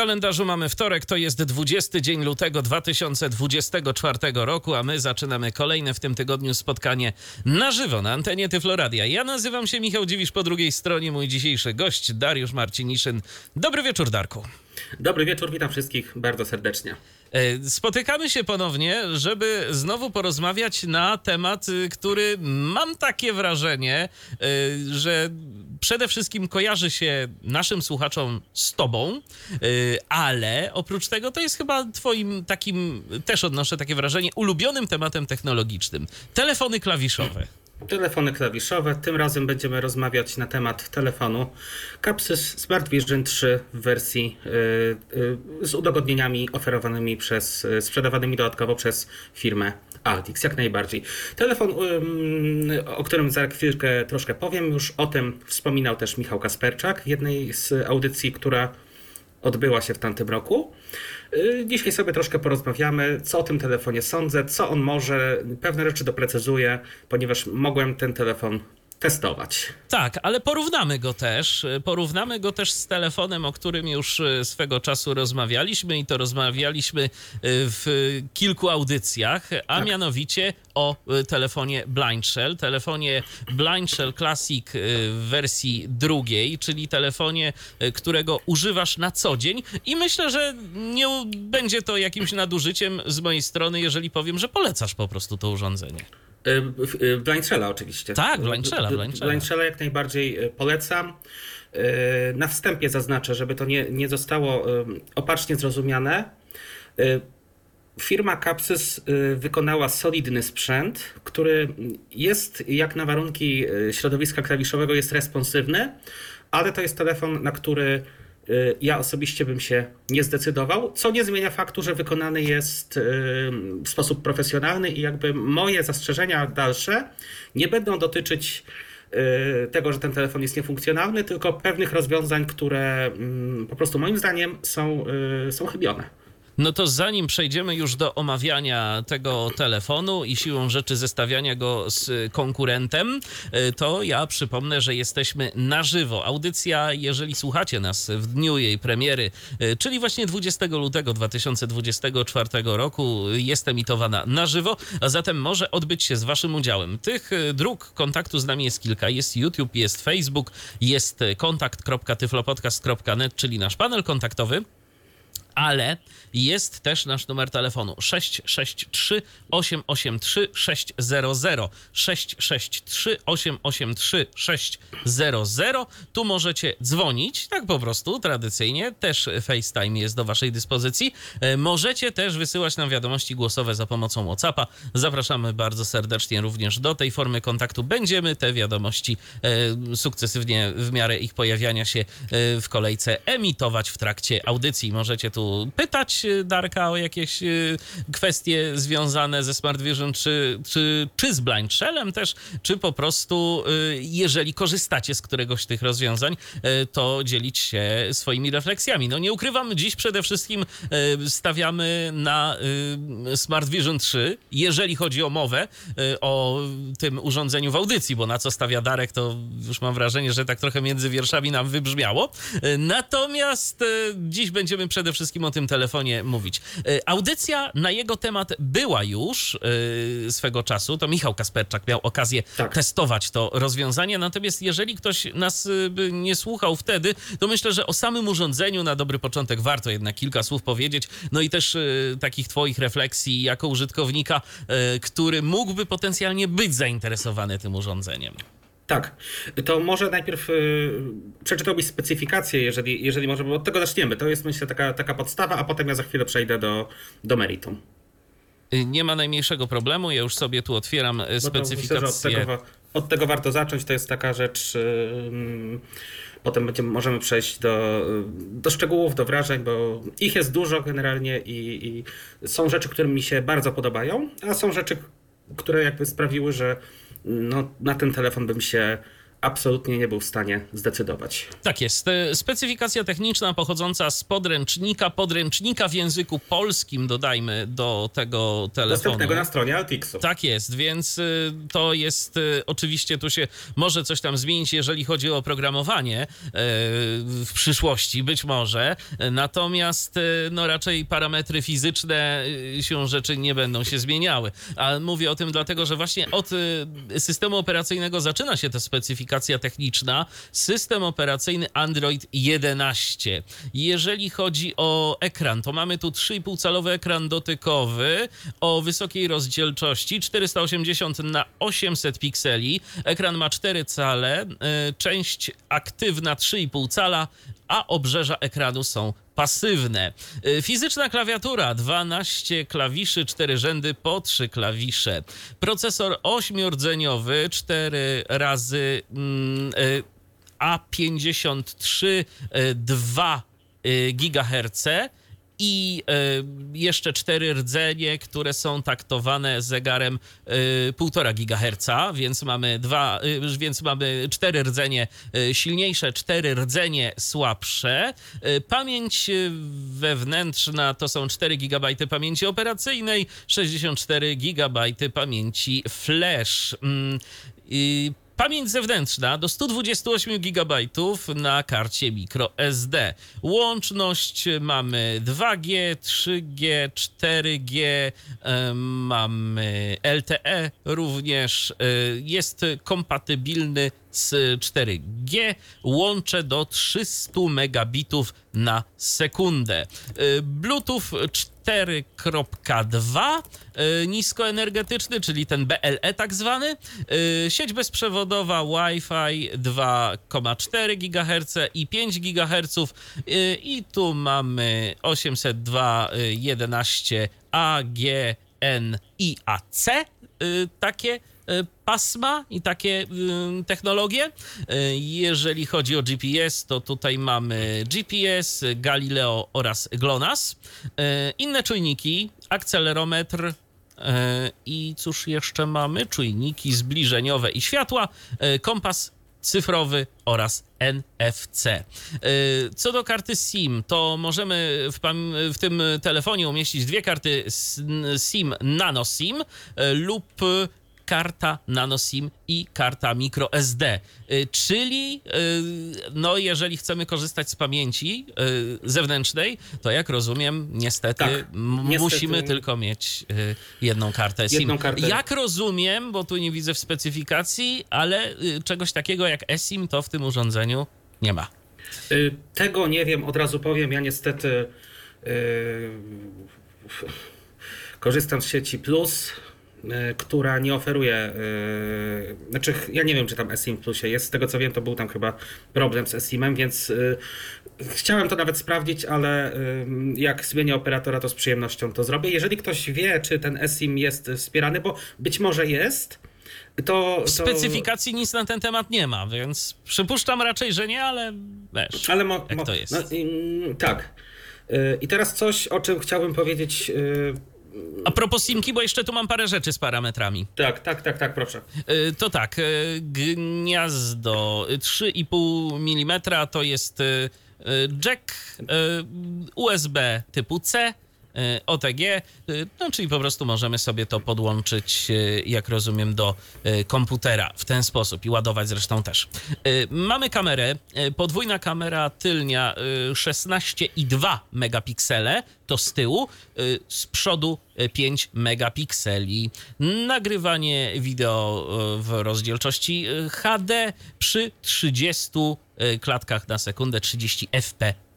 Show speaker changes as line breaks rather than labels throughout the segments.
Kalendarzu mamy wtorek, to jest 20 dzień lutego 2024 roku, a my zaczynamy kolejne w tym tygodniu spotkanie na żywo na antenie Tyfloradia. Ja nazywam się Michał Dziwisz, po drugiej stronie mój dzisiejszy gość Dariusz Marciniszyn. Dobry wieczór, Darku.
Dobry wieczór, witam wszystkich bardzo serdecznie.
E, spotykamy się ponownie, żeby znowu porozmawiać na temat, y, który mam takie wrażenie, y, że przede wszystkim kojarzy się naszym słuchaczom z tobą, y, ale oprócz tego to jest chyba twoim takim, też odnoszę takie wrażenie, ulubionym tematem technologicznym. Telefony klawiszowe.
Telefony klawiszowe. Tym razem będziemy rozmawiać na temat telefonu Capsys Smart Vision 3 w wersji yy, yy, z udogodnieniami oferowanymi przez, yy, sprzedawanymi dodatkowo przez firmę Altix, jak najbardziej. Telefon, o którym za chwilkę troszkę powiem, już o tym wspominał też Michał Kasperczak w jednej z audycji, która odbyła się w tamtym roku. Y, dzisiaj sobie troszkę porozmawiamy, co o tym telefonie sądzę, co on może, pewne rzeczy doprecyzuję, ponieważ mogłem ten telefon testować.
Tak, ale porównamy go też. Porównamy go też z telefonem, o którym już e, swego czasu rozmawialiśmy i to rozmawialiśmy e, w kilku audycjach, a tak. mianowicie o telefonie Blind Shell, telefonie Blind Shell Classic w wersji drugiej, czyli telefonie, którego używasz na co dzień i myślę, że nie będzie to jakimś nadużyciem z mojej strony, jeżeli powiem, że polecasz po prostu to urządzenie.
Blindshella oczywiście.
Tak, Blindshella.
Blindshella jak najbardziej y, polecam. Na wstępie zaznaczę, żeby to nie, nie zostało opacznie zrozumiane. Firma Capsys wykonała solidny sprzęt, który jest jak na warunki środowiska klawiszowego jest responsywny, ale to jest telefon, na który ja osobiście bym się nie zdecydował, co nie zmienia faktu, że wykonany jest y, w sposób profesjonalny i jakby moje zastrzeżenia dalsze nie będą dotyczyć y, tego, że ten telefon jest niefunkcjonalny, tylko pewnych rozwiązań, które mm, po prostu moim zdaniem są, są chybione.
No to zanim przejdziemy już do omawiania tego telefonu i siłą rzeczy zestawiania go z konkurentem, y, to ja przypomnę, że jesteśmy na żywo. Audycja, jeżeli słuchacie nas w dniu jej premiery, y, czyli właśnie 20 lutego 2024 roku, jest emitowana na żywo, a zatem może odbyć się z Waszym udziałem. Tych y, dróg kontaktu z nami jest kilka. Jest YouTube, jest Facebook, jest kontakt.tyflopodcast.net, czyli nasz panel kontaktowy ale jest też nasz numer telefonu 663 883 600 663 883 600. Tu możecie dzwonić, tak po prostu, tradycyjnie. Też FaceTime jest do Waszej dyspozycji. E, możecie też wysyłać nam wiadomości głosowe za pomocą WhatsAppa. Zapraszamy bardzo serdecznie również do tej formy kontaktu. Będziemy te wiadomości e, sukcesywnie w miarę ich pojawiania się e, w kolejce emitować w trakcie audycji. Możecie tu pytać y, Darka o jakieś y, kwestie związane ze Smart Vision, czy, czy, czy z Blind Shellem też, czy po prostu, y, jeżeli korzystacie z któregoś z tych rozwiązań, to dzielić się swoimi refleksjami. No nie ukrywam, dziś przede wszystkim stawiamy na Smart Vision 3, jeżeli chodzi o mowę, o tym urządzeniu w audycji, bo na co stawia Darek, to już mam wrażenie, że tak trochę między wierszami nam wybrzmiało. Natomiast dziś będziemy przede wszystkim wszystkim o tym telefonie mówić. E, audycja na jego temat była już yy, swego czasu. To Michał Kasperczak miał okazję tak. testować to rozwiązanie. Natomiast jeżeli ktoś nas y, by nie słuchał wtedy, to myślę, że o samym urządzeniu na dobry początek warto jednak kilka słów powiedzieć. No i też takich Twoich refleksji jako użytkownika, który mógłby potencjalnie być zainteresowany tym urządzeniem.
Tak, to może najpierw y, przeczytałbyś specyfikację, jeżeli, jeżeli może, bo od tego zaczniemy. To jest myślę taka, taka podstawa, a potem ja za chwilę przejdę do, do meritum.
Y, nie ma najmniejszego problemu, ja już sobie tu otwieram specyfikację. No myślę,
od, tego, od tego warto zacząć, to jest taka rzecz. Yy, potem będziemy, możemy przejść do, do szczegółów, do wrażeń, bo ich jest dużo generalnie i, i są rzeczy, które mi się bardzo podobają, a są rzeczy, które jakby sprawiły, że no, na ten telefon bym się absolutnie nie był w stanie zdecydować.
Tak jest. E, Specyfikacja techniczna pochodząca z podręcznika, podręcznika w języku polskim, dodajmy do tego telefonu.
Dostępnego na stronie Altixu.
Tak jest, więc y, to jest y, oczywiście tu się może coś tam zmienić, jeżeli chodzi o oprogramowanie w przyszłości, być może. Natomiast no raczej parametry fizyczne się rzeczy nie będą się zmieniały. A mówię o tym dlatego, że właśnie od systemu operacyjnego zaczyna się ta specyfikacja techniczna. System operacyjny Android 11. Jeżeli chodzi o ekran, to mamy tu 3,5 calowy ekran dotykowy o wysokiej rozdzielczości 480 na 800 pikseli. Ekran ma 4 cale, y, część aktywna 3,5 cala, a obrzeża ekranu są pasywne. Y, Fizyczna klawiatura, 12 klawiszy, 4 rzędy po 3 klawisze. Procesor ośmiordzeniowy, 4 razy mm, y, A53, y, 2 y, GHz i y, jeszcze cztery rdzenie, które są taktowane zegarem y, 1,5 GHz, więc mamy dwa, y, więc mamy cztery rdzenie y, silniejsze, cztery rdzenie słabsze. Y, pamięć y, wewnętrzna to są 4 GB pamięci operacyjnej, 64 GB pamięci flash. Mm, y, Pamięć zewnętrzna do 128 GB na karcie microSD. Łączność mamy 2G, 3G, 4G, em, mamy LTE również. y, Jest kompatybilny z 4G. Łącze do 300 megabitów na sekundę. Y, Bluetooth 4.2 y, niskoenergetyczny, czyli ten BLE tak zwany. Y, Sieć bezprzewodowa Wi-Fi 2,4 GHz i 5 GHz. I tu mamy 802.11 AGN i AC. y, Takie pasma i takie y, technologie. Y, Jeżeli chodzi o GPS, to tutaj mamy GPS, Galileo oraz GLONASS. Y, Inne czujniki, akcelerometr, i cóż jeszcze mamy? Czujniki zbliżeniowe i światła, kompas cyfrowy oraz NFC. Co do karty SIM, to możemy w, w tym telefonie umieścić dwie karty SIM Nano SIM lub karta Nano SIM i karta microSD. Y, Czyli, y, no, jeżeli chcemy korzystać z pamięci y, zewnętrznej, to jak rozumiem, niestety,
Tak, niestety.
musimy tylko mieć jedną kartę SIM.
Jedną kartę.
Jak rozumiem, bo tu nie widzę w specyfikacji, ale czegoś takiego jak eSIM to w tym urządzeniu nie ma.
Tego nie wiem, od razu powiem. Ja niestety y, korzystam z sieci Plus, która nie oferuje. y, Znaczy, ja nie wiem, czy tam eSIM w Plusie jest. Z tego co wiem, to był tam chyba problem z eSIM-em, więc y, chciałem to nawet sprawdzić, ale y, jak zmienię operatora, to z przyjemnością to zrobię. Jeżeli ktoś wie, czy ten eSIM jest wspierany, bo być może jest. To,
W specyfikacji nic na ten temat nie ma, więc przypuszczam raczej, że nie, ale wiesz.
Ale mo,
Jak
mo,
to jest?
No, mm, tak. I teraz coś, o czym chciałbym powiedzieć.
A propos simki, bo jeszcze tu mam parę rzeczy z parametrami.
Tak, tak, tak, tak, proszę.
Y, To tak, y, gniazdo 3,5 mm to jest jack USB typu C. y, OTG, y, no czyli po prostu możemy sobie to podłączyć, y, jak rozumiem, do komputera w ten sposób i ładować zresztą też. Mamy kamerę, podwójna kamera tylnia y, 16,2 megapiksele, to z tyłu, z przodu y, 5 megapikseli. Nagrywanie wideo w rozdzielczości HD przy 30 y, klatkach na sekundę, 30 fps.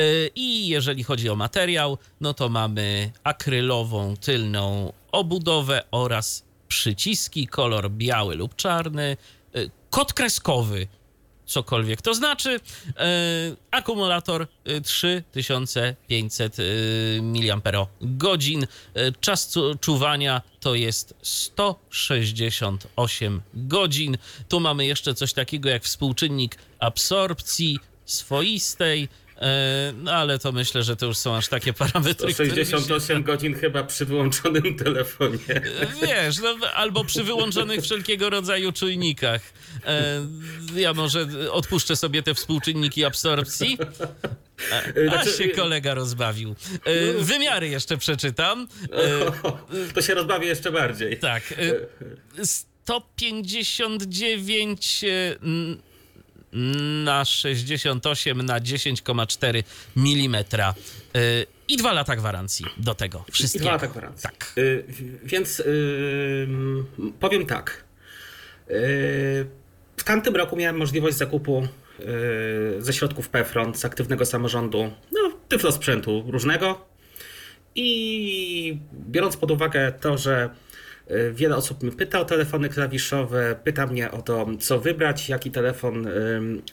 Y, I jeżeli chodzi o materiał, no to mamy akrylową tylną obudowę oraz przyciski, kolor biały lub czarny, y, kod kreskowy cokolwiek to znaczy. E, akumulator e, 3500 e, mAh. Czas czuwania to jest 168 godzin. Tu mamy jeszcze coś takiego jak współczynnik absorpcji swoistej. E, no ale to myślę, że to już są aż takie parametry, które mi się-
68 godzin chyba przy wyłączonym telefonie.
Wiesz, no, albo przy wyłączonych wszelkiego rodzaju czujnikach. E, ja może odpuszczę sobie te współczynniki absorpcji. A, a
Znaczy,
się kolega rozbawił. E, wymiary jeszcze przeczytam. E,
To się rozbawię jeszcze bardziej.
tak. E, 159 e, n- na 68 na 10,4 mm. E, I dwa lata gwarancji do tego
I
wszystkiego.
dwa lata gwarancji.
Tak.
Y, więc y, powiem tak. Y, w tamtym roku miałem możliwość zakupu y, ze środków PFRON, z aktywnego samorządu, no, tyflo sprzętu różnego. I biorąc pod uwagę to, że y, wiele osób mnie pyta o telefony klawiszowe, pyta mnie o to, co wybrać, jaki telefon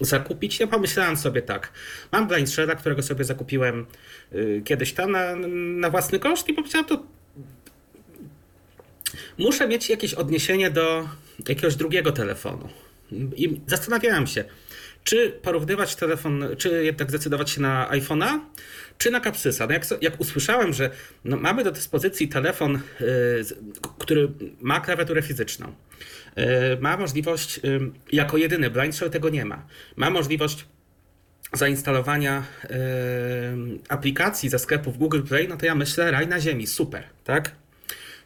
zakupić, ja pomyślałem sobie tak. Mam Blind Shella, którego sobie zakupiłem y, kiedyś tam na, na własny koszt i powiedziałem, to muszę mieć jakieś odniesienie do jakiegoś drugiego telefonu. I zastanawiałem się, czy porównywać telefon, czy jednak zdecydować się na iPhone'a, czy na Capsysa. No jak, jak usłyszałem, że no mamy do dyspozycji telefon, y, który ma klawiaturę fizyczną, y, ma możliwość, y, jako jedyny Blind Shell tego nie ma, ma możliwość zainstalowania aplikacji ze sklepów Google Play, no to ja myślę, raj na ziemi, super, tak?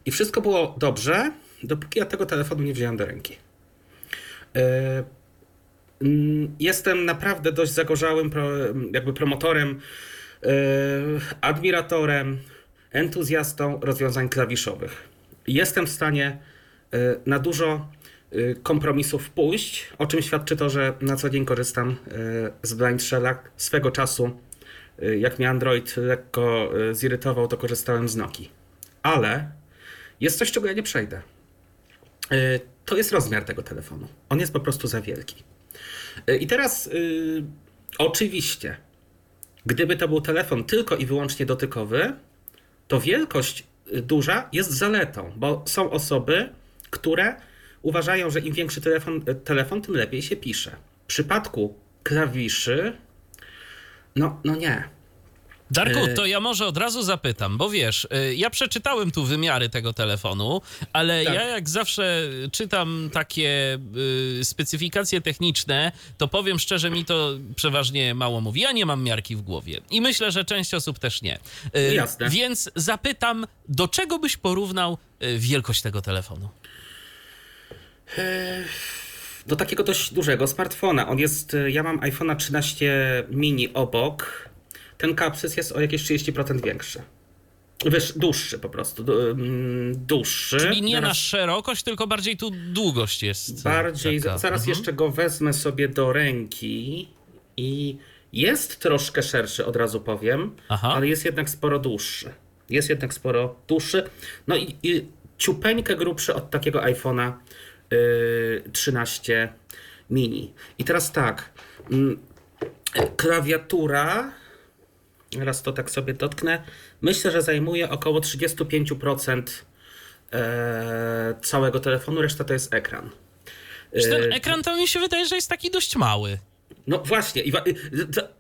I wszystko było dobrze, dopóki ja tego telefonu nie wziąłem do ręki. Jestem naprawdę dość zagorzałym jakby promotorem, admiratorem, entuzjastą rozwiązań klawiszowych. Jestem w stanie e, na dużo e, kompromisów pójść, o czym świadczy to, że na co dzień korzystam z Blind Shella. Swego czasu, jak mnie Android lekko zirytował, to korzystałem z Nokii. Ale jest coś, czego ja nie przejdę. To jest rozmiar tego telefonu. On jest po prostu za wielki. I teraz, oczywiście, gdyby to był telefon tylko i wyłącznie dotykowy, to wielkość y, duża jest zaletą, bo są osoby, które uważają, że im większy telefon, y, telefon tym lepiej się pisze. W przypadku klawiszy, no, no nie.
Darku,
E,
to ja może od razu zapytam, bo wiesz, y, ja przeczytałem tu wymiary tego telefonu, ale
Tak.
ja jak zawsze czytam takie y, specyfikacje techniczne, to powiem szczerze, mi to przeważnie mało mówi. Ja nie mam miarki w głowie i myślę, że część osób też nie. Y,
Jasne.
Więc zapytam, do czego byś porównał wielkość tego telefonu?
do takiego dość dużego smartfona. On jest, ja mam iPhone'a 13 mini obok. Ten kapsys jest o jakieś 30% większy. Wiesz, dłuższy po prostu, dłuższy.
Czyli nie na
Zaraz-
szerokość, tylko bardziej tu długość jest.
Bardziej,
taka.
zaraz
Mhm.
jeszcze go wezmę sobie do ręki i jest troszkę szerszy, od razu powiem,
Aha.
ale jest jednak sporo dłuższy. Jest jednak sporo dłuższy. No i, i ciupeńkę grubszy od takiego iPhone'a yy, 13 mini. I teraz tak, mm, klawiatura, raz to tak sobie dotknę, myślę, że zajmuje około 35% e, całego telefonu, reszta to jest ekran.
Ten
E,
ekran to mi się wydaje, że jest taki dość mały.
No właśnie,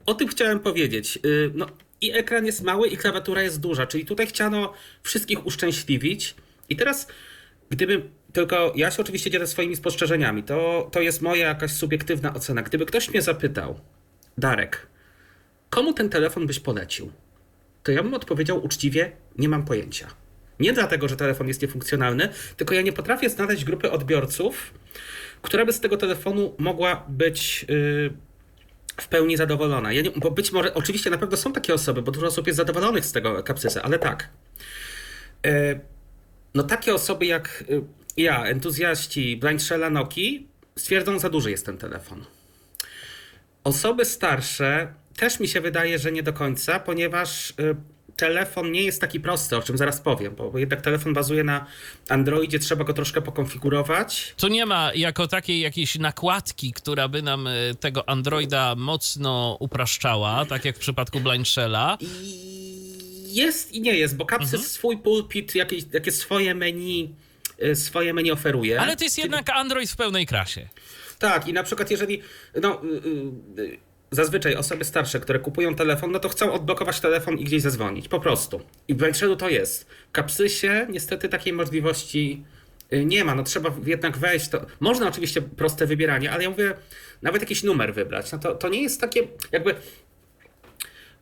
o tym chciałem powiedzieć. Y, No, I ekran jest mały, i klawiatura jest duża, czyli tutaj chciano wszystkich uszczęśliwić. I teraz, gdyby. Tylko ja się oczywiście dzielę swoimi spostrzeżeniami. To, to jest moja jakaś subiektywna ocena. Gdyby ktoś mnie zapytał, Darek, komu ten telefon byś polecił? To ja bym odpowiedział uczciwie, nie mam pojęcia. Nie dlatego, że telefon jest niefunkcjonalny, tylko ja nie potrafię znaleźć grupy odbiorców, która by z tego telefonu mogła być yy, w pełni zadowolona. Ja nie, bo być może, oczywiście na pewno są takie osoby, bo dużo osób jest zadowolonych z tego kapsysa, ale tak. Yy, no takie osoby jak yy, ja, entuzjaści Blind Shella Noki, stwierdzą, za duży jest ten telefon. Osoby starsze też mi się wydaje, że nie do końca, ponieważ y, telefon nie jest taki prosty, o czym zaraz powiem, bo, jednak telefon bazuje na Androidzie, trzeba go troszkę pokonfigurować.
Tu nie ma jako takiej jakiejś nakładki, która by nam e, tego Androida mocno upraszczała, tak jak w przypadku Blind Shella.
I jest i nie jest, bo Capsys swój pulpit, jakieś, swoje menu, y, swoje menu oferuje.
Ale to jest jednak Android w pełnej krasie.
Tak, i na przykład jeżeli. No, y, y, zazwyczaj osoby starsze, które kupują telefon, no to chcą odblokować telefon i gdzieś zadzwonić. Po prostu. I w to jest. W Kapsysie niestety takiej możliwości y, nie ma. No trzeba jednak wejść. To... Można oczywiście proste wybieranie, ale ja mówię, nawet jakiś numer wybrać. No to, to nie jest takie jakby...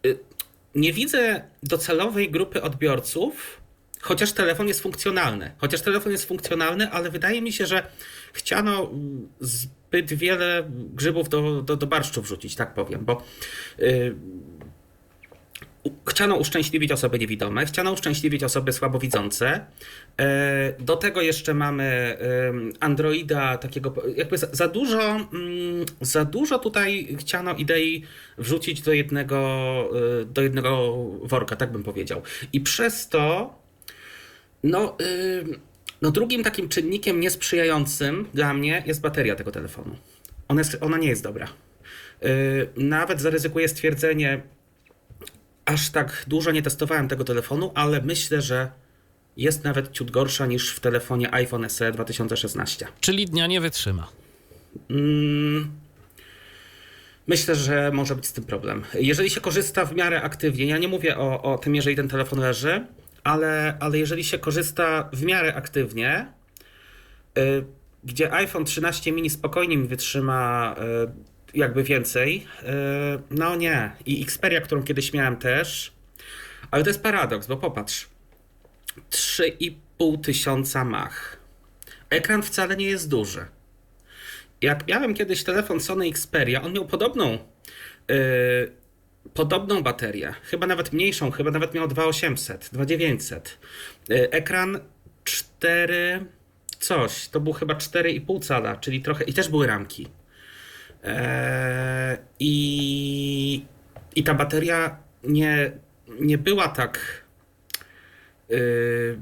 Y, nie widzę docelowej grupy odbiorców, chociaż telefon jest funkcjonalny. Chociaż telefon jest funkcjonalny, ale wydaje mi się, że chciano mm, zbyt wiele grzybów do, do, do barszczu wrzucić, tak powiem, bo yy, chciano uszczęśliwić osoby niewidome, chciano uszczęśliwić osoby słabowidzące. Yy, do tego jeszcze mamy yy, Androida takiego, jakby za, za dużo, mm, za dużo tutaj chciano idei wrzucić do jednego, yy, do jednego worka, tak bym powiedział. I przez to, no, yy, no drugim takim czynnikiem niesprzyjającym dla mnie jest bateria tego telefonu. Ona, jest, ona nie jest dobra. Yy, nawet zaryzykuję stwierdzenie, aż tak dużo nie testowałem tego telefonu, ale myślę, że jest nawet ciut gorsza niż w telefonie iPhone SE 2016.
Czyli dnia nie wytrzyma.
Mm, myślę, że może być z tym problem. Jeżeli się korzysta w miarę aktywnie, ja nie mówię o, o tym, jeżeli ten telefon leży, ale, ale jeżeli się korzysta w miarę aktywnie, y, gdzie iPhone 13 mini spokojnie mi wytrzyma y, jakby więcej, y, no nie. I Xperia, którą kiedyś miałem też, ale to jest paradoks, bo popatrz, 3,5 tysiąca mach. Ekran wcale nie jest duży. Jak miałem kiedyś telefon Sony Xperia, on miał podobną podobną baterię, chyba nawet mniejszą, chyba nawet miał 2800, 2900. Ekran 4 coś, to był chyba 4,5 cala, czyli trochę i też były ramki. Eee, i, I ta bateria nie, nie była tak. Yy,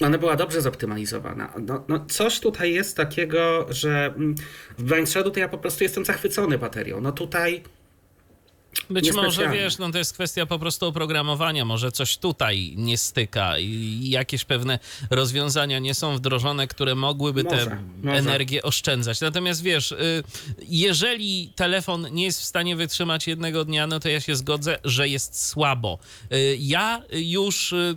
ona była dobrze zoptymalizowana. No, no, coś tutaj jest takiego, że mm, w Blind Shadow to ja po prostu jestem zachwycony baterią. No tutaj
być może wiesz, no to jest kwestia po prostu oprogramowania, może coś tutaj nie styka i jakieś pewne rozwiązania nie są wdrożone, które mogłyby może, tę energię oszczędzać. Natomiast wiesz, y, jeżeli telefon nie jest w stanie wytrzymać jednego dnia, no to ja się zgodzę, że jest słabo. Y, ja już y,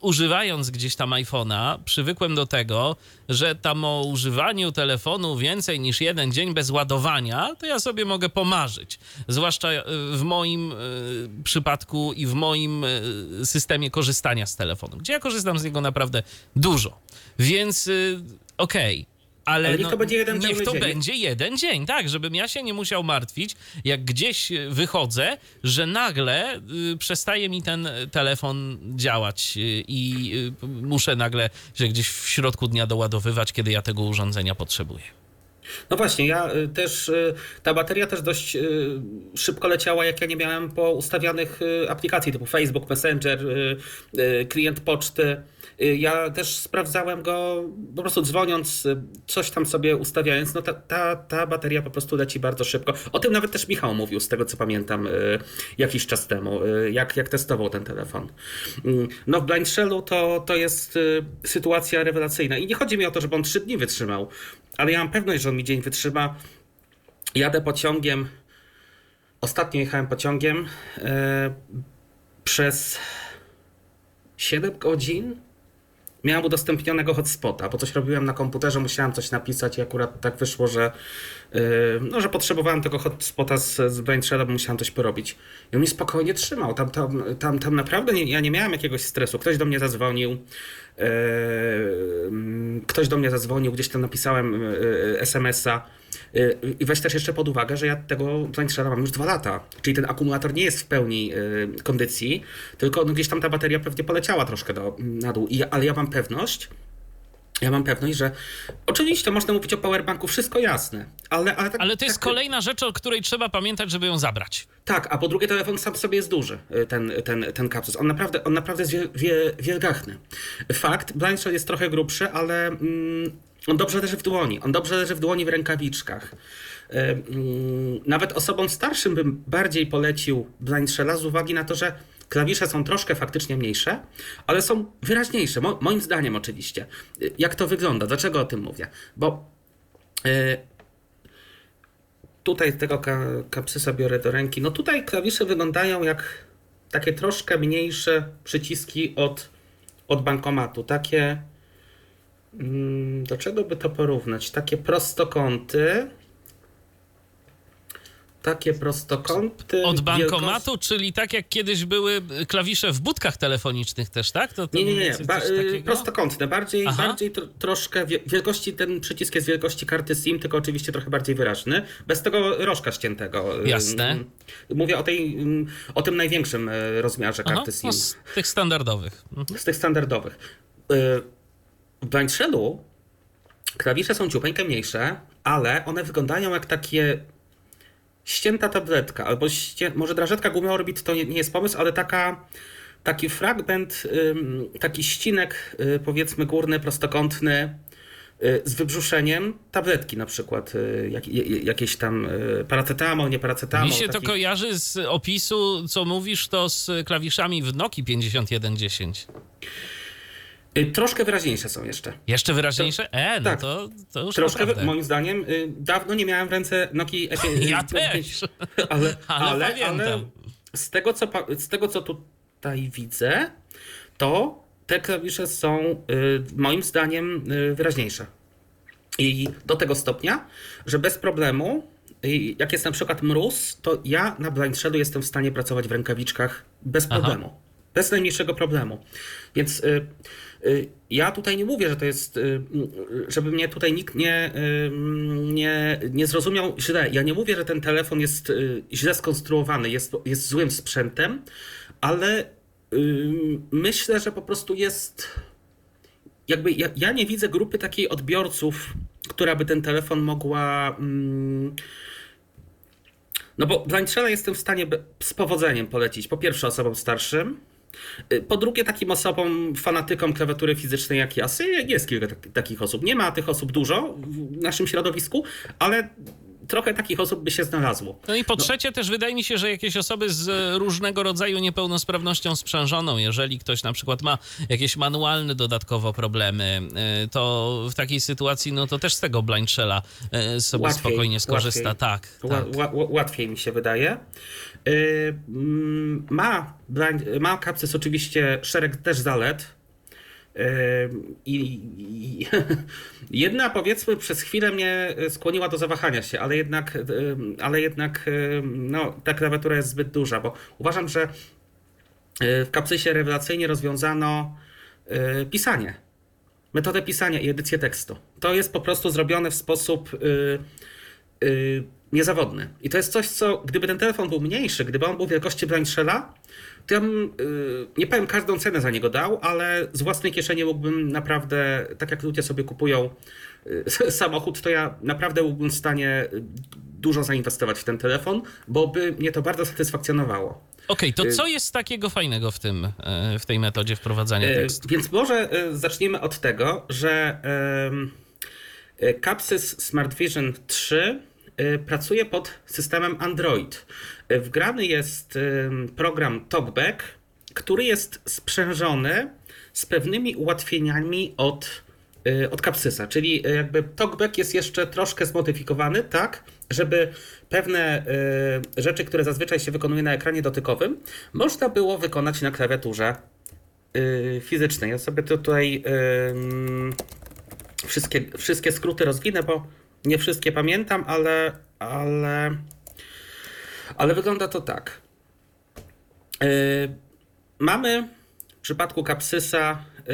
używając gdzieś tam iPhone'a, przywykłem do tego, że tam o używaniu telefonu więcej niż jeden dzień bez ładowania, to ja sobie mogę pomarzyć. Zwłaszcza e, w moim e, przypadku i w moim e, systemie korzystania z telefonu, gdzie ja korzystam z niego naprawdę dużo. Więc okej. Okay ale,
ale niech no, to będzie jeden
niech to
dzień.
będzie jeden dzień, tak, żebym ja się nie musiał martwić, jak gdzieś wychodzę, że nagle y, przestaje mi ten telefon działać y, i y, muszę nagle że gdzieś w środku dnia doładowywać, kiedy ja tego urządzenia potrzebuję.
No właśnie, ja y, też, y, ta bateria też dość y, szybko leciała, jak ja nie miałem po ustawianych aplikacji typu Facebook, Messenger, klient poczty. Ja też sprawdzałem go po prostu dzwoniąc, coś tam sobie ustawiając. No ta, ta, ta bateria po prostu leci bardzo szybko. O tym nawet też Michał mówił, z tego co pamiętam, jakiś czas temu, jak, jak testował ten telefon. No w Blind Shellu to, to jest sytuacja rewelacyjna. I nie chodzi mi o to, żeby on trzy dni wytrzymał ale ja mam pewność, że on mi dzień wytrzyma. Jadę pociągiem. Ostatnio jechałem pociągiem przez 7 godzin. Miałem udostępnionego hotspota, bo coś robiłem na komputerze, musiałem coś napisać i akurat tak wyszło, że, yy, no, że potrzebowałem tego hotspota z, z Brainshella, bo musiałem coś porobić. I on mi spokojnie trzymał. Tam, tam, tam, tam naprawdę nie, ja nie miałem jakiegoś stresu. Ktoś do mnie zadzwonił. Yy, ktoś do mnie zadzwonił, gdzieś tam napisałem yy, SMS-a. Yy, I weź też jeszcze pod uwagę, że ja tego Planistrzela mam już dwa lata. Czyli ten akumulator nie jest w pełni kondycji, tylko no gdzieś tam ta bateria pewnie poleciała troszkę do, na dół. I, ale ja mam pewność, ja mam pewność, że oczywiście można mówić o powerbanku, wszystko jasne, ale... Ale, tak,
ale to jest
tak,
kolejna rzecz, o której trzeba pamiętać, żeby ją zabrać.
Tak, a po drugie telefon sam sobie jest duży, y, ten, ten, ten kapsus. On naprawdę, on naprawdę jest wie, wie, wielgachny. Fakt, Blind Shot jest trochę grubszy, ale mm, on dobrze leży w dłoni. On dobrze leży w dłoni w rękawiczkach. Y, mm, nawet osobom starszym bym bardziej polecił Blind Shella z uwagi na to, że Klawisze są troszkę faktycznie mniejsze, ale są wyraźniejsze, mo moim zdaniem oczywiście. Jak to wygląda? Dlaczego o tym mówię? Bo yy, tutaj tego ka kapsysa biorę do ręki. No tutaj klawisze wyglądają jak takie troszkę mniejsze przyciski od, od bankomatu. Takie. Mm, Do czego by to porównać? Takie prostokąty. Takie prostokąty.
Od
wielkości-
bankomatu, czyli tak jak kiedyś były klawisze w budkach telefonicznych też, tak? To, to
Nie, nie, nie. Ba- y, prostokątne. Bardziej,
Aha.
bardziej tro, troszkę wie- wielkości, ten przycisk jest wielkości karty SIM, tylko oczywiście trochę bardziej wyraźny. Bez tego rożka ściętego. Y,
Jasne.
y, Mówię o, tej, y, o tym największym y, rozmiarze
Aha,
karty SIM.
no z tych standardowych. Mhm.
Z tych standardowych. W Blind Shellu klawisze są ciupeńkę mniejsze, ale one wyglądają jak takie ścięta tabletka, albo ście, może drażetka gumiorbit to nie, nie jest pomysł, ale taka, taki fragment, taki ścinek, y, powiedzmy górny, prostokątny, y, z wybrzuszeniem tabletki na przykład, y, jak, jakieś tam paracetamol, nie paracetamol.
Mi się to
taki-
kojarzy z opisu, co mówisz, to z klawiszami w Nokii 5110.
Y, Troszkę wyraźniejsze są jeszcze.
Jeszcze wyraźniejsze? E, no
tak.
to, to już
Troszkę,
naprawdę.
moim zdaniem, y, dawno nie miałem w ręce Nokii E5.
Ja też.
Ale,
Ale
ale, ale, z, tego, co, z tego, co tutaj widzę, to te klawisze są y, moim zdaniem wyraźniejsze. I do tego stopnia, że bez problemu, jak jest na przykład mróz, to ja na Blind Shadow jestem w stanie pracować w rękawiczkach bez
Aha.
problemu. Bez najmniejszego problemu. Więc ja tutaj nie mówię, że to jest, y, y, żeby mnie tutaj nikt nie, y, nie, nie zrozumiał źle. Ja nie mówię, że ten telefon jest y, źle skonstruowany, jest, jest złym sprzętem, ale y, myślę, że po prostu jest jakby ja, ja nie widzę grupy takiej odbiorców, która by ten telefon mogła. Mm, no bo Blind Shella jestem w stanie z powodzeniem polecić po pierwsze osobom starszym, y, po drugie takim osobom, fanatykom klawiatury fizycznej jak ja. Jest kilka tak, takich osób. Nie ma tych osób dużo w naszym środowisku, ale trochę takich osób by się znalazło.
No i po trzecie też wydaje mi się, że jakieś osoby z e, różnego rodzaju niepełnosprawnością sprzężoną, jeżeli ktoś na przykład ma jakieś manualne dodatkowo problemy, e, to w takiej sytuacji, no to też z tego blind shella e, sobie
Łatwiej,
spokojnie skorzysta.
łatwiej.
Tak, tak.
ła- ła- łatwiej mi się wydaje. Yy, mm, ma, ma Capsys oczywiście szereg też zalet. Yy, I, i jedna powiedzmy przez chwilę mnie skłoniła do zawahania się, ale jednak, yy, ale jednak no, ta klawiatura jest zbyt duża, bo uważam, że w Capsysie rewelacyjnie rozwiązano pisanie metodę pisania i edycję tekstu. To jest po prostu zrobione w sposób y, y, niezawodny. I to jest coś, co gdyby ten telefon był mniejszy, gdyby on był wielkości Blind Shella, to ja bym, y, nie powiem każdą cenę za niego dał, ale z własnej kieszeni mógłbym naprawdę, tak jak ludzie sobie kupują y, samochód, to ja naprawdę byłbym w stanie y, dużo zainwestować w ten telefon, bo by mnie to bardzo satysfakcjonowało.
Okej, to
y-
co jest takiego fajnego w, tym, e, w tej metodzie wprowadzania tekstu?
Więc może zaczniemy od tego, że Capsys Smart Vision 3 e, pracuje pod systemem Android. E, Wgrany jest em, program TalkBack, który jest sprzężony z pewnymi ułatwieniami od, od Capsysa, czyli jakby TalkBack jest jeszcze troszkę zmodyfikowany, tak, żeby pewne rzeczy, które zazwyczaj się wykonuje na ekranie dotykowym, można było wykonać na klawiaturze y, fizycznej. Ja sobie tutaj wszystkie, wszystkie skróty rozwinę, bo nie wszystkie pamiętam, ale, ale, ale wygląda to tak. Y, mamy w przypadku Capsysa y,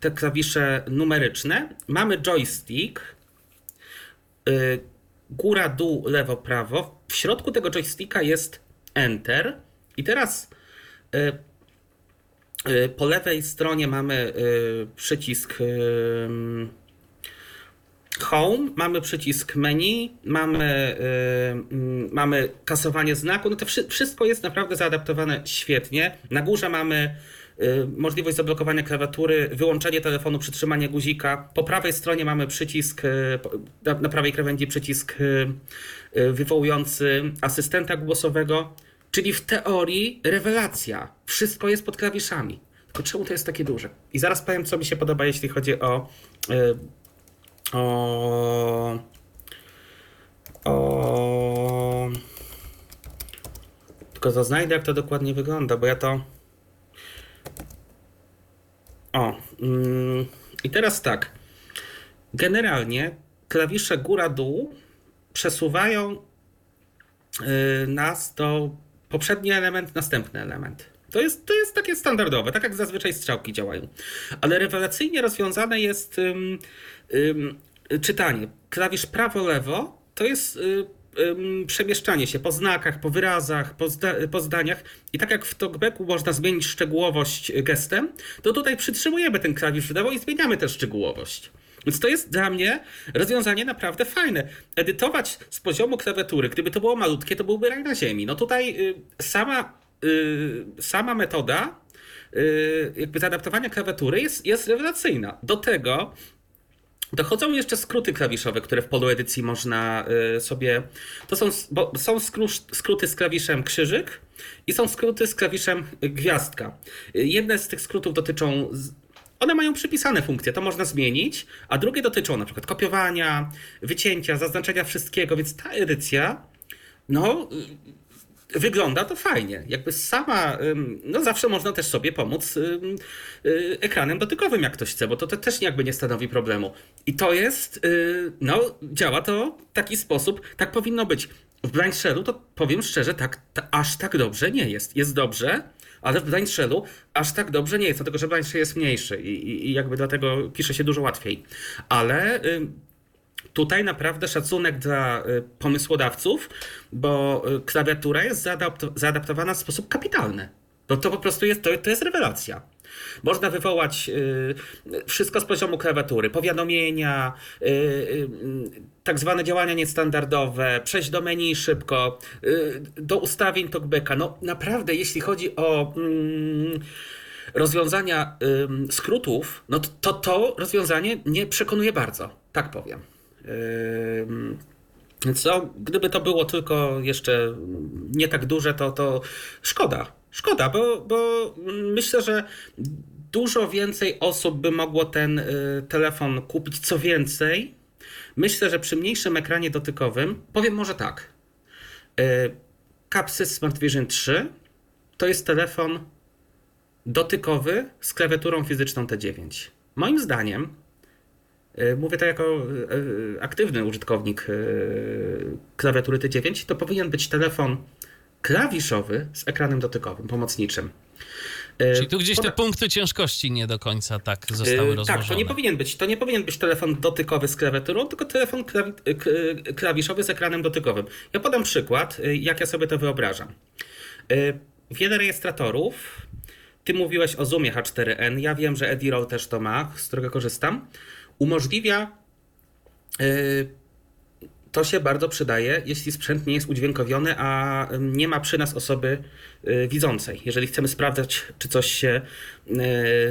te klawisze numeryczne. Mamy joystick. y, góra, dół, lewo, prawo. W środku tego joysticka jest Enter. I teraz y, Y, Po lewej stronie mamy y, przycisk Home, mamy przycisk menu, mamy, y, mm, mamy kasowanie znaku. No to wszy- wszystko jest naprawdę zaadaptowane świetnie. Na górze mamy y, możliwość zablokowania klawiatury, wyłączenie telefonu, przytrzymanie guzika. Po prawej stronie mamy przycisk, y, po- na, prawej krawędzi przycisk y, y, wywołujący asystenta głosowego. Czyli w teorii rewelacja. Wszystko jest pod klawiszami. Tylko czemu to jest takie duże? I zaraz powiem, co mi się podoba, jeśli chodzi o. y, o. o Tylko to znajdę, jak to dokładnie wygląda, bo ja to. O. Mm, I teraz tak. Generalnie klawisze góra-dół przesuwają yy, nas do poprzedni element, następny element. To jest, to jest takie standardowe, tak jak zazwyczaj strzałki działają. Ale rewelacyjnie rozwiązane jest czytanie. Klawisz prawo-lewo to jest y, przemieszczanie się po znakach, po wyrazach, po, zda, po zdaniach. I tak jak w talkbacku można zmienić szczegółowość gestem, to tutaj przytrzymujemy ten klawisz w lewo i zmieniamy tę szczegółowość. Więc to jest dla mnie rozwiązanie naprawdę fajne. Edytować z poziomu klawiatury, gdyby to było malutkie, to byłby raj na ziemi. No tutaj y, sama, y, sama metoda jakby zaadaptowania klawiatury jest, jest rewelacyjna. Do tego Dochodzą jeszcze skróty klawiszowe, które w polu edycji można y, sobie. To są, bo są skróty z klawiszem krzyżyk i są skróty z klawiszem gwiazdka. Y, Jedne z tych skrótów dotyczą. One mają przypisane funkcje, to można zmienić, a drugie dotyczą na przykład kopiowania, wycięcia, zaznaczenia wszystkiego, więc ta edycja, no, y, wygląda to fajnie. Jakby sama, no zawsze można też sobie pomóc y, ekranem dotykowym, jak ktoś chce, bo to, też jakby nie stanowi problemu. I to jest, y, no działa to w taki sposób, tak powinno być. W Blind Shellu to powiem szczerze, tak, ta, aż tak dobrze nie jest. Jest dobrze, ale w Blind Shellu aż tak dobrze nie jest, dlatego że Blind Shell jest mniejszy i, i jakby dlatego pisze się dużo łatwiej. Ale... Tutaj naprawdę szacunek dla y, pomysłodawców, bo y, klawiatura jest zaadapto- zaadaptowana w sposób kapitalny. No to po prostu jest, to, to jest rewelacja. Można wywołać y, wszystko z poziomu klawiatury, powiadomienia, tak zwane działania niestandardowe, przejść do menu szybko, do ustawień talkbacka. No naprawdę, jeśli chodzi o mm, rozwiązania skrótów, no to, to rozwiązanie mnie przekonuje bardzo, tak powiem. No, gdyby to było tylko jeszcze nie tak duże, to, to szkoda. Szkoda, bo, bo myślę, że dużo więcej osób by mogło ten y, telefon kupić. Co więcej, myślę, że przy mniejszym ekranie dotykowym, powiem może tak. Y, Capsys Smart Vision 3 to jest telefon dotykowy z klawiaturą fizyczną T9. Moim zdaniem, mówię to jako y, aktywny użytkownik y, klawiatury T9, to powinien być telefon klawiszowy z ekranem dotykowym, pomocniczym.
Czyli tu gdzieś te punkty ciężkości nie do końca tak zostały rozłożone.
Tak, to nie powinien być. To nie powinien być telefon dotykowy z klawiaturą, tylko telefon klawi klawiszowy z ekranem dotykowym. Ja podam przykład, jak ja sobie to wyobrażam. Wiele rejestratorów. Ty mówiłeś o Zoomie H4n. Ja wiem, że Edirol też to ma, z którego korzystam. Umożliwia. yy, to się bardzo przydaje, jeśli sprzęt nie jest udźwiękowiony, a nie ma przy nas osoby y, widzącej. Jeżeli chcemy sprawdzać, czy coś się y,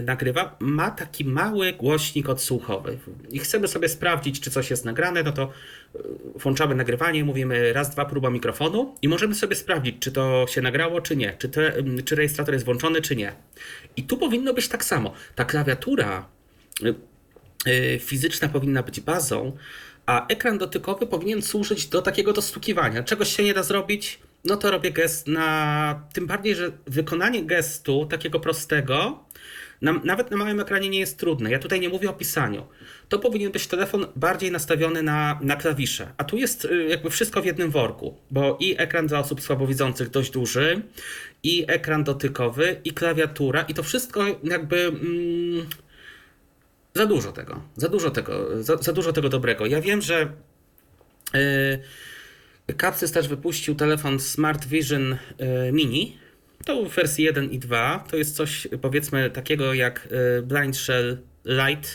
nagrywa, ma taki mały głośnik odsłuchowy i chcemy sobie sprawdzić, czy coś jest nagrane, no to y, włączamy nagrywanie, mówimy raz, dwa, próba mikrofonu i możemy sobie sprawdzić, czy to się nagrało, czy nie, czy, te, czy rejestrator jest włączony, czy nie. I tu powinno być tak samo. Ta klawiatura y, y, fizyczna powinna być bazą, a ekran dotykowy powinien służyć do takiego dostukiwania. Czegoś się nie da zrobić, no to robię gest na. Tym bardziej, że wykonanie gestu takiego prostego. Na, nawet na małym ekranie nie jest trudne. Ja tutaj nie mówię o pisaniu. To powinien być telefon bardziej nastawiony na, na klawisze. A tu jest y, jakby wszystko w jednym worku, bo i ekran dla osób słabowidzących dość duży, i ekran dotykowy, i klawiatura, i to wszystko jakby. Mm, za dużo tego, za dużo tego, za, za dużo tego dobrego. Ja wiem, że yy, Capsys też wypuścił telefon Smart Vision yy, Mini. To wersji 1 i 2. To jest coś powiedzmy takiego jak yy, Blind Shell Lite.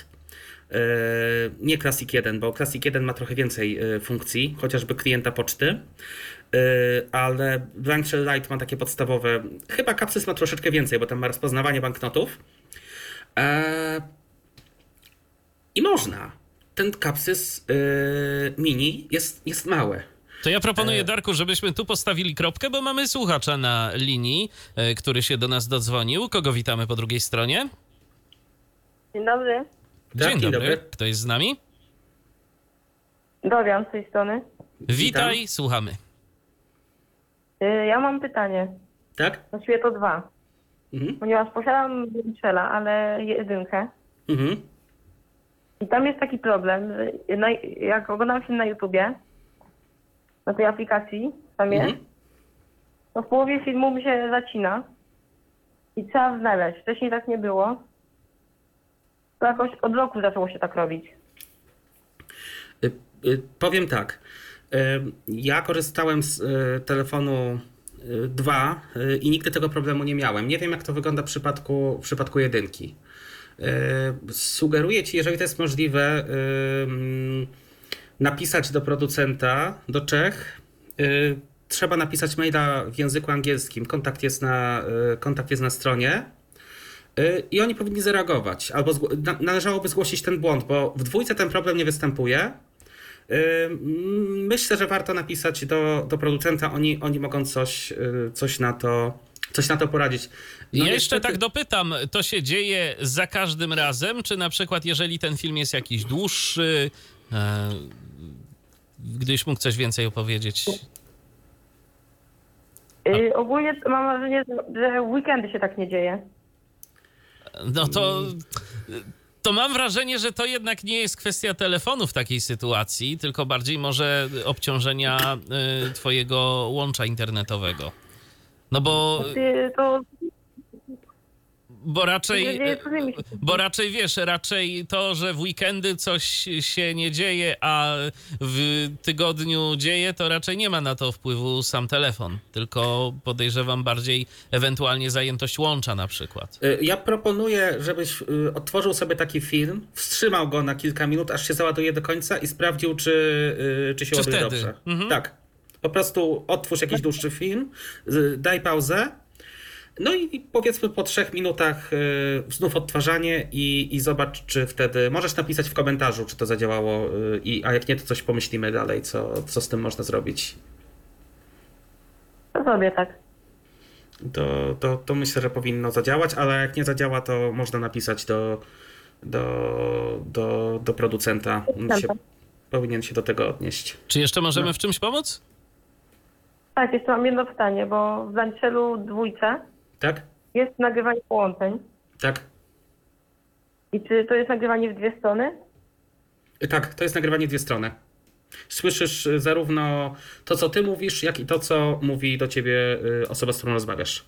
Nie Classic 1, bo Classic 1 ma trochę więcej funkcji, chociażby klienta poczty. Ale Blind Shell Lite ma takie podstawowe. Chyba Capsys ma troszeczkę więcej, bo tam ma rozpoznawanie banknotów. I można. Ten kapsys yy, mini jest, jest mały.
To ja
E.
proponuję, Darku, żebyśmy tu postawili kropkę, bo mamy słuchacza na linii, e, który się do nas dodzwonił. Kogo witamy po drugiej stronie?
Dzień dobry.
Dzień,
dzień
dobry.
dobry.
Kto jest z nami?
Dorian z tej strony.
Witaj, słuchamy.
Y, Ja mam pytanie.
Tak?
Właściwie to dwa.
Mhm.
Ponieważ posiadam Winchella, ale jedynkę.
Mhm.
I tam jest taki problem, że na, jak oglądam film na YouTubie, na tej aplikacji, tam jest,
Mhm.
to w połowie filmu mi się zacina i trzeba znaleźć. Wcześniej tak nie było. To jakoś od roku zaczęło się tak robić.
Y, y, Powiem tak. Y, Ja korzystałem z y, telefonu 2 i nigdy tego problemu nie miałem. Nie wiem, jak to wygląda w przypadku, w przypadku jedynki. Y, Sugeruję ci, jeżeli to jest możliwe, napisać do producenta, do Czech. Y, Trzeba napisać maila w języku angielskim. Kontakt jest na, y, kontakt jest na stronie. I oni powinni zareagować, albo należałoby zgłosić ten błąd, bo w dwójce ten problem nie występuje. Myślę, że warto napisać do, do producenta, oni, oni mogą coś, coś, na to, coś na to poradzić. No
Jeszcze
niestety-
tak dopytam, to się dzieje za każdym razem, czy na przykład jeżeli ten film jest jakiś dłuższy, e, gdybyś mógł coś więcej opowiedzieć?
Y, ogólnie mam wrażenie, że- weekendy się tak nie dzieje.
No to, to mam wrażenie, że to jednak nie jest kwestia telefonu w takiej sytuacji, tylko bardziej może obciążenia y, twojego łącza internetowego. No bo,
Y, To
bo raczej...
się.
Bo raczej wiesz, raczej to, że w weekendy coś się nie dzieje, a w tygodniu dzieje, to raczej nie ma na to wpływu sam telefon, tylko podejrzewam bardziej ewentualnie zajętość łącza na przykład.
Y, Ja proponuję, żebyś y, otworzył sobie taki film, wstrzymał go na kilka minut, aż się załaduje do końca i sprawdził, czy, czy się
Czy
ładuje
wtedy?
dobrze.
Mhm.
Tak. Po prostu otwórz jakiś dłuższy film, daj pauzę. No i powiedzmy po trzech minutach y, znów odtwarzanie i, i zobacz, czy wtedy możesz napisać w komentarzu, czy to zadziałało, y, i, a jak nie, to coś pomyślimy dalej, co, co z tym można zrobić.
To sobie tak.
to, to, to myślę, że powinno zadziałać, ale jak nie zadziała, to można napisać do, do, do, do producenta. On się, powinien się do tego odnieść.
Czy jeszcze możemy
No.
w czymś pomóc?
Tak, jeszcze mam jedno pytanie, bo w Lancelu dwójce
Tak?
jest nagrywanie połączeń.
Tak?
I czy to jest nagrywanie w dwie strony?
Tak, to jest nagrywanie dwie strony. Słyszysz y, zarówno to, co ty mówisz, jak i to, co mówi do ciebie y, osoba, z którą rozmawiasz.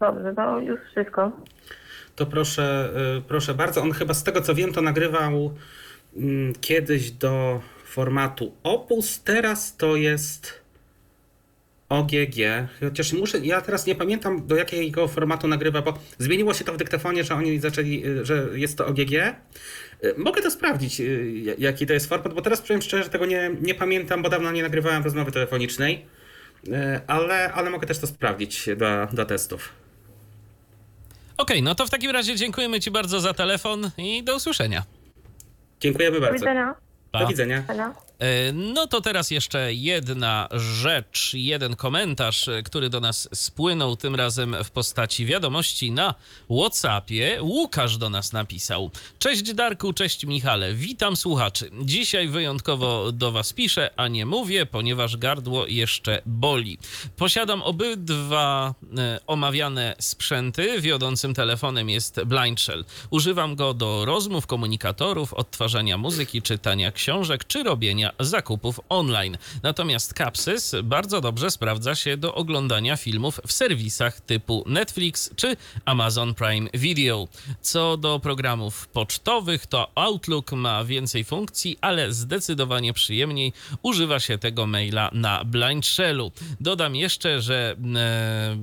Dobrze, to już wszystko.
To proszę, y, proszę bardzo. On chyba z tego co wiem, to nagrywał mm, kiedyś do formatu Opus. Teraz to jest OGG. Chociaż muszę, ja teraz nie pamiętam do jakiego formatu nagrywa, bo zmieniło się to w dyktafonie, że oni zaczęli, y, że jest to OGG. Y, Mogę to sprawdzić, y, jaki to jest format, bo teraz powiem szczerze, że tego nie, nie pamiętam, bo dawno nie nagrywałem rozmowy telefonicznej. Ale, ale mogę też to sprawdzić dla, dla testów.
Okej, no to w takim razie dziękujemy Ci bardzo za telefon i do usłyszenia.
Dziękujemy
Do
bardzo.
widzenia.
Pa.
Do widzenia.
E, No to teraz jeszcze jedna rzecz, jeden komentarz, e, który do nas spłynął, tym razem w postaci wiadomości na WhatsAppie. Łukasz do nas napisał. Cześć Darku, cześć Michale, witam słuchaczy. Dzisiaj wyjątkowo do Was piszę, a nie mówię, ponieważ gardło jeszcze boli. Posiadam obydwa e, omawiane sprzęty. Wiodącym telefonem jest Blind Shell. Używam go do rozmów, komunikatorów, odtwarzania muzyki, czytania książek czy robienia zakupów online. Natomiast Capsys bardzo dobrze sprawdza się do oglądania filmów w serwisach typu Netflix czy Amazon Prime Video. Co do programów pocztowych, to Outlook ma więcej funkcji, ale zdecydowanie przyjemniej używa się tego maila na Blind Shellu. Dodam jeszcze, że e,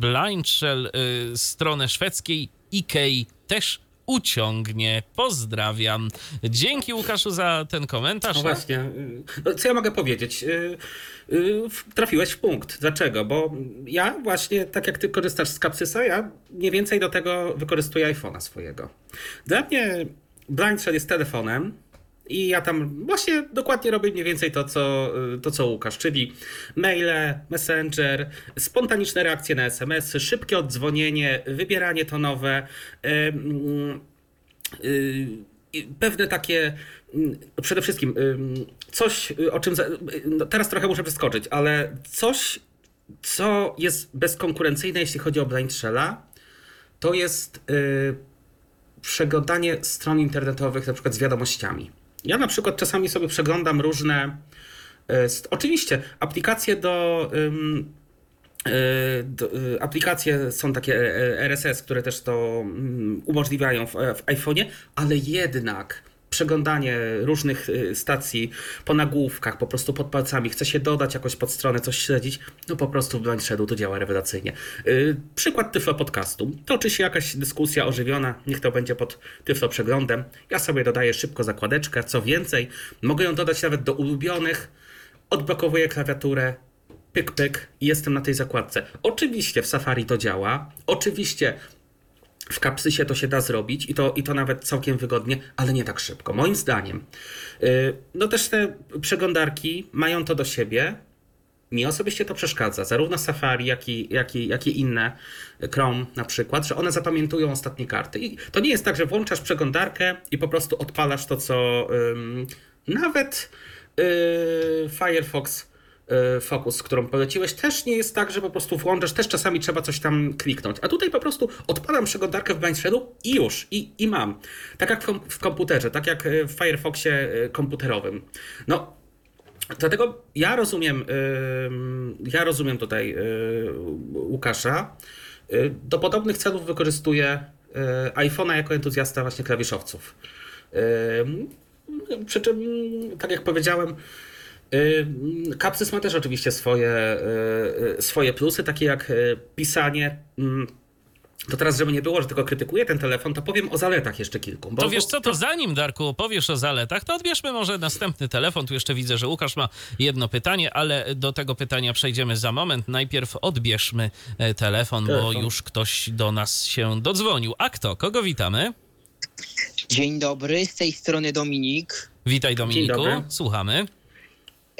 Blind Shell e, stronę szwedzkiej IKEA też uciągnie. Pozdrawiam. Dzięki Łukaszu za ten komentarz.
No właśnie. No, co ja mogę powiedzieć? Y, y, Trafiłeś w punkt. Dlaczego? Bo ja właśnie, tak jak ty korzystasz z Capsysa, ja mniej więcej do tego wykorzystuję iPhone'a swojego. Dla mnie Blind Shell jest telefonem i ja tam właśnie dokładnie robię mniej więcej to, co, y, to, co Łukasz, czyli maile, messenger, spontaniczne reakcje na SMS-y, szybkie oddzwonienie, wybieranie tonowe, ym, y, i pewne takie, mm, przede wszystkim coś, y, o czym y, no teraz trochę muszę przeskoczyć, ale coś, co jest bezkonkurencyjne, jeśli chodzi o Blind Shella, to jest yy, przeglądanie stron internetowych, na przykład z wiadomościami. Ja na przykład czasami sobie przeglądam różne, yy, oczywiście, aplikacje do. Yy, aplikacje są takie RSS, które też to mm, umożliwiają w, w iPhone'ie, ale jednak przeglądanie różnych y, stacji po nagłówkach, po prostu pod palcami, chce się dodać jakoś pod stronę, coś śledzić, no po prostu w Blind Shadow to działa rewelacyjnie. Yy, przykład Tyflo Podcastu. Toczy się jakaś dyskusja ożywiona, niech to będzie pod Tyflo Przeglądem. Ja sobie dodaję szybko zakładeczkę, co więcej, mogę ją dodać nawet do ulubionych, odblokowuję klawiaturę, pyk, pyk i jestem na tej zakładce. Oczywiście w Safari to działa, oczywiście w kapsysie to się da zrobić i to, i to nawet całkiem wygodnie, ale nie tak szybko. Moim zdaniem. Y, no też te przeglądarki mają to do siebie. Mi osobiście to przeszkadza, zarówno Safari, jak i, jak i, jak i inne, Chrome na przykład, że one zapamiętują ostatnie karty. I to nie jest tak, że włączasz przeglądarkę i po prostu odpalasz to, co nawet yy, Firefox E, Focus, którą poleciłeś, też nie jest tak, że po prostu włączasz, też czasami trzeba coś tam kliknąć. A tutaj po prostu odpalam przeglądarkę w Blind Shadow i już, i, i mam. Tak jak w, w komputerze, tak jak w Firefoxie e, komputerowym. No, dlatego ja rozumiem, ja rozumiem tutaj e, Łukasza. Do podobnych celów wykorzystuję iPhone'a jako entuzjasta właśnie klawiszowców. Przy czym, tak jak powiedziałem, Capsys ma też oczywiście swoje, y, y, swoje plusy, takie jak y, pisanie. Mm, to teraz, żeby nie było, że tylko krytykuję ten telefon, to powiem o zaletach jeszcze kilku.
Bo, to wiesz co, to zanim Darku opowiesz o zaletach, to odbierzmy może następny telefon. Tu jeszcze widzę, że Łukasz ma jedno pytanie, ale do tego pytania przejdziemy za moment. Najpierw odbierzmy telefon, telefon. bo już ktoś do nas się dodzwonił. A kto? Kogo witamy?
Dzień dobry, z tej strony Dominik.
Witaj Dominiku, słuchamy.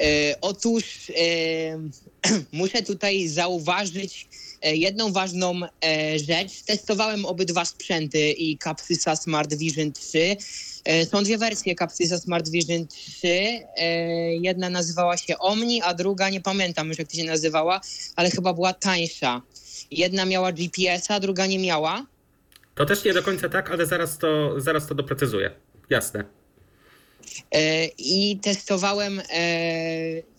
E, otóż e, muszę tutaj zauważyć e, jedną ważną rzecz. Testowałem obydwa sprzęty i Capsysa Smart Vision 3. Są dwie wersje Capsysa Smart Vision 3. Jedna nazywała się Omni, a druga nie pamiętam już jak to się nazywała, ale chyba była tańsza. Jedna miała GPS-a, druga nie miała.
To też nie do końca tak, ale zaraz to, zaraz to doprecyzuję. Jasne.
E, I testowałem, e,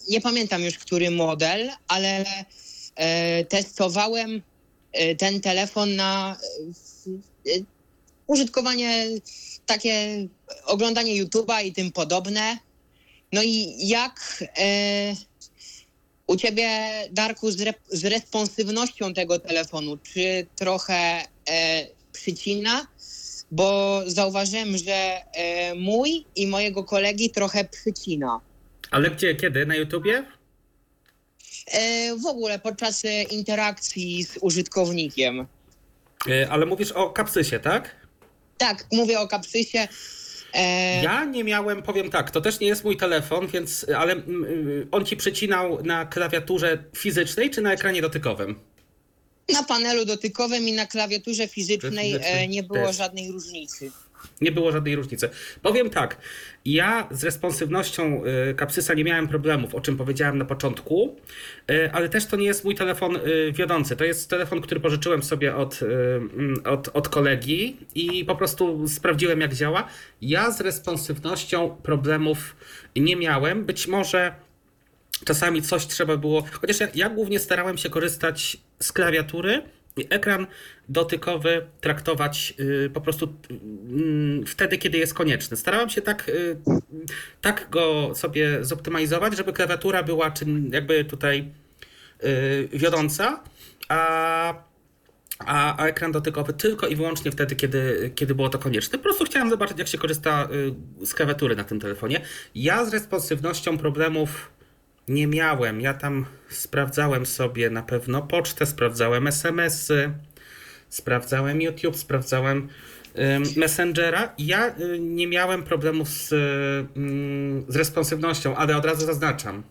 nie pamiętam już który model, ale e, testowałem ten telefon na użytkowanie takie, oglądanie YouTube'a i tym podobne. No i jak u ciebie, Darku, z, re, z responsywnością tego telefonu, czy trochę przycina, bo zauważyłem, że e, mój i mojego kolegi trochę przycina.
Ale gdzie, kiedy? Na YouTubie?
E, w ogóle podczas e, interakcji z użytkownikiem.
Ale mówisz o kapsysie, tak?
Tak, mówię o kapsysie.
Ja nie miałem, powiem tak, to też nie jest mój telefon, więc, ale on ci przecinał na klawiaturze fizycznej czy na ekranie dotykowym?
Na panelu dotykowym i na klawiaturze fizycznej e, nie było też. żadnej różnicy.
Nie było żadnej różnicy. Powiem tak, ja z responsywnością Capsysa nie miałem problemów, o czym powiedziałem na początku, e, ale też to nie jest mój telefon e, wiodący. To jest telefon, który pożyczyłem sobie od, od, od kolegi i po prostu sprawdziłem, jak działa. Ja z responsywnością problemów nie miałem. Być może czasami coś trzeba było, chociaż ja, ja głównie starałem się korzystać z klawiatury i ekran dotykowy traktować y, po prostu y, wtedy, kiedy jest konieczny. Starałem się tak, y, tak go sobie zoptymalizować, żeby klawiatura była czym jakby tutaj y, wiodąca, a, a, ekran dotykowy tylko i wyłącznie wtedy, kiedy, kiedy było to konieczne. Po prostu chciałem zobaczyć, jak się korzysta z klawiatury na tym telefonie. Ja z responsywnością problemów nie miałem. Ja tam sprawdzałem sobie na pewno pocztę, sprawdzałem SMS-y, sprawdzałem YouTube, sprawdzałem Messengera. Ja y, nie miałem problemów z, z responsywnością, ale od razu zaznaczam.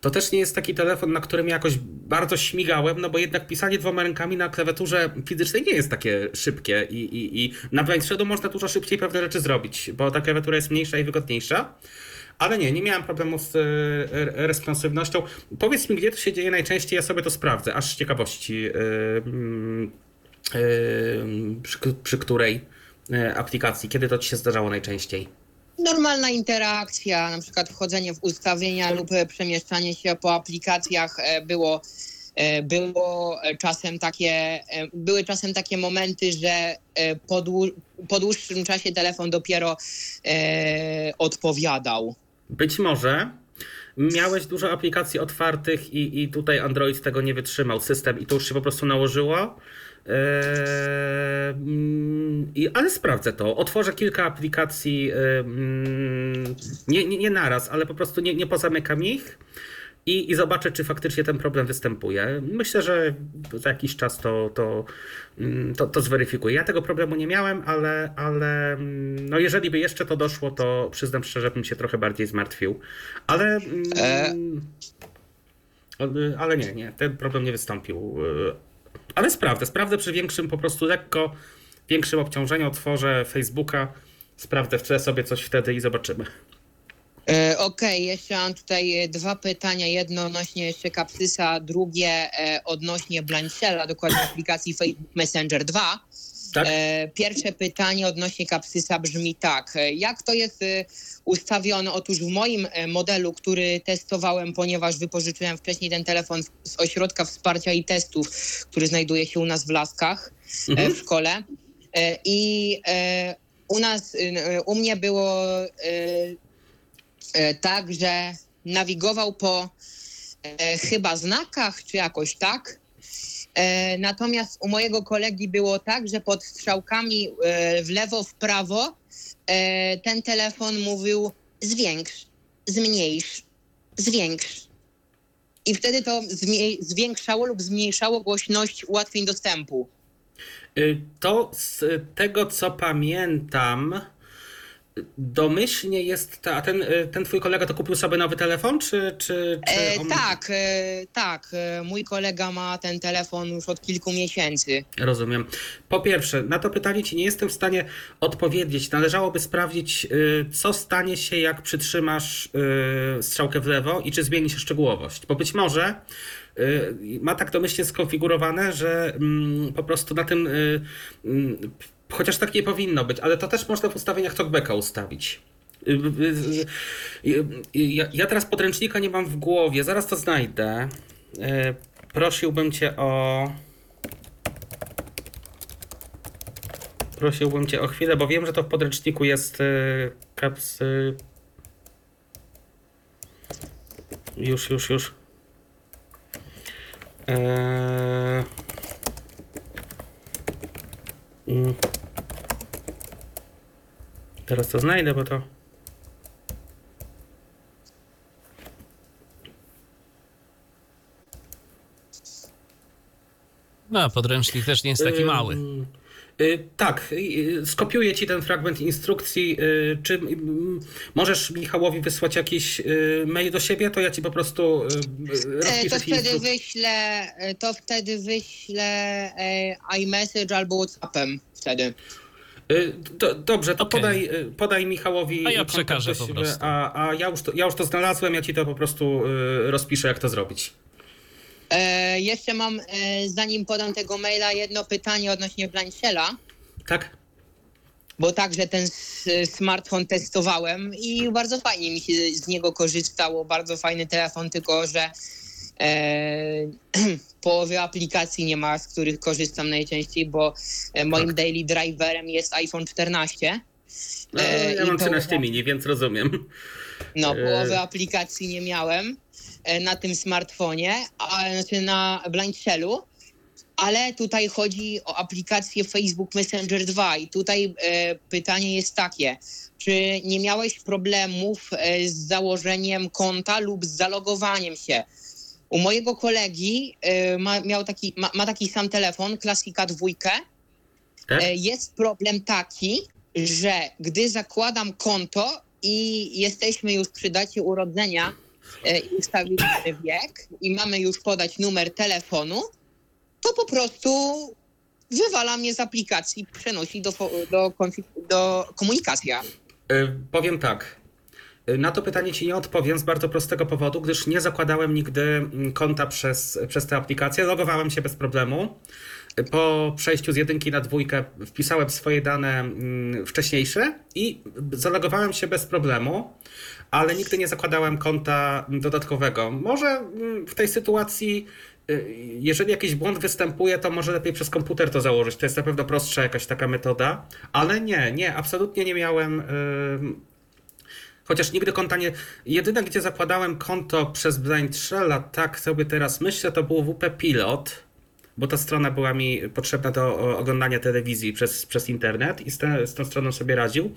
To też nie jest taki telefon, na którym jakoś bardzo śmigałem, no bo jednak pisanie dwoma rękami na klawiaturze fizycznej nie jest takie szybkie i, i, i na Blind Shadow można dużo szybciej pewne rzeczy zrobić, bo ta klawiatura jest mniejsza i wygodniejsza Ale nie, nie miałem problemu z e, e, responsywnością. Powiedz mi, gdzie to się dzieje najczęściej, ja sobie to sprawdzę, aż z ciekawości. e, mm, przy, przy której aplikacji, kiedy to ci się zdarzało najczęściej?
Normalna interakcja, na przykład wchodzenie w ustawienia lub przemieszczanie się po aplikacjach było, było czasem takie, były czasem takie momenty, że po, dłu- po dłuższym czasie telefon dopiero e, odpowiadał.
Być może miałeś dużo aplikacji otwartych i, i tutaj Android tego nie wytrzymał, system, i to już się po prostu nałożyło. I, ale sprawdzę to. Otworzę kilka aplikacji, em, nie, nie, nie naraz, ale po prostu nie, nie pozamykam ich i, i zobaczę, czy faktycznie ten problem występuje. Myślę, że za jakiś czas to, to, mm, to, to zweryfikuję. Ja tego problemu nie miałem, ale, ale mm, no jeżeli by jeszcze to doszło, to przyznam szczerze, bym się trochę bardziej zmartwił. Ale. mm,
E.
ale- Ale nie, nie, ten problem nie wystąpił. E, Ale sprawdzę, sprawdzę przy większym, po prostu lekko większym obciążeniu, otworzę Facebooka, sprawdzę wczoraj sobie coś wtedy i zobaczymy.
E, Okej, jeszcze mam tutaj e, dwa pytania. Jedno odnośnie jeszcze Capsysa, drugie e, odnośnie Blanchella, dokładnie aplikacji Facebook Messenger 2.
Tak?
Pierwsze pytanie odnośnie Capsysa brzmi tak. Jak to jest ustawione? Otóż w moim modelu, który testowałem, ponieważ wypożyczyłem wcześniej ten telefon z- ośrodka wsparcia i testów, który znajduje się u nas w Laskach
Mhm.
w szkole. I u nas, u mnie było tak, że nawigował po e, chyba znakach, czy jakoś tak. E, natomiast u mojego kolegi było tak, że pod strzałkami e, w lewo, w prawo e, ten telefon mówił zwiększ, zmniejsz, zwiększ. I wtedy to zwiększało lub zmniejszało głośność ułatwień dostępu.
Y, To z tego co pamiętam, domyślnie jest ta, a ten, y, ten twój kolega to kupił sobie nowy telefon, czy, czy, czy
E,
on...
tak, e, tak. E, mój kolega ma ten telefon już od kilku miesięcy.
Rozumiem. Po pierwsze, na to pytanie ci nie jestem w stanie odpowiedzieć. Należałoby sprawdzić, y, co stanie się, jak przytrzymasz y, strzałkę w lewo i czy zmieni się szczegółowość. Bo być może ma tak domyślnie skonfigurowane, że mm, po prostu na tym, mm, chociaż tak nie powinno być, ale to też można w ustawieniach talkbacka ustawić. Y, y, y, Ja, ja teraz podręcznika nie mam w głowie, zaraz to znajdę. Prosiłbym cię o. Prosiłbym cię o chwilę, bo wiem, że to w podręczniku jest kaps. Już, już, już. Eee... Teraz to znajdę, bo to.
No, podręcznik też nie jest taki mały.
Y, Tak, y, skopiuję ci ten fragment instrukcji. y, Czy możesz Michałowi wysłać jakiś mail do siebie, to ja ci po prostu
E,
rozpiszę
to wtedy wyślę, e, to wtedy wyślę e, iMessage albo WhatsAppem wtedy.
Y, do, Dobrze, to
Okej.
podaj, y, podaj Michałowi.
A ja
kontakt
przekażę po prostu.
A, a ja, już to, ja już to znalazłem, ja ci to po prostu y, rozpiszę, jak to zrobić.
E, jeszcze mam, e, zanim podam tego maila, jedno pytanie odnośnie Blanchella,
Tak?
bo także ten smartfon testowałem i bardzo fajnie mi się z niego korzystało. Bardzo fajny telefon, tylko że e, połowy aplikacji nie ma, z których korzystam najczęściej, bo e, moim
Tak.
daily driverem jest iPhone 14.
No,
E,
ja mam
to-
13 mini, więc rozumiem.
No,
E.
połowy aplikacji nie miałem na tym smartfonie, a, znaczy na Blankshellu, ale tutaj chodzi o aplikację Facebook Messenger 2 i tutaj e, pytanie jest takie, czy nie miałeś problemów z założeniem konta lub z zalogowaniem się? U mojego kolegi e, ma, miał taki, ma, ma taki sam telefon, klasika dwójkę,
Tak?
E, Jest problem taki, że gdy zakładam konto i jesteśmy już przy dacie urodzenia i ustawiliśmy wiek i mamy już podać numer telefonu, to po prostu wywala mnie z aplikacji, przenosi do, do, do komunikacja.
Y, Powiem tak. Na to pytanie Ci nie odpowiem z bardzo prostego powodu, gdyż nie zakładałem nigdy mm, konta przez, przez tę aplikację. Logowałem się bez problemu. Po przejściu z jedynki na dwójkę wpisałem swoje dane mm, wcześniejsze i zalogowałem się bez problemu, ale nigdy nie zakładałem konta dodatkowego. Może mm, w tej sytuacji, y, jeżeli jakiś błąd występuje, to może lepiej przez komputer to założyć. To jest na pewno prostsza jakaś taka metoda, ale nie, nie, absolutnie nie miałem. Chociaż nigdy konta nie. Jedyne, gdzie zakładałem konto przez Blind Shella, tak sobie teraz myślę, to było WP Pilot, bo ta strona była mi potrzebna do o, oglądania telewizji przez, przez internet i z, te, z tą stroną sobie radził.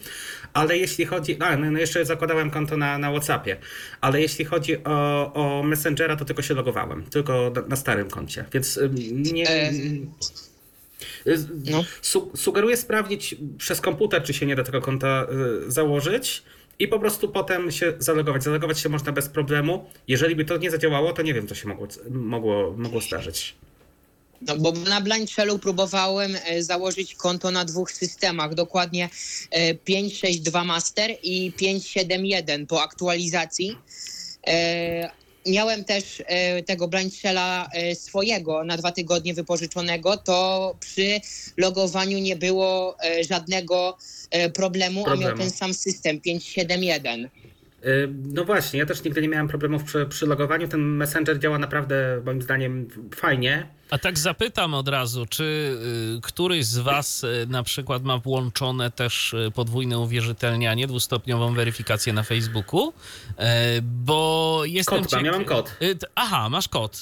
Ale jeśli chodzi. A, no, no jeszcze zakładałem konto na, na WhatsAppie. Ale jeśli chodzi o, o Messengera, to tylko się logowałem. Tylko na, na starym koncie. Więc ym, nie.
E, No.
Su sugeruję sprawdzić przez komputer, czy się nie da tego konta założyć i po prostu potem się zalogować. Zalogować się można bez problemu. Jeżeli by to nie zadziałało, to nie wiem, co się mogło, mogło, mogło zdarzyć.
No, bo na Blind Shellu próbowałem e, założyć konto na dwóch systemach, dokładnie e, 5.6.2 Master i 5.7.1 po aktualizacji. Miałem też e, tego Blind Shella e, swojego na dwa tygodnie wypożyczonego, to przy logowaniu nie było e, żadnego e, problemu, a miał
Problemu.
ten sam system 5.7.1.
Y, No właśnie, ja też nigdy nie miałem problemów przy, przy logowaniu. Ten Messenger działa naprawdę, moim zdaniem, fajnie.
A tak zapytam od razu, czy y, któryś z Was y, na przykład ma włączone też y, podwójne uwierzytelnianie, dwustopniową weryfikację na Facebooku? Bo jestem
Kod mam, ja mam kod.
Aha, masz kod.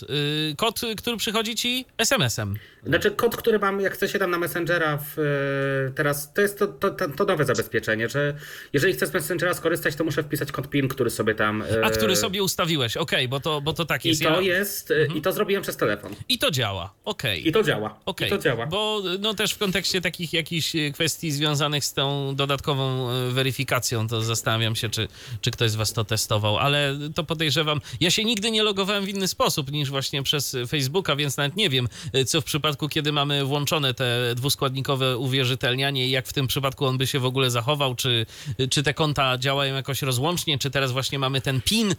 Kod, który przychodzi Ci SMS-em.
Znaczy kod, który mam, jak chcę się tam na Messengera w, teraz, to jest to, to, to, nowe zabezpieczenie, że jeżeli chcę z Messengera skorzystać, to muszę wpisać kod PIN, który sobie tam...
A który sobie ustawiłeś, okej, bo, to, bo to tak
I
jest.
to
Ja-
jest, y, i to zrobiłem przez telefon.
I to działa, okej.
I to działa.
Okej,
I to działa.
bo no też w kontekście takich jakichś e, kwestii związanych z tą dodatkową e, weryfikacją, to zastanawiam się, czy, czy ktoś z was to testował, ale to podejrzewam. Ja się nigdy nie logowałem w inny sposób niż właśnie przez Facebooka, więc nawet nie wiem, e, co w przypadku, kiedy mamy włączone te dwuskładnikowe uwierzytelnianie i jak w tym przypadku on by się w ogóle zachował, czy, czy te konta działają jakoś rozłącznie, czy teraz właśnie mamy ten PIN,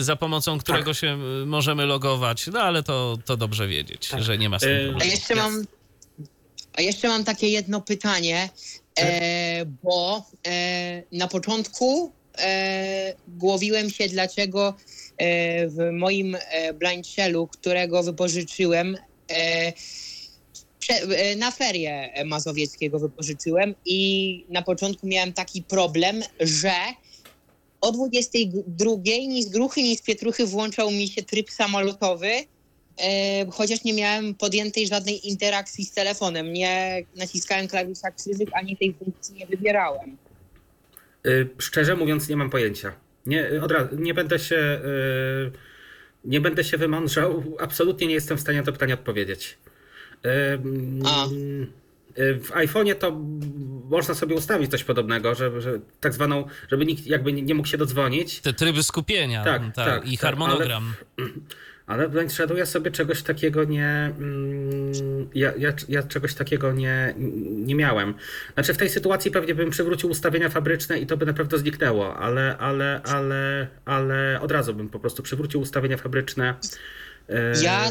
za pomocą którego się e, możemy logować, no ale to, to dobrze wiedzieć, że nie ma z tym
E,
problemu.
A jeszcze mam, a jeszcze mam takie jedno pytanie, e, bo e, na początku e, głowiłem się, dlaczego e, w moim e, blind shellu, którego wypożyczyłem, na ferie mazowieckiego wypożyczyłem i na początku miałem taki problem, że o 22 ni z gruchy, ni z pietruchy włączał mi się tryb samolotowy, chociaż nie miałem podjętej żadnej interakcji z telefonem. Nie naciskałem klawisza krzyżyk, ani tej funkcji nie wybierałem.
Y, Szczerze mówiąc, nie mam pojęcia. Nie, y, od razu, nie będę się. y, Nie będę się wymądrzał. Absolutnie nie jestem w stanie na to pytanie odpowiedzieć.
A.
W iPhone'ie to można sobie ustawić coś podobnego, że, że tak zwaną, żeby nikt jakby nie nie mógł się dodzwonić.
Te tryby skupienia
Tak,
tak,
tak,
i
tak,
harmonogram.
Ale w Blind Shadow ja sobie czegoś takiego nie. mm, Ja, ja, ja czegoś takiego nie, nie miałem. Znaczy w tej sytuacji pewnie bym przywrócił ustawienia fabryczne i to by naprawdę zniknęło, ale, ale, ale, ale od razu bym po prostu przywrócił ustawienia fabryczne. E,
Ja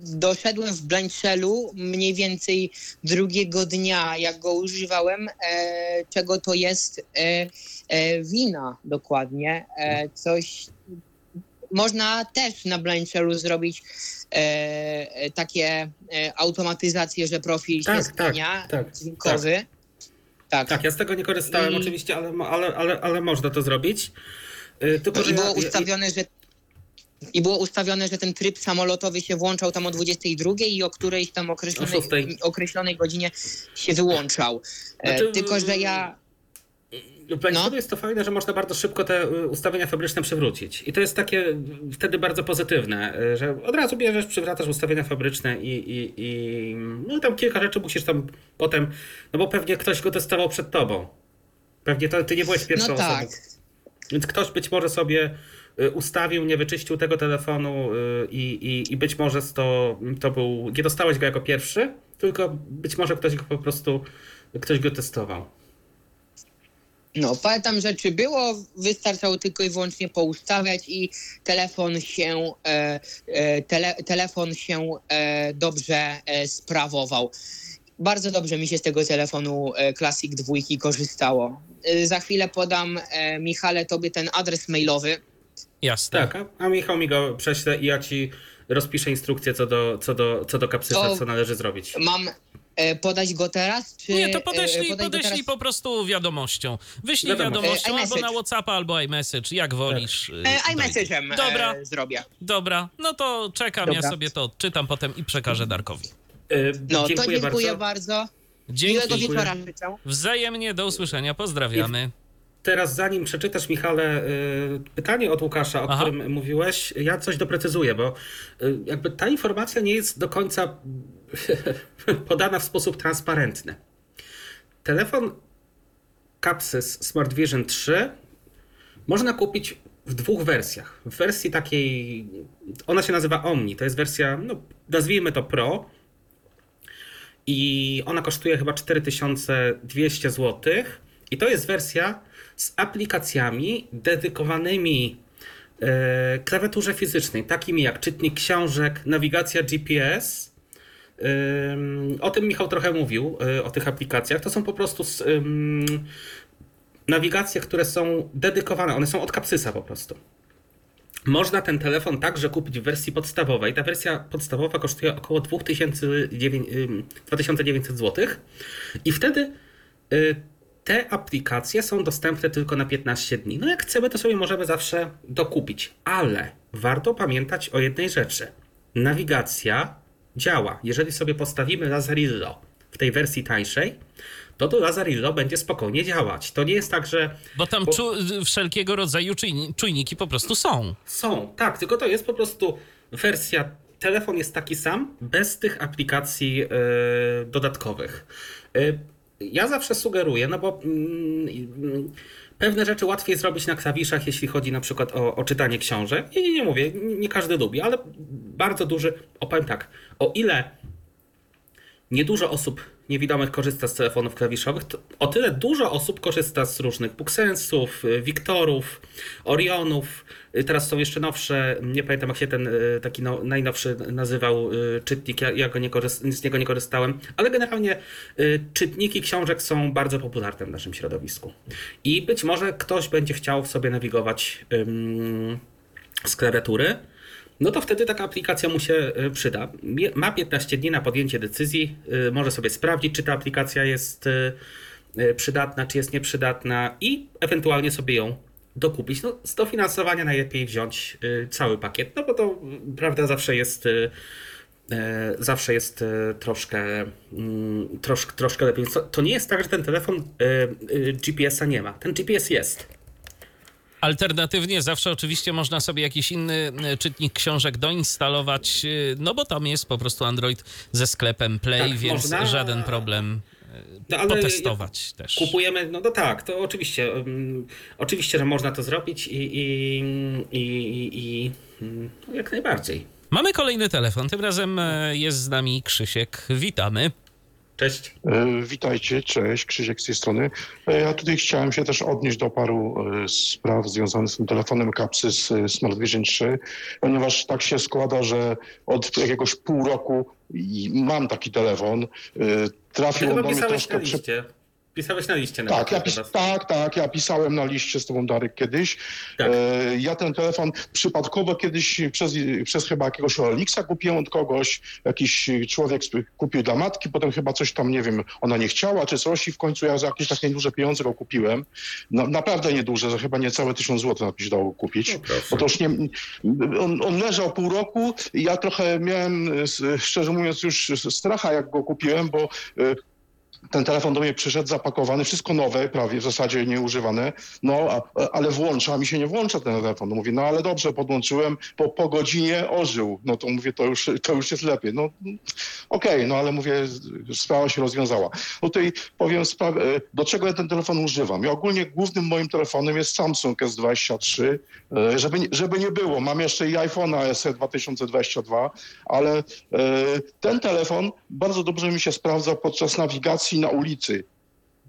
doszedłem w blind shellu mniej więcej drugiego dnia, jak go używałem, e, czego to jest e, e, wina dokładnie. E, coś można też na blind shellu zrobić e, e, takie e, automatyzacje, że profil
Tak,
się
tak,
zmienia,
tak,
dźwiękowy. Tak.
Tak, ja z tego nie korzystałem
I-
oczywiście, ale, ale, ale, ale można to zrobić. E, Tylko,
No I było
ja-
ustawione, że i było ustawione, że ten tryb samolotowy się włączał tam o 22 i o którejś tam określonej,
O 6.
określonej godzinie się wyłączał. E,
Znaczy,
tylko, że ja.
W Blind
No.
Shadow jest to fajne, że można bardzo szybko te y, ustawienia fabryczne przywrócić. I to jest takie wtedy bardzo pozytywne, y, że od razu bierzesz, przywracasz ustawienia fabryczne i, i, i no tam kilka rzeczy musisz tam potem, no bo pewnie ktoś go testował przed tobą. Pewnie to, ty nie byłeś pierwszą
No tak.
osobą. Więc ktoś być może sobie y, ustawił, nie wyczyścił tego telefonu i, i, i być może to, to był, nie dostałeś go jako pierwszy, tylko być może ktoś go po prostu, ktoś go testował.
No, parę tam rzeczy było, wystarczało tylko i wyłącznie poustawiać i telefon się, e, e, tele, telefon się e, dobrze e, sprawował. Bardzo dobrze mi się z tego telefonu e, Classic 2 korzystało. E, za chwilę podam e, Michale tobie ten adres mailowy.
Jasne.
Tak, a, a Michał mi go prześle i ja ci rozpiszę instrukcję co do, co do, co do kapsysa,
To-
co należy zrobić.
Mam podać go teraz? Czy,
Nie, to
e,
podeślij, podeślij
teraz?
po prostu wiadomością. Wyślij
Wiadomo.
wiadomością
E,
albo na Whatsappa, albo iMessage, jak wolisz. y,
E, iMessage'em
Dobra.
e, zrobię.
Dobra, no to czekam, ja
Dobra.
sobie to odczytam potem i przekażę Darkowi.
No,
dziękuję,
to dziękuję
bardzo.
bardzo. Miłego
Dzięki.
wieczora życzę.
Wzajemnie do usłyszenia, pozdrawiamy.
Teraz zanim przeczytasz, Michale, pytanie od Łukasza, o
Aha.
którym mówiłeś, ja coś doprecyzuję, bo jakby ta informacja nie jest do końca podana w sposób transparentny. Telefon Capsys Smart Vision 3 można kupić w dwóch wersjach. W wersji takiej, ona się nazywa Omni, to jest wersja, no, nazwijmy to Pro, i ona kosztuje chyba 4200 zł. I to jest wersja z aplikacjami dedykowanymi e, klawiaturze fizycznej, takimi jak czytnik książek, nawigacja GPS. O tym Michał trochę mówił, y, o tych aplikacjach. To są po prostu nawigacje, które są dedykowane, one są od kapsysa po prostu. Można ten telefon także kupić w wersji podstawowej. Ta wersja podstawowa kosztuje około 2900 ym, 2900 zł. I wtedy y, te aplikacje są dostępne tylko na 15 dni. No jak chcemy, to sobie możemy zawsze dokupić, ale warto pamiętać o jednej rzeczy. Nawigacja działa. Jeżeli sobie postawimy Lazarillo w tej wersji tańszej, to to Lazarillo będzie spokojnie działać. To nie jest tak, że
Bo tam
Bo-
czu, wszelkiego rodzaju czujni- czujniki po prostu są.
Są, tak, tylko to jest po prostu wersja. Telefon jest taki sam, bez tych aplikacji e, dodatkowych. E, ja zawsze sugeruję, no bo mm, pewne rzeczy łatwiej zrobić na klawiszach, jeśli chodzi na przykład o, o czytanie książek. Nie, nie, nie mówię, nie, nie każdy lubi, ale bardzo duży, opowiem tak, o ile niedużo osób niewidomych korzysta z telefonów klawiszowych, to o tyle dużo osób korzysta z różnych Booksensów, y, Wiktorów, Orionów. Y, Teraz są jeszcze nowsze, nie pamiętam jak się ten y, taki no, najnowszy nazywał czytnik, ja, ja go nie z niego nie korzystałem, ale generalnie czytniki książek są bardzo popularne w naszym środowisku. I być może ktoś będzie chciał sobie nawigować ym, z klawiatury, no to wtedy taka aplikacja mu się y, przyda. Ma 15 dni na podjęcie decyzji, y, może sobie sprawdzić, czy ta aplikacja jest y, przydatna, czy jest nieprzydatna i ewentualnie sobie ją dokupić. No, z dofinansowania najlepiej wziąć cały pakiet, no bo to prawda zawsze jest. e, Zawsze jest e, troszkę, mm, trosz, troszkę lepiej. To nie jest tak, że ten telefon e, e, GPS-a nie ma. Ten GPS jest.
Alternatywnie zawsze oczywiście można sobie jakiś inny e, czytnik książek doinstalować, e, no bo tam jest po prostu Android ze sklepem Play,
Tak,
więc
można.
żaden problem
No,
e, potestować też.
Kupujemy, no, no tak, to oczywiście. ym, oczywiście, że można to zrobić i, i, i, i, i mm, jak najbardziej.
Mamy kolejny telefon, tym razem e, jest z nami Krzysiek. Witamy.
Cześć.
E, Witajcie, cześć, Krzysiek z tej strony. E, Ja tutaj chciałem się też odnieść do paru e, spraw związanych z tym telefonem Capsys e, Smart Vision 3, ponieważ tak się składa, że od jakiegoś pół roku mam taki telefon. Trafił on do mnie troszkę przy...
Pisałeś na liście.
Tak, ja pis... tak, tak, ja pisałem na liście z tobą Darek kiedyś.
Tak.
E, ja ten telefon przypadkowo kiedyś przez, przez chyba jakiegoś Olixa kupiłem od kogoś, jakiś człowiek kupił dla matki, potem chyba coś tam, nie wiem, ona nie chciała czy coś i w końcu ja za jakieś takie duże pieniądze go kupiłem. No, naprawdę nieduże, za chyba niecałe tysiąc złotych na się dało kupić.
No.
Bo to już nie, on, on leżał pół roku i ja trochę miałem, s- szczerze mówiąc, już stracha jak go kupiłem, bo e, ten telefon do mnie przyszedł zapakowany, wszystko nowe, prawie w zasadzie nieużywane, no a, ale włącza, a mi się nie włącza ten telefon. No mówię, no ale dobrze, podłączyłem, po, po godzinie ożył, no to mówię, to już, to już jest lepiej. No okej, no ale mówię, sprawa się rozwiązała. No tutaj powiem e, do czego ja ten telefon używam. Ja ogólnie głównym moim telefonem jest Samsung S23, e, żeby, żeby nie było, mam jeszcze i iPhone'a SE 2022, ale e, ten telefon bardzo dobrze mi się sprawdza podczas nawigacji na ulicy.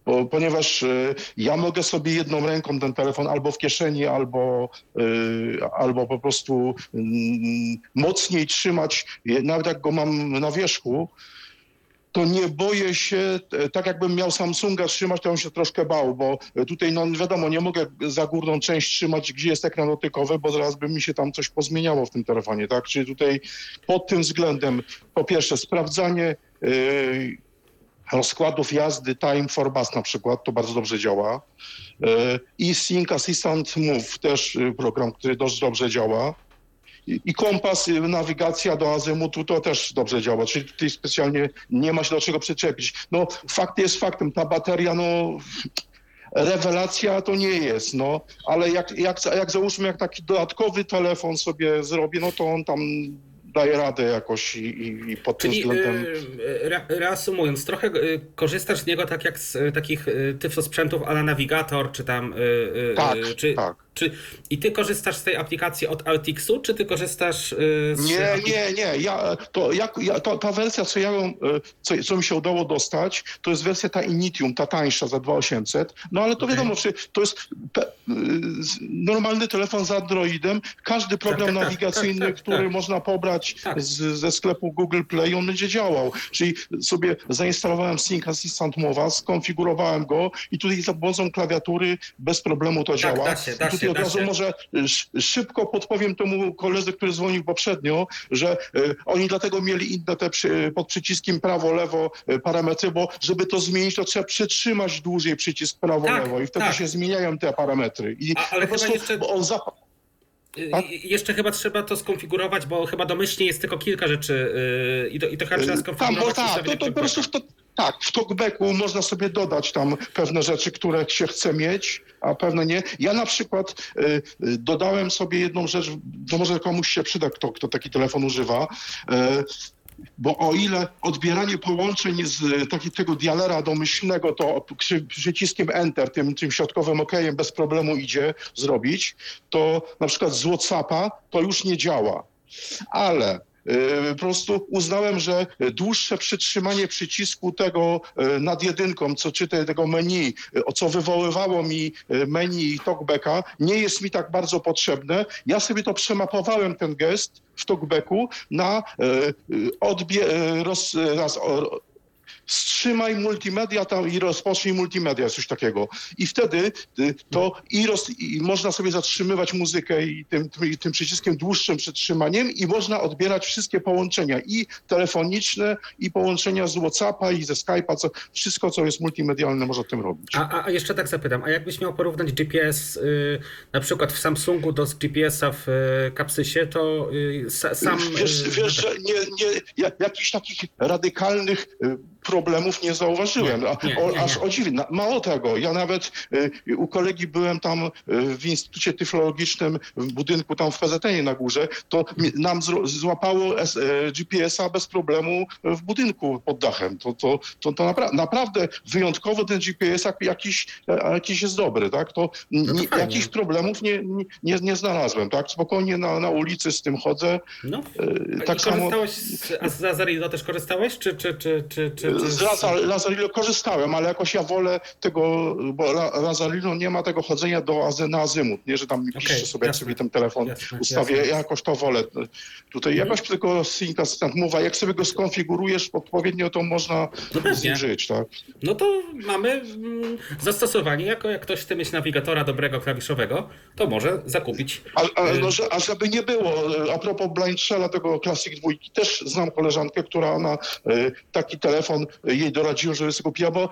bo, ponieważ e, ja mogę sobie jedną ręką ten telefon albo w kieszeni, albo, e, albo po prostu mm, mocniej trzymać, nawet jak go mam na wierzchu, to nie boję się, e, tak jakbym miał Samsunga trzymać, to bym się troszkę bał, bo tutaj, no wiadomo, nie mogę za górną część trzymać, gdzie jest ekran dotykowy, bo zaraz by mi się tam coś pozmieniało w tym telefonie, tak? Czyli tutaj pod tym względem, po pierwsze, sprawdzanie rozkładów jazdy Time for Bus na przykład, to bardzo dobrze działa. Yy, I Sync Assistant Move, też yy, program, który dość dobrze działa. I i kompas, y, nawigacja do azymutu to też dobrze działa, czyli tutaj specjalnie nie ma się do czego przyczepić. No fakt jest faktem, ta bateria no rewelacja to nie jest, no ale jak, jak, jak załóżmy, jak taki dodatkowy telefon sobie zrobię, no to on tam daje radę jakoś i, i, i pod
Czyli
tym względem...
y, re, reasumując, trochę y, korzystasz z niego tak jak z y, takich tyflosprzętów a la Navigator, czy tam...
Tak,
czy,
tak.
Czy, I ty korzystasz z tej aplikacji od Altixu, czy ty korzystasz y, z...
Nie, nie, nie. Ja, to, ja, to, ta wersja, co, ja e, co, co mi się udało dostać, to jest wersja ta Initium, ta tańsza za 2800. No ale to
Okej.
wiadomo, że to jest pe, y, normalny telefon z Androidem. Każdy program
tak, tak,
nawigacyjny,
tak, tak,
który
tak.
można pobrać
Tak.
z, ze sklepu Google Play, on będzie działał. Czyli sobie zainstalowałem Sync Assistant Mowa, skonfigurowałem go i tutaj za pomocą klawiatury bez problemu to działa.
da się, da
I od razu może sz- szybko podpowiem temu koledze, który dzwonił poprzednio, że e, oni dlatego mieli inne te pod przyciskiem prawo, lewo e, parametry, bo żeby to zmienić, to trzeba przytrzymać dłużej przycisk prawo,
Tak,
i wtedy
tak.
się zmieniają te parametry. I
A- ale
po prostu,
jeszcze-
on zap-
Y,
Tak?
i- Jeszcze chyba trzeba to skonfigurować, bo chyba domyślnie jest tylko kilka rzeczy y, i to, i to chyba trzeba
Tam,
skonfigurować.
bo tak, to, to po prostu to, tak, w talkbacku można sobie dodać tam pewne rzeczy, które się chce mieć, a pewne nie. Ja na przykład y, y, dodałem sobie jedną rzecz, to może komuś się przyda, kto, kto taki telefon używa. Y, bo o ile odbieranie połączeń z e, takiego dialera domyślnego, to przy, przyciskiem Enter, tym, tym środkowym okejem bez problemu idzie zrobić, to na przykład z Whatsappa to już nie działa. Ale po prostu uznałem, że dłuższe przytrzymanie przycisku tego e, nad jedynką, co czyta tego menu, e, o co wywoływało mi e, menu talkbacka, nie jest mi tak bardzo potrzebne. Ja sobie to przemapowałem, ten gest w talkbacku na e, e, odbie, e, roz, wstrzymaj multimedia tam i rozpocznij multimedia, coś takiego. I wtedy y, to i, roz, i można sobie zatrzymywać muzykę i tym, tym, przyciskiem dłuższym przytrzymaniem i można odbierać wszystkie połączenia i telefoniczne, i połączenia z Whatsappa i ze Skype'a, co, wszystko, co jest multimedialne, można tym robić.
A, a, jeszcze tak zapytam, a jakbyś miał porównać GPS y, na przykład w Samsungu do GPS-a w y, Capsysie, to y, sa, sam...
Wiesz,
y,
wiesz że nie, nie, ja- jakichś takich radykalnych y, problemów nie zauważyłem.
Nie,
A-
nie, nie,
aż o dziwne. Mało tego, ja nawet y, u kolegi byłem tam y, w Instytucie Tyflologicznym w budynku tam w PZN na górze, to nam złapało S- y, GPS-a bez problemu w budynku pod dachem. To, to, to, to napra- naprawdę wyjątkowo ten GPS jak- jakiś, jakiś jest dobry, tak? To,
No to
jakichś problemów nie, nie, nie, znalazłem, tak? Spokojnie na, na ulicy z tym chodzę.
No, tak I
samo
korzystałeś z, a z też korzystałeś? Czy, czy, czy, czy, czy
z Laza- Lazarillo korzystałem, ale jakoś ja wolę tego, bo La- Lazarillo nie ma tego chodzenia do na azymut, nie, że tam mi piszcie sobie, jak
jasne.
sobie ten telefon
Jasne,
ustawię,
jasne.
ja jakoś to wolę. Tutaj
Mhm.
jakoś tylko Sync Assistant Move, a jak sobie go skonfigurujesz odpowiednio, to można
No
z
pewnie.
nim żyć, tak?
No to mamy mm, zastosowanie, jako jak ktoś chce mieć nawigatora dobrego klawiszowego, to może zakupić.
A, a,
Y-
no, że, a żeby nie było, e, a propos Blind Shella, tego Classic dwójki, też znam koleżankę, która ona e, taki telefon jej doradziła, żeby sobie kupiła, bo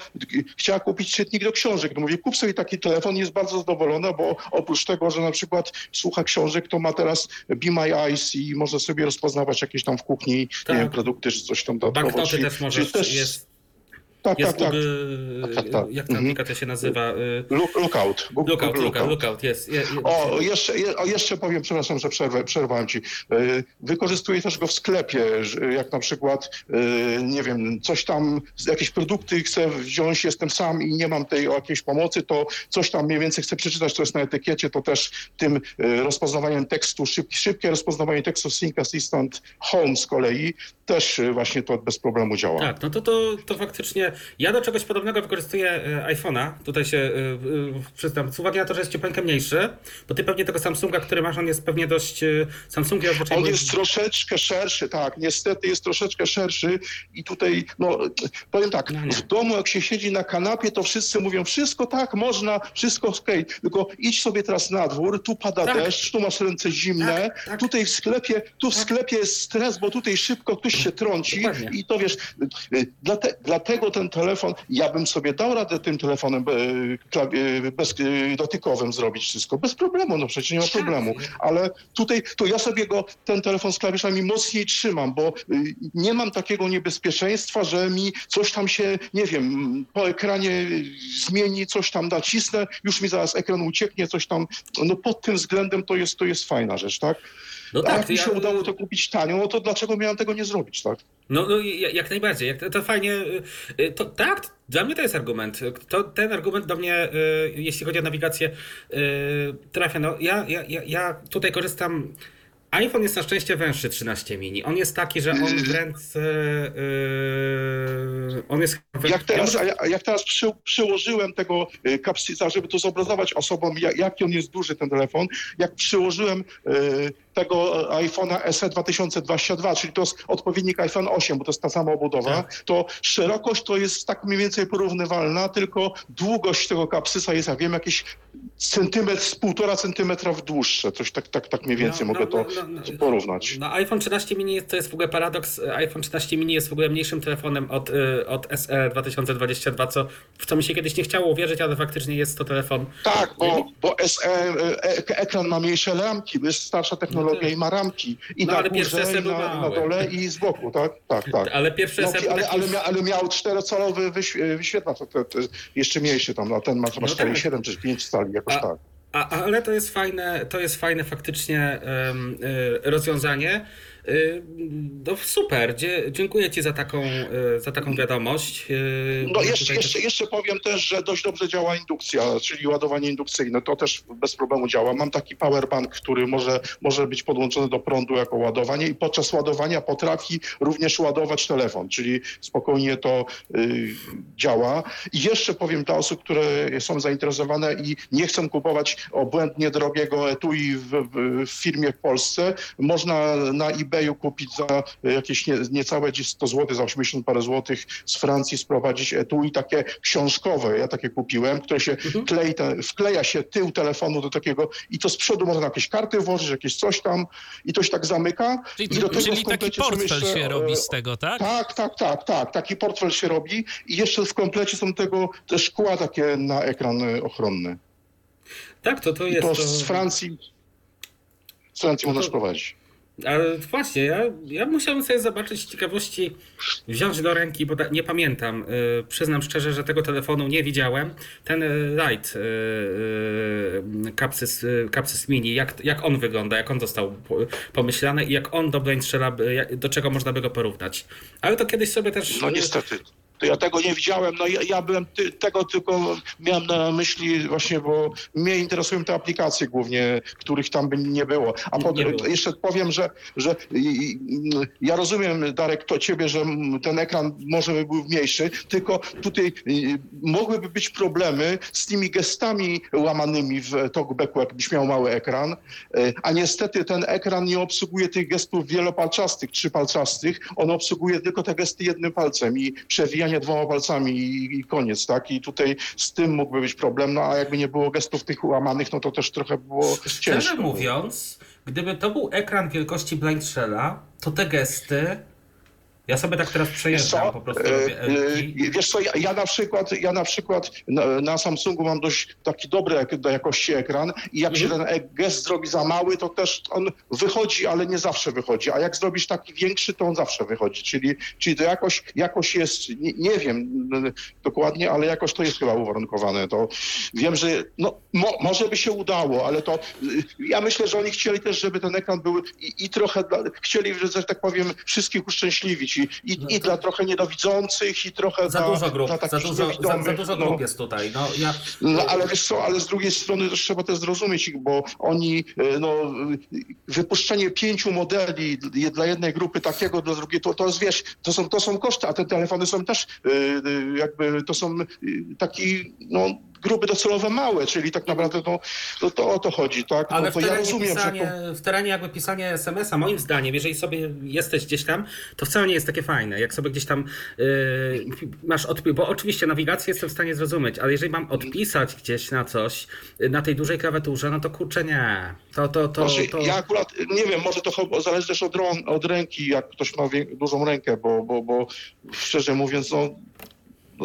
chciała kupić czytnik do książek. No mówię, kup sobie taki telefon, jest bardzo zadowolona, bo oprócz tego, że na przykład słucha książek, to ma teraz Be My Eyes i może sobie rozpoznawać jakieś tam w kuchni,
Tak.
nie wiem, produkty czy coś tam dodatkowo.
Banknoty też możesz,
czyli
jest,
tak,
jest
tak, tak.
Google,
Tak, tak, tak.
jak ta
Mhm.
aplikacja się nazywa?
Look, lookout. Google,
Lookout,
Google
lookout, lookout, jest. Je, je,
O, jeszcze, je, o, jeszcze powiem, przepraszam, że przerwę, przerwałem ci. Yy, Wykorzystuję też go w sklepie, jak na przykład, yy, nie wiem, coś tam, jakieś produkty chcę wziąć, jestem sam i nie mam tej jakiejś pomocy, to coś tam mniej więcej chcę przeczytać, co jest na etykiecie, to też tym yy, rozpoznawaniem tekstu, szyb, szybkie rozpoznawanie tekstu Sync Assistant Home z kolei też właśnie to bez problemu działa.
Tak, no to, to, to faktycznie ja do czegoś podobnego wykorzystuję e, iPhone'a. Tutaj się e, e, przyznam, z uwagi na to, że jest ciupeńkę mniejszy, bo ty pewnie tego Samsunga, który masz, on jest pewnie dość... Samsungi.
On jest troszeczkę szerszy, tak, niestety jest troszeczkę szerszy i tutaj, no powiem tak,
No
w domu jak się siedzi na kanapie, to wszyscy mówią, wszystko tak, można, wszystko okej, tylko idź sobie teraz na dwór, tu pada
Tak.
deszcz, tu masz ręce zimne,
Tak, tak.
tutaj w sklepie, tu w
Tak.
sklepie jest stres, bo tutaj szybko ktoś się trąci
Dokładnie.
i to wiesz, y, dlate, dlatego ten telefon, ja bym sobie dał radę tym telefonem e, e, bez, e, dotykowym zrobić wszystko, bez problemu, no przecież nie ma problemu, ale tutaj to ja sobie go, ten telefon z klawiszami mocniej trzymam, bo nie mam takiego niebezpieczeństwa, że mi coś tam się, nie wiem, po ekranie zmieni, coś tam nacisnę, już mi zaraz ekran ucieknie, coś tam, no pod tym względem to jest, to jest fajna rzecz, tak?
No
A
tak,
jak mi
ja-
się udało to kupić tanio, no to dlaczego miałem tego nie zrobić, tak?
No, no jak, najbardziej. Jak to, to fajnie. y, y, To, tak, dla mnie to jest argument. To, ten argument do mnie, y, jeśli chodzi o nawigację, trafia. No, ja, ja, ja, ja tutaj korzystam. iPhone jest na szczęście węższy 13 mini. On jest taki, że on w ręce. y, on jest.
Jak teraz,
ja
ja- jak teraz przy, przyłożyłem tego kapsyca, żeby to zobrazować osobom, jak, jaki on jest duży ten telefon, jak przyłożyłem y, tego iPhone'a SE 2022, czyli to jest odpowiednik iPhone 8, bo to jest ta sama obudowa, to szerokość to jest tak mniej więcej porównywalna, tylko długość tego kapsysa jest, ja wiem, jakiś centymetr, z półtora centymetra w dłuższe, coś tak, tak, tak mniej więcej
No,
mogę
no,
to
no, no, no.
porównać.
No iPhone 13 mini to jest w ogóle paradoks. iPhone 13 mini jest w ogóle mniejszym telefonem od, y, od SE 2022, co, w co mi się kiedyś nie chciało uwierzyć, ale faktycznie jest to telefon.
Tak, bo, bo SE, e, ekran ma mniejsze ramki, bo jest starsza technologia
No tak.
i ma ramki. I
No,
na
ale pierwsze
górze, i na, na dole i z boku, tak? Tak, tak.
Ale pierwszy
No, ale, ale, mia, ale miał czterocalowy wyś, wyświetlacz, jeszcze mniejszy tam, a ten ma chyba
No tak.
4,7 czy 5 cali, jakoś
A-
tak.
A, ale to jest fajne, to jest fajne faktycznie em, y, rozwiązanie. Y, no super, dziękuję Ci za taką, y, za taką wiadomość. Y,
No
ja
jeszcze, jeszcze,
też-
jeszcze powiem też, że dość dobrze działa indukcja, czyli ładowanie indukcyjne. To też bez problemu działa. Mam taki powerbank, który może, może być podłączony do prądu jako ładowanie i podczas ładowania potrafi również ładować telefon, czyli spokojnie to y, działa. I jeszcze powiem dla osób, które są zainteresowane i nie chcą kupować obłędnie drogiego etui w, w, w firmie w Polsce, można na eBayu kupić za jakieś nie, niecałe gdzieś 100 zł, za 80 parę złotych z Francji sprowadzić etui takie książkowe. Ja takie kupiłem, które się
Mhm.
klei, te, wkleja się tył telefonu do takiego i to z przodu można jakieś karty włożyć, jakieś coś tam i to się tak zamyka.
Czyli,
I do tego
czyli taki portfel
jeszcze,
się
e,
robi z tego, tak?
tak, tak, tak, tak. Taki portfel się robi i jeszcze w komplecie są tego te szkła takie na ekran y, ochronny.
Tak, to, to
I
jest
to
to...
z Francji, z Francji
No
można
to-
sprowadzić.
Ale właśnie, ja, ja musiałem sobie zobaczyć z ciekawości, wziąć do ręki, bo nie pamiętam. Y, przyznam szczerze, że tego telefonu nie widziałem. Ten y, Lite y, y, Capsys, Capsys Mini, jak, jak on wygląda, jak on został po- pomyślany i jak on do jak- do czego można by go porównać. Ale to kiedyś sobie też...
No niestety. To ja tego nie widziałem. No ja, ja byłem ty, tego tylko miałem na myśli właśnie, bo mnie interesują te aplikacje głównie, których tam by nie było. A pod,
nie było.
jeszcze powiem, że, że ja rozumiem, Darek, to ciebie, że ten ekran może by był mniejszy, tylko tutaj mogłyby być problemy z tymi gestami łamanymi w talkbacku, jakbyś miał mały ekran, e, a niestety ten ekran nie obsługuje tych gestów wielopalczastych, trzypalczastych, on obsługuje tylko te gesty jednym palcem i przewijanie dwoma palcami i, i koniec, tak? I tutaj z tym mógłby być problem, no a jakby nie było gestów tych łamanych, no to też trochę było
Szczerze
ciężko.
mówiąc, gdyby to był ekran wielkości Blind Shella, to te gesty... Ja sobie tak teraz przejeżdżam, po prostu
E,
robię
e, Wiesz co, ja, ja na przykład, ja na przykład na, na Samsungu mam dość taki dobry do jakości ekran i jak się ten
Mhm.
gest zrobi za mały, to też on wychodzi, ale nie zawsze wychodzi. A jak zrobisz taki większy, to on zawsze wychodzi. Czyli, czyli to jakoś, jakoś jest, nie, nie wiem dokładnie, ale jakoś to jest chyba uwarunkowane. To wiem, że no, mo, może by się udało, ale to e, ja myślę, że oni chcieli też, żeby ten ekran był i, i trochę dla, chcieli, że tak powiem, wszystkich uszczęśliwić zrobić i, i, i dla trochę niedowidzących i trochę
No Za
dla,
dużo grup,
dla
za
takich
dużo, za, za dużo
no.
grup jest tutaj. No, ja,
No, ale wiesz co, ale z drugiej strony też trzeba też zrozumieć ich, bo oni, e, no, wypuszczenie pięciu modeli dla jednej grupy takiego, dla drugiej, to, to jest, wiesz, to są, to są koszty, a te telefony są też e, e, jakby, to są taki, no, grupy docelowe małe, czyli tak naprawdę to, to, to o to chodzi, tak?
Ale
no,
w
to ja
terenie,
rozumiem,
pisanie,
to...
w terenie jakby pisanie SMS-a, moim zdaniem, jeżeli sobie jesteś gdzieś tam, to wcale nie jest takie fajne. Jak sobie gdzieś tam yy, masz odpis, bo oczywiście nawigację jestem w stanie zrozumieć, ale jeżeli mam odpisać gdzieś na coś, yy, na tej dużej klawiaturze, no to kurczę nie. To, to, to,
Znaczy,
to...
Ja akurat nie wiem, może to zależy też od, od ręki, jak ktoś ma dużą rękę, bo, bo, bo szczerze mówiąc, no,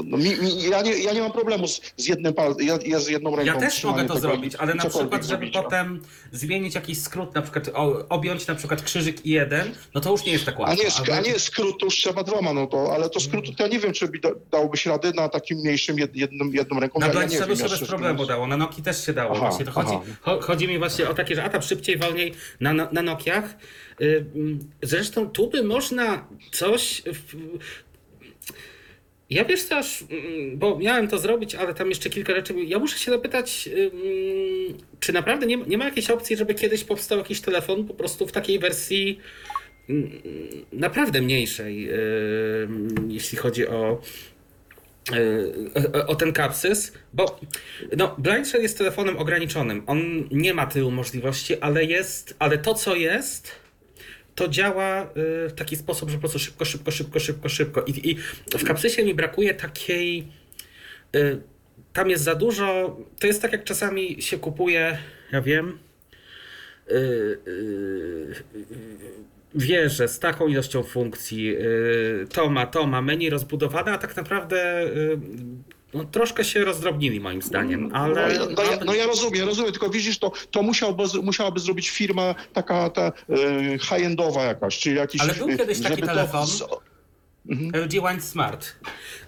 no, no mi, mi, ja, nie, ja nie mam problemu z, z jednym palcem, ja, ja z jedną ręką
Ja też mogę to zrobić, ale na przykład, żeby
robić, no.
potem zmienić jakiś skrót, na przykład o, objąć na przykład krzyżyk i jeden, no to już nie jest tak
A
łatwo.
nie, sk- a nie skrót, to już trzeba dwoma, no to, ale to skrótu to ja nie wiem, czy da, dałoby się rady na takim mniejszym jed, jedną, jedną ręką.
Na
ja, ja ja
bez problemu dało, na Nokii też się dało.
Aha,
właśnie to chodzi, cho- chodzi mi właśnie o takie, że a tam szybciej, wolniej na, na, na Nokiach. Zresztą tu by można coś... Ja wiesz też, mm, bo miałem to zrobić, ale tam jeszcze kilka rzeczy. Ja muszę się zapytać, czy naprawdę nie, nie ma jakiejś opcji, żeby kiedyś powstał jakiś telefon po prostu w takiej wersji mm, naprawdę mniejszej, jeśli chodzi o, y, o, o ten kapsys, bo no, Blind Shell jest telefonem ograniczonym. On nie ma tylu możliwości, ale jest, ale to co jest, to działa y, w taki sposób, że po prostu szybko, szybko, szybko, szybko, szybko. I, i w kapsysie mi brakuje takiej. y, Tam jest za dużo. To jest tak, jak czasami się kupuje, ja wiem. y, wieżę z taką ilością funkcji, to ma, to ma, menu rozbudowane, a tak naprawdę no, troszkę się rozdrobnili moim zdaniem, ale...
No, ja- no, ja, no ja rozumiem, rozumiem, tylko widzisz, to, to musiałby, musiałaby zrobić firma taka ta y, high-endowa jakaś, czy jakiś...
Ale był
y,
kiedyś taki
żeby to z-
LG Wind Smart.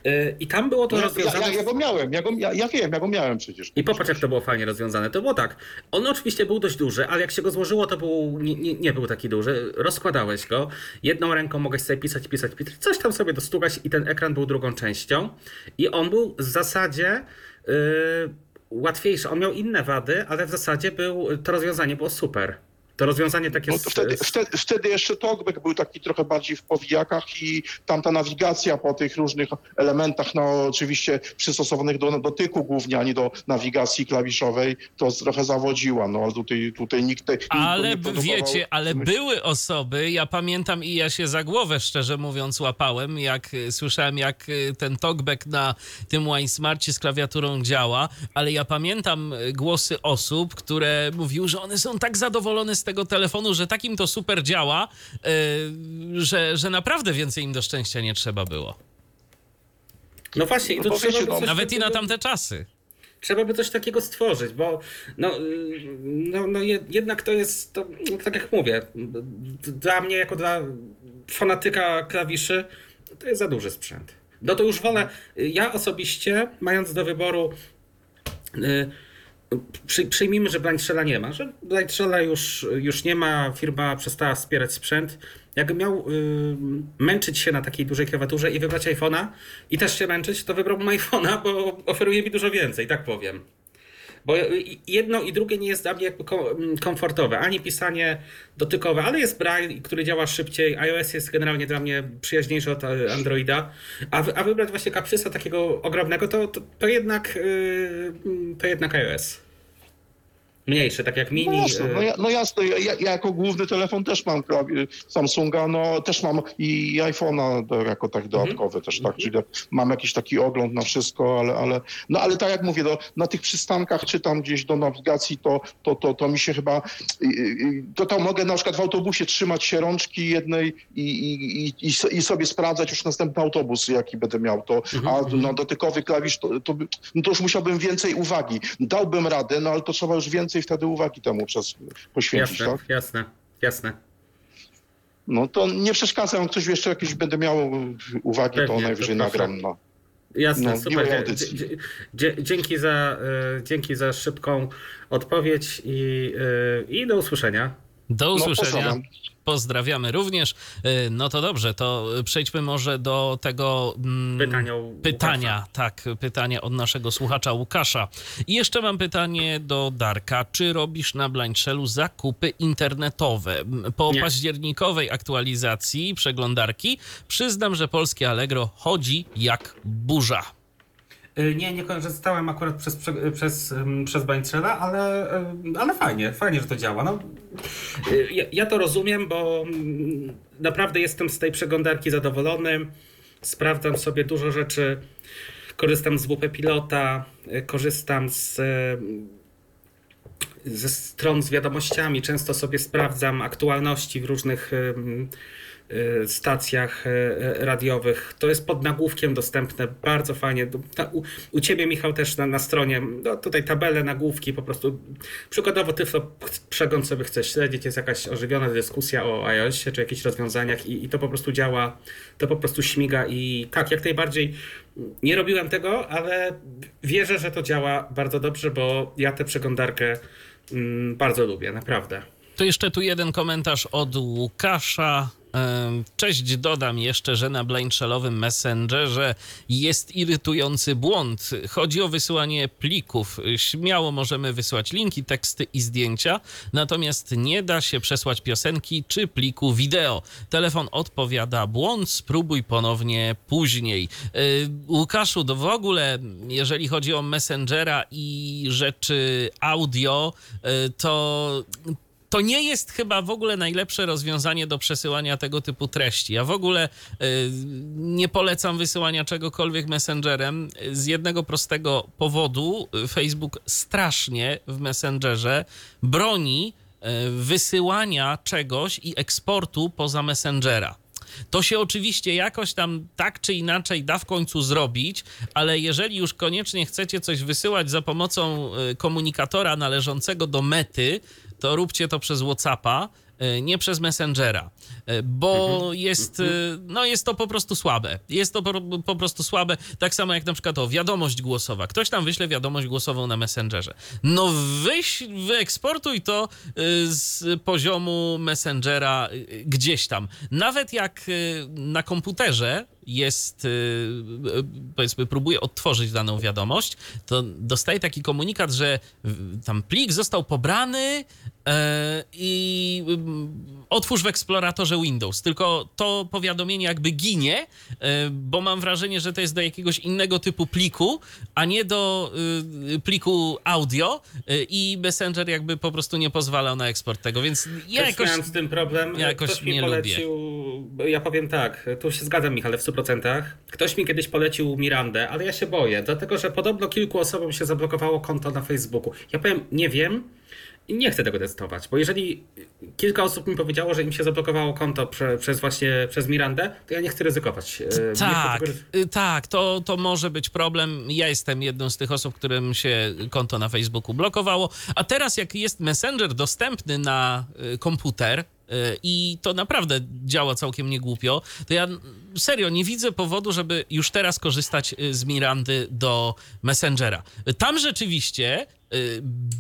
Y, I tam było to
No, ja,
rozwiązane...
ja, ja go miałem, ja, go, ja, ja wiem, ja go miałem przecież.
I popatrz, jak to było fajnie rozwiązane. To było tak. On oczywiście był dość duży, ale jak się go złożyło, to był, nie, nie, nie był taki duży. Rozkładałeś go. Jedną ręką mogłeś sobie pisać, pisać, pisać, coś tam sobie dostugać i ten ekran był drugą częścią. I on był w zasadzie yy, łatwiejszy. On miał inne wady, ale w zasadzie był, to rozwiązanie było super. To rozwiązanie takie...
No wtedy, wtedy, wtedy jeszcze talkback był taki trochę bardziej w powijakach i tam ta nawigacja po tych różnych elementach, no oczywiście przystosowanych do dotyku głównie, a nie do nawigacji klawiszowej, to trochę zawodziła, no ale tutaj, tutaj nikt... Te, nikt
Ale
próbował
wiecie, ale były osoby, ja pamiętam i ja się za głowę szczerze mówiąc łapałem, jak y, słyszałem jak y, ten talkback na tym Winesmarcie z klawiaturą działa, ale ja pamiętam y, głosy osób, które mówiły, że one są tak zadowolone z tego telefonu, że takim to super działa, y, że, że naprawdę więcej im do szczęścia nie trzeba było.
No właśnie, i to
bo
trzeba
Nawet i na tamte czasy.
Trzeba by coś takiego stworzyć, bo no, y, no, no jed- jednak to jest, to, no, tak jak mówię, dla mnie jako dla fanatyka klawiszy to jest za duży sprzęt. No to już wolę, ja osobiście, mając do wyboru, y, przy, przyjmijmy, że Blindshella nie ma, że Blindshella już, już nie ma, firma przestała wspierać sprzęt. Jakbym miał y, męczyć się na takiej dużej klawiaturze i wybrać iPhone'a i też się męczyć, to wybrałbym iPhone'a, bo oferuje mi dużo więcej, tak powiem. Bo i- jedno i drugie nie jest dla mnie komfortowe. Ani pisanie dotykowe, ale jest Braille, który działa szybciej. iOS jest generalnie dla mnie przyjaźniejszy od e, Androida. A, a wybrać właśnie kapsysa takiego ogromnego, to, to, to jednak yy, to jednak iOS. Mniejszy, tak jak
No
mini.
jasne, no,
yy,
ja, no jasne, ja, ja jako główny telefon też mam Samsunga, no też mam i iPhone'a jako tak
Mhm.
dodatkowy też, tak, czyli mam jakiś taki ogląd na wszystko, ale, ale, no ale tak jak mówię, do, na tych przystankach czy tam gdzieś do nawigacji, to, to, to, to mi się chyba, to, to mogę na przykład w autobusie trzymać się rączki jednej i, i, i, i so- i sobie sprawdzać już następny autobus, jaki będę miał, to,
Mhm,
a na dotykowy klawisz, to, to, no to już musiałbym więcej uwagi. Dałbym radę, no ale to trzeba już więcej wtedy uwagi temu przez, poświęcić,
jasne,
tak?
jasne, jasne.
No to nie przeszkadza, jak ktoś jeszcze jakieś będę miał uwagi,
Pewnie,
to najwyżej
to
nagram. No.
Jasne,
No,
super. dzięki, za, e, dzięki za szybką odpowiedź i, e, i do usłyszenia.
Do usłyszenia.
pozdrawiam.
Pozdrawiamy również. Y, No to dobrze, to przejdźmy może do tego mm,
Pytania
pytania, tak, pytania od naszego słuchacza Łukasza. I jeszcze mam pytanie do Darka. Czy robisz na Blindshellu zakupy internetowe? Po
Nie.
październikowej aktualizacji przeglądarki przyznam, że polskie Allegro chodzi jak burza.
Y, Nie, nie korzystałem akurat przez, prze- przez, przez Bańczela, ale, ym, ale fajnie, fajnie, że to działa. No, y, ja, ja to rozumiem, bo mm, naprawdę jestem z tej przeglądarki zadowolony. Sprawdzam sobie dużo rzeczy. Korzystam z WP Pilota, y, korzystam z, y, ze stron z wiadomościami. Często sobie sprawdzam aktualności w różnych y, stacjach y, y, radiowych. To jest pod nagłówkiem dostępne, bardzo fajnie. U, u Ciebie, Michał, też na, na stronie, no, tutaj tabele, nagłówki, po prostu przykładowo Tyflo ch- przegląd sobie chce śledzić, jest jakaś ożywiona dyskusja o iOSie czy jakichś rozwiązaniach i, i to po prostu działa, to po prostu śmiga i tak, jak najbardziej nie robiłem tego, ale wierzę, że to działa bardzo dobrze, bo ja tę przeglądarkę mm, bardzo lubię, naprawdę.
To jeszcze tu jeden komentarz od Łukasza. Cześć, dodam jeszcze, że na Blindshellowym Messengerze jest irytujący błąd. Chodzi o wysyłanie plików. Śmiało możemy wysłać linki, teksty i zdjęcia, natomiast nie da się przesłać piosenki czy pliku wideo. Telefon odpowiada błąd, spróbuj ponownie później. Łukaszu, to w ogóle, jeżeli chodzi o Messengera i rzeczy audio, y, to to nie jest chyba w ogóle najlepsze rozwiązanie do przesyłania tego typu treści. Ja w ogóle y, nie polecam wysyłania czegokolwiek messengerem z jednego prostego powodu. Facebook strasznie w messengerze broni y, wysyłania czegoś i eksportu poza messengera. To się oczywiście jakoś tam tak czy inaczej da w końcu zrobić, ale jeżeli już koniecznie chcecie coś wysyłać za pomocą y, komunikatora należącego do mety, to róbcie to przez WhatsAppa, y, nie przez Messengera, y, bo jest, y, no jest to po prostu słabe. Jest to po, po prostu słabe, tak samo jak na przykład o wiadomość głosowa. Ktoś tam wyśle wiadomość głosową na Messengerze. No wyś, wyeksportuj to z poziomu Messengera gdzieś tam. Nawet jak na komputerze jest, y, y, powiedzmy, próbuje odtworzyć daną wiadomość, to dostaje taki komunikat, że tam plik został pobrany e, i otwórz w eksploratorze Windows. Tylko to powiadomienie jakby ginie, e, bo mam wrażenie, że to jest do jakiegoś innego typu pliku, a nie do y, pliku audio y, i Messenger jakby po prostu nie pozwalał na eksport tego, więc ja
Też
jakoś...
miałem z tym problem.
jakoś
Ktoś mi
nie
polecił, ja powiem tak, tu się zgadzam Michale w 100%. Ktoś mi kiedyś polecił Mirandę, ale ja się boję, dlatego że podobno kilku osobom się zablokowało konto na Facebooku. Ja powiem, nie wiem i nie chcę tego testować, bo jeżeli kilka osób mi powiedziało, że im się zablokowało konto prze, przez właśnie przez Mirandę, to ja nie chcę ryzykować. E, nie chcę
Tak,
tego-
y, tak, to, to może być problem. Ja jestem jedną z tych osób, którym się konto na Facebooku blokowało. A teraz, jak jest Messenger dostępny na y, komputer, y, i to naprawdę działa całkiem niegłupio, to ja serio nie widzę powodu, żeby już teraz korzystać z Mirandy do Messengera. Tam rzeczywiście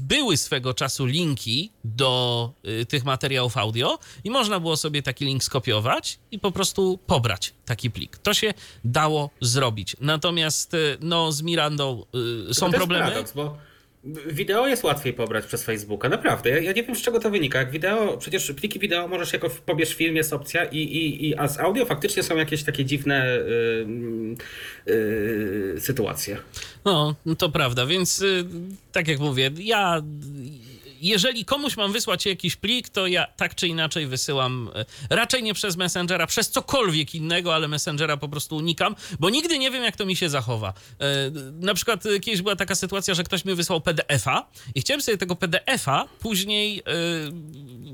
były swego czasu linki do y, tych materiałów audio i można było sobie taki link skopiować i po prostu pobrać taki plik. To się dało zrobić. Natomiast y, no, z Mirandą y, są
to
problemy.
Paradoks, bo wideo jest łatwiej pobrać przez Facebooka, naprawdę. Ja, ja nie wiem z czego to wynika. Jak wideo, przecież pliki wideo możesz jako pobierz film, jest opcja, i, i, i, a z audio faktycznie są jakieś takie dziwne y, y, sytuacje.
No, to prawda, więc y, tak jak mówię, ja jeżeli komuś mam wysłać jakiś plik, to ja tak czy inaczej wysyłam y, raczej nie przez Messengera, przez cokolwiek innego, ale Messengera po prostu unikam, bo nigdy nie wiem, jak to mi się zachowa. Y, Na przykład y, kiedyś była taka sytuacja, że ktoś mi wysłał PDF-a i chciałem sobie tego PDF-a później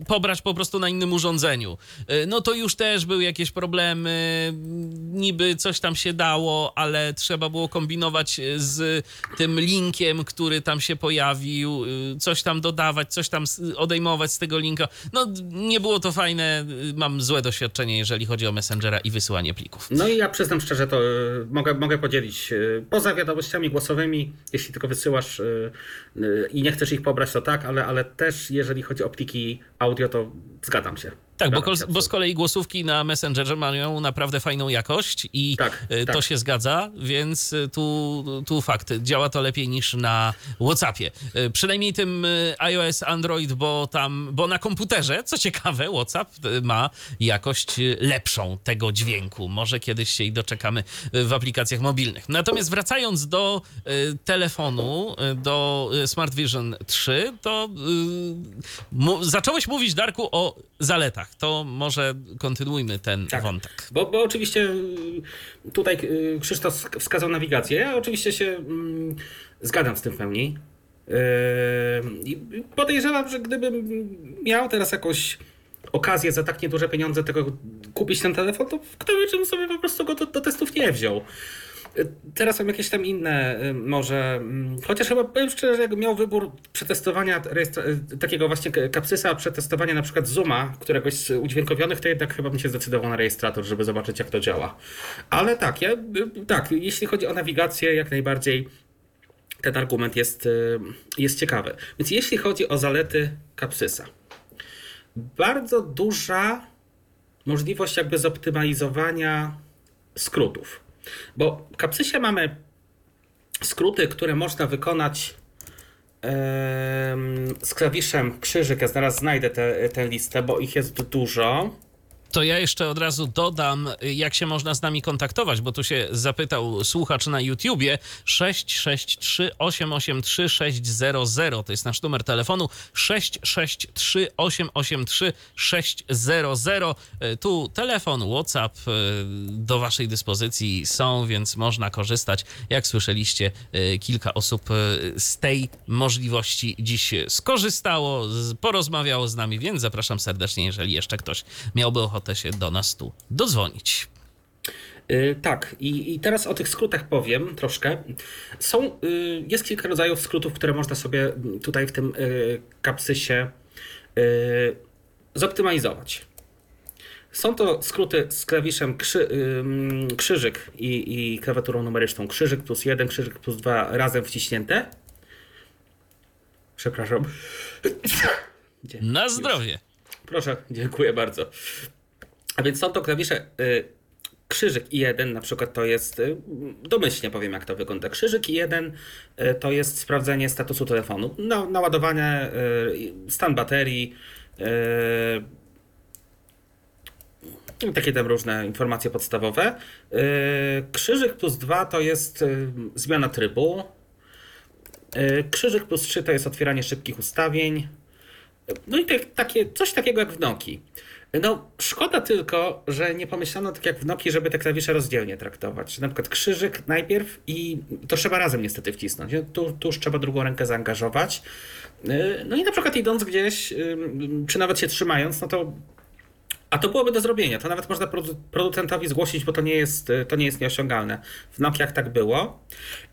pobrać po prostu na innym urządzeniu. No to już też były jakieś problemy, niby coś tam się dało, ale trzeba było kombinować z tym linkiem, który tam się pojawił, coś tam dodawać dodawać, coś tam odejmować z tego linka. No, nie było to fajne. Mam złe doświadczenie, jeżeli chodzi o Messengera i wysyłanie plików.
No i ja przyznam szczerze, to y, mogę, mogę podzielić. y, Poza wiadomościami głosowymi, jeśli tylko wysyłasz y, i nie chcesz ich pobrać, to tak, ale, ale też jeżeli chodzi o pliki audio, to zgadzam się.
Tak, bo, bo z kolei głosówki na Messengerze mają naprawdę fajną jakość i
Tak,
y, to
tak.
się zgadza, więc y, tu, tu fakt, działa to lepiej niż na WhatsAppie. Y, Przynajmniej tym iOS, Android, bo tam, bo na komputerze, co ciekawe, WhatsApp ma jakość lepszą tego dźwięku. Może kiedyś się i doczekamy w aplikacjach mobilnych. Natomiast wracając do telefonu, do Smart Vision 3, to zacząłeś mówić, Darku, o zaletach. To może kontynuujmy ten
Tak.
wątek.
Bo, bo oczywiście y, tutaj y, Krzysztof sk- wskazał nawigację. Ja oczywiście się mm, zgadzam z tym w pełni. I podejrzewam, że gdybym miał teraz jakąś okazję za tak nieduże pieniądze tego kupić ten telefon, to kto wie, czym sobie po prostu go do, do testów nie wziął. Y, Teraz są jakieś tam inne y, może, chociaż chyba powiem szczerze, jak miał wybór przetestowania y, takiego właśnie kapsysa, przetestowania na przykład Zooma, któregoś z udźwiękowionych, to jednak chyba bym się zdecydował na rejestrator, żeby zobaczyć jak to działa. Ale tak, ja, y, tak, jeśli chodzi o nawigację, jak najbardziej ten argument jest, y, jest ciekawy. Więc jeśli chodzi o zalety kapsysa, bardzo duża możliwość jakby zoptymalizowania skrótów. Bo w kapsysie mamy skróty, które można wykonać z klawiszem krzyżyk. Ja zaraz znajdę tę listę, bo ich jest dużo.
To ja jeszcze od razu dodam, jak się można z nami kontaktować, bo tu się zapytał słuchacz na YouTubie 663 883 600. To jest nasz numer telefonu 663 883 600. Tu telefon, WhatsApp e, do waszej dyspozycji są, więc można korzystać. Jak słyszeliście, e, kilka osób e, z tej możliwości dziś skorzystało, porozmawiało z nami, więc zapraszam serdecznie, jeżeli jeszcze ktoś miałby ochotę się do nas tu dodzwonić.
Y, tak, i, i teraz o tych skrótach powiem troszkę. Są, y, jest kilka rodzajów skrótów, które można sobie tutaj w tym y, kapsysie y, zoptymalizować. Są to skróty z klawiszem krzy, ym, krzyżyk i, i klawiaturą numeryczną. Krzyżyk plus 1, krzyżyk plus 2 razem wciśnięte. Przepraszam.
Na zdrowie.
Proszę, dziękuję bardzo. A więc są to klawisze y, krzyżyk i 1 na przykład to jest, y, domyślnie powiem jak to wygląda. Krzyżyk i 1 y, to jest sprawdzenie statusu telefonu. No, naładowanie, stan baterii, takie tam różne informacje podstawowe. Krzyżyk plus 2 to jest zmiana trybu. Krzyżyk plus 3 to jest otwieranie szybkich ustawień. No i tak, takie, coś takiego jak w Nokii. No, szkoda tylko, że nie pomyślano tak jak w Nokii, żeby te klawisze rozdzielnie traktować. Na przykład krzyżyk najpierw i to trzeba razem niestety wcisnąć. nie? Tu, już trzeba drugą rękę zaangażować. Yy, No i na przykład idąc gdzieś, czy nawet się trzymając, no to a to byłoby do zrobienia. To nawet można produ- producentowi zgłosić, bo to nie jest, y, to nie jest nieosiągalne. W Nokiach tak było.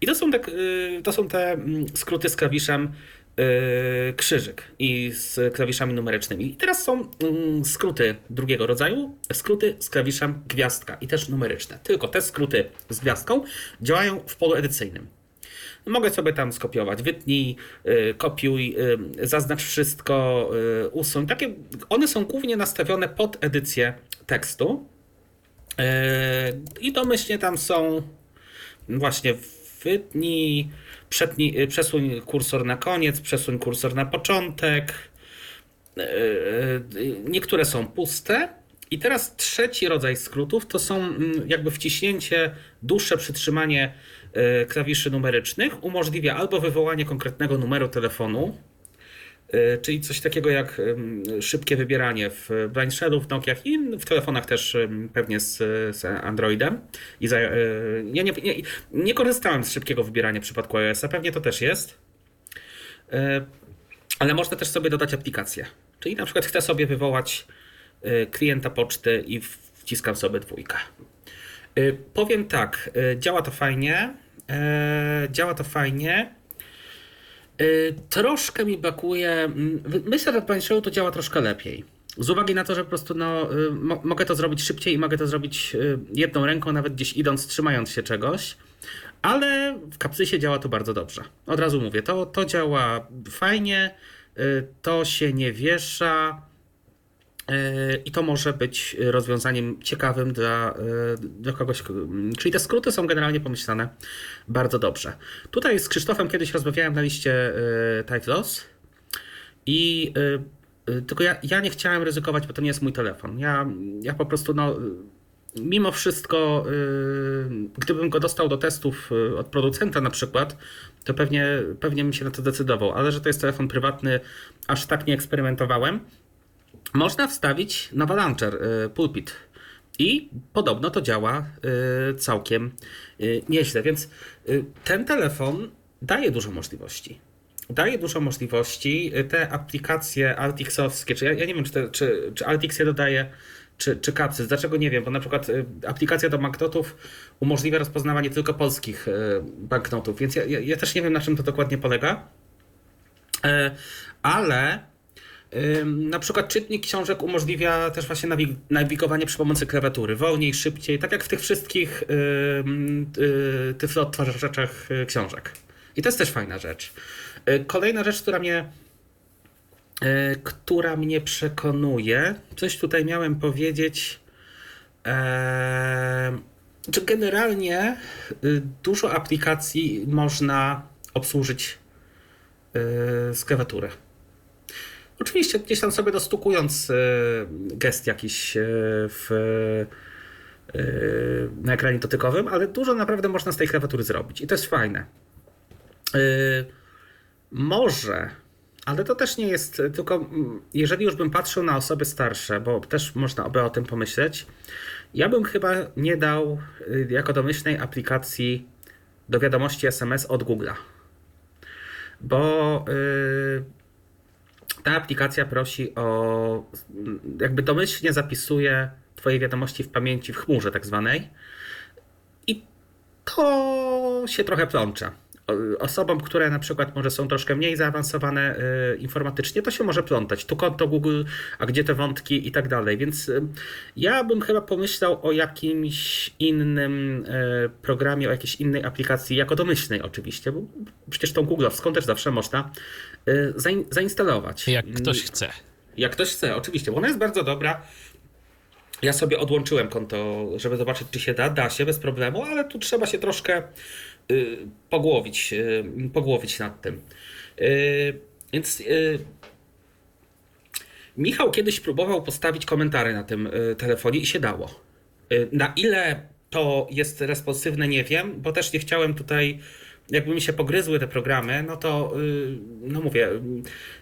I to są te, y, to są te mm, skróty z klawiszem y, krzyżyk i z klawiszami numerycznymi. I teraz są mm, skróty drugiego rodzaju, skróty z klawiszem gwiazdka i też numeryczne. Tylko te skróty z gwiazdką działają w polu edycyjnym. Mogę sobie tam skopiować, wytnij, y, kopiuj, y, zaznacz wszystko, y, usuń. Takie, one są głównie nastawione pod edycję tekstu. Y, I domyślnie tam są właśnie wytnij, przetnij, y, przesuń kursor na koniec, przesuń kursor na początek. Y, y, Niektóre są puste. I teraz trzeci rodzaj skrótów to są mm, jakby wciśnięcie, dłuższe przytrzymanie klawiszy numerycznych umożliwia albo wywołanie konkretnego numeru telefonu, czyli coś takiego jak szybkie wybieranie w Blind Shadow, w Nokiach i w telefonach też pewnie z, z Androidem. I za, ja nie, nie, nie korzystałem z szybkiego wybierania w przypadku iOS-a, pewnie to też jest. Y, ale można też sobie dodać aplikację. Czyli na przykład chcę sobie wywołać klienta poczty i wciskam sobie dwójkę. Powiem tak, działa to fajnie. Działa to fajnie. Y, Troszkę mi brakuje. mm, Myślę, że w Pańszowu to działa troszkę lepiej. Z uwagi na to, że po prostu no, y, mo- mogę to zrobić szybciej i mogę to zrobić y, jedną ręką, nawet gdzieś idąc, trzymając się czegoś. Ale w kapsysie działa to bardzo dobrze. Od razu mówię, to, to działa fajnie, to się nie wiesza. Y, I to może być rozwiązaniem ciekawym dla, y, dla kogoś. Czyli te skróty są generalnie pomyślane bardzo dobrze. Tutaj z Krzysztofem kiedyś rozmawiałem na liście y, Tight Loss i tylko ja, ja nie chciałem ryzykować, bo to nie jest mój telefon. Ja, ja po prostu, no, mimo wszystko, gdybym go dostał do testów od producenta na przykład, to pewnie, pewnie bym się na to decydował, ale że to jest telefon prywatny, aż tak nie eksperymentowałem. Można wstawić nowy launcher y, Pulpit. I podobno to działa y, całkiem y, nieźle, więc ten telefon daje dużo możliwości. Daje dużo możliwości. Te aplikacje Altixowskie, czy ja, ja nie wiem, czy, te, czy, czy Altix je dodaje, czy, czy Capsys. Dlaczego nie wiem? Bo na przykład aplikacja do banknotów umożliwia rozpoznawanie tylko polskich banknotów, więc ja, ja, ja też nie wiem, na czym to dokładnie polega. E, Ale na przykład czytnik książek umożliwia też właśnie nawig- nawigowanie przy pomocy klawiatury. Wolniej, szybciej, tak jak w tych wszystkich ym, y, tyflo odtwarzaczach y, książek. I to jest też fajna rzecz. Y, Kolejna rzecz, która mnie y, która mnie przekonuje, coś tutaj miałem powiedzieć, że generalnie y, dużo aplikacji można obsłużyć y, z klawiatury. Oczywiście gdzieś tam sobie dostukując y, gest jakiś y, w, y, na ekranie dotykowym, ale dużo naprawdę można z tej klawiatury zrobić i to jest fajne. Może, ale to też nie jest tylko, jeżeli już bym patrzył na osoby starsze, bo też można by o tym pomyśleć, ja bym chyba nie dał jako domyślnej aplikacji do wiadomości SMS od Google'a. Bo ta aplikacja prosi o, jakby domyślnie zapisuje Twoje wiadomości w pamięci w chmurze tak zwanej. I to się trochę plącze. O- Osobom, które na przykład może są troszkę mniej zaawansowane y, informatycznie, to się może plątać. Tu konto Google, a gdzie te wątki i tak dalej. Więc y, ja bym chyba pomyślał o jakimś innym y, programie, o jakiejś innej aplikacji, jako domyślnej oczywiście, bo przecież tą Google'owską też zawsze można zain- zainstalować.
Jak ktoś chce.
Jak ktoś chce, oczywiście, bo ona jest bardzo dobra. Ja sobie odłączyłem konto, żeby zobaczyć, czy się da. Da się bez problemu, ale tu trzeba się troszkę y, pogłowić, y, pogłowić nad tym. Y, więc y, Michał kiedyś próbował postawić komentarze na tym y, telefonie i się dało. Y, na ile to jest responsywne, nie wiem, bo też nie chciałem tutaj, jakby mi się pogryzły te programy, no to, y, no mówię, y,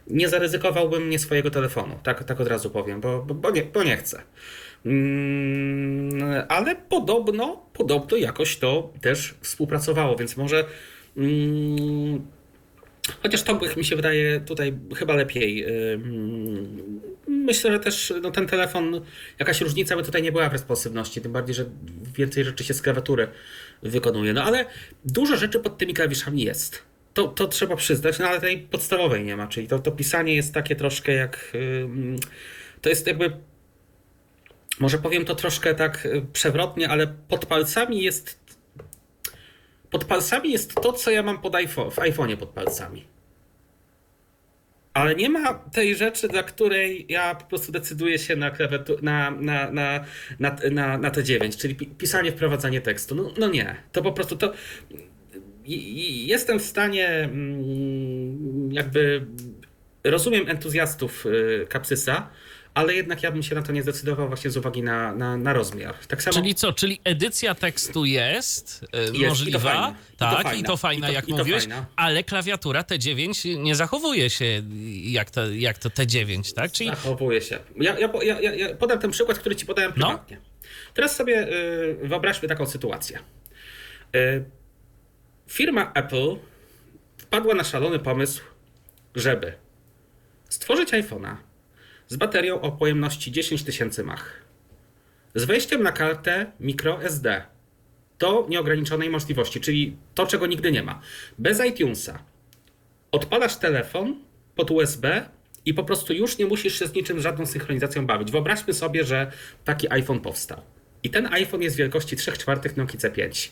nie zaryzykowałbym nie swojego telefonu, tak, tak od razu powiem, bo, bo, nie, bo nie chcę. Mm, ale podobno, podobno jakoś to też współpracowało, więc może. Mm, Chociaż Tombrich mi się wydaje tutaj chyba lepiej. Ym, Myślę, że też no, ten telefon, jakaś różnica by tutaj nie była w responsywności, tym bardziej, że więcej rzeczy się z klawiatury wykonuje. No ale dużo rzeczy pod tymi klawiszami jest. To, to trzeba przyznać, no ale tej podstawowej nie ma, czyli to, to pisanie jest takie troszkę jak. To jest jakby. Może powiem to troszkę tak y, przewrotnie, ale pod palcami jest pod palcami jest to, co ja mam pod iPhone, w iPhone'ie pod palcami. Ale nie ma tej rzeczy, dla której ja po prostu decyduję się na, klawiatu- na, na, na, na, na, na T9, czyli pi- pisanie, wprowadzanie tekstu. No, no nie, to po prostu to. Jestem w stanie mm, jakby. Rozumiem entuzjastów y, Capsysa, ale jednak ja bym się na to nie zdecydował właśnie z uwagi na, na, na rozmiar. Tak samo.
Czyli co? Czyli edycja tekstu jest, e,
i to
możliwa,
i to
tak,
fajna,
i to fajna,
i to-
jak
to
mówiłeś,
fajna.
ale klawiatura T9 nie zachowuje się jak to, jak to T9, tak? Czyli
Zachowuje się. Ja, ja, ja, ja, podam ten przykład, który ci podałem
No.
prywatnie. Teraz sobie y, wyobraźmy taką sytuację. Y, firma Apple wpadła na szalony pomysł, żeby stworzyć iPhone'a z baterią o pojemności 10 tysięcy mAh, z wejściem na kartę microSD do nieograniczonej możliwości, czyli to, czego nigdy nie ma, bez iTunesa, odpalasz telefon pod USB i po prostu już nie musisz się z niczym, żadną synchronizacją bawić. Wyobraźmy sobie, że taki iPhone powstał. I ten iPhone jest wielkości 3 czwartych Nokia C5.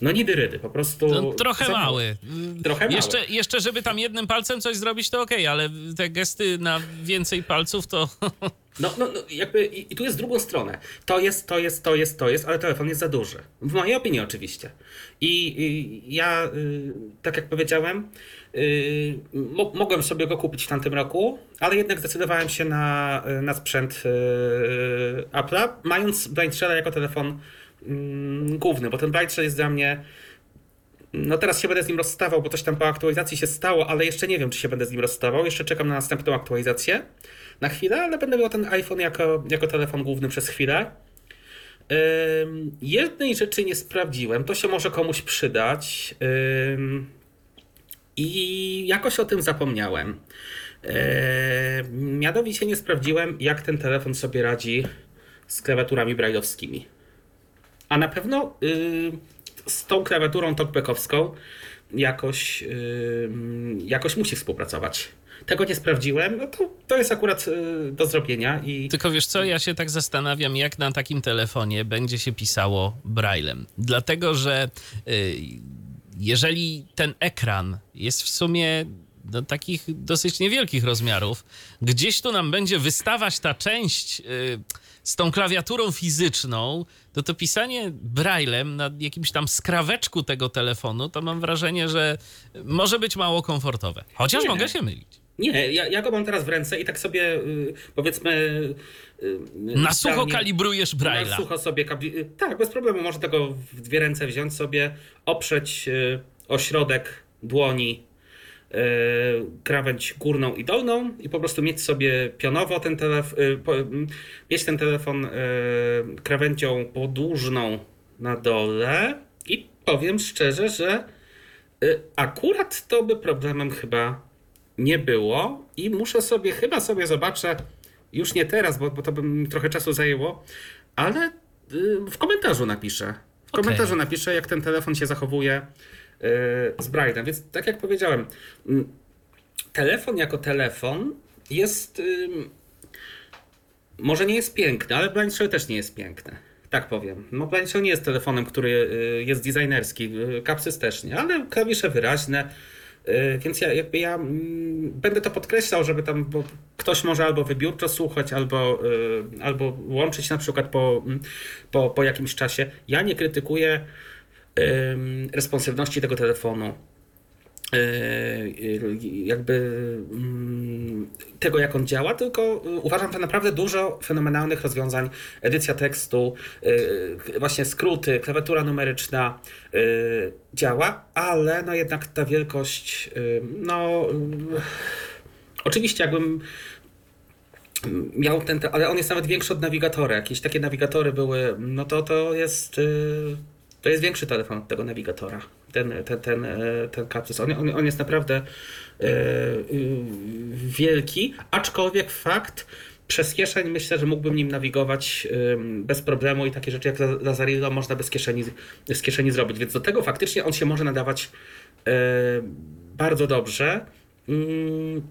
No nidy rydy, po prostu...
No, trochę
za-
mały.
Trochę mały.
Jeszcze, jeszcze, żeby tam jednym palcem coś zrobić, to okej, ale te gesty na więcej palców to.
No, no, no jakby i, i tu jest drugą stronę. To jest, to jest, to jest, to jest, ale telefon jest za duży. W mojej opinii oczywiście. I, i ja, y, tak jak powiedziałem, y, mo- mogłem sobie go kupić w tamtym roku, ale jednak zdecydowałem się na, na sprzęt y, Apple'a, mając Blind Shell'a jako telefon mm, główny, bo ten Shell jest dla mnie no teraz się będę z nim rozstawał, bo coś tam po aktualizacji się stało, ale jeszcze nie wiem, czy się będę z nim rozstawał. Jeszcze czekam na następną aktualizację na chwilę, ale będę miał ten iPhone jako, jako telefon główny przez chwilę. Jednej rzeczy nie sprawdziłem, to się może komuś przydać. I jakoś o tym zapomniałem. Ym, mianowicie nie sprawdziłem, jak ten telefon sobie radzi z klawiaturami brailleowskimi. A na pewno y, z tą klawiaturą talkbackowską jakoś, y, jakoś musi współpracować. Tego nie sprawdziłem, no to, to jest akurat y, do zrobienia i
Tylko wiesz co, ja się tak zastanawiam, jak na takim telefonie będzie się pisało braillem. Dlatego, że jeżeli ten ekran jest w sumie do takich dosyć niewielkich rozmiarów, gdzieś tu nam będzie wystawać ta część z tą klawiaturą fizyczną, to to pisanie braillem na jakimś tam skraweczku tego telefonu, to mam wrażenie, że może być mało komfortowe. Chociaż
Nie.
mogę się mylić.
nie, ja, ja go mam teraz w ręce i tak sobie y, powiedzmy y,
Na sucho kalibrujesz
Na
braille'a.
sucho sobie y, Tak, bez problemu można tego w dwie ręce wziąć sobie, oprzeć y, o środek dłoni y, krawędź górną i dolną i po prostu mieć sobie pionowo ten telefon, mieć ten telefon y, krawędzią podłużną na dole i powiem szczerze, że y, akurat to by problemem chyba nie było i muszę sobie, chyba sobie zobaczę, już nie teraz, bo, bo to by mi trochę czasu zajęło, ale y, w komentarzu napiszę. W komentarzu napiszę, jak ten telefon się zachowuje y, z Brightem. Więc tak jak powiedziałem, mm, telefon jako telefon jest. może nie jest piękny, ale Blind Shell też nie jest piękny. Tak powiem. No Blind Shell nie jest telefonem, który y, jest designerski. y, Capsys też nie, ale klawisze wyraźne. y, Więc ja jakby ja mm, będę to podkreślał, żeby tam, bo ktoś może albo wybiórczo słuchać, albo, albo łączyć na przykład po, mm, po, po jakimś czasie. Ja nie krytykuję responsywności tego telefonu. Yy, jakby mm, tego, jak on działa, tylko y, uważam, że naprawdę dużo fenomenalnych rozwiązań, edycja tekstu, właśnie skróty, klawiatura numeryczna działa, ale no jednak ta wielkość, no oczywiście jakbym miał ten, te- ale on jest nawet większy od nawigatora. Jakieś takie nawigatory były, no to to jest, to jest większy telefon od tego nawigatora. Ten, ten, ten, y, ten Capsus. On, on, on jest naprawdę y, y, wielki, aczkolwiek fakt, przez kieszeń myślę, że mógłbym nim nawigować bez problemu i takie rzeczy jak La- Lazarillo można bez kieszeni, z kieszeni zrobić. Więc do tego faktycznie on się może nadawać y, bardzo dobrze. Mm,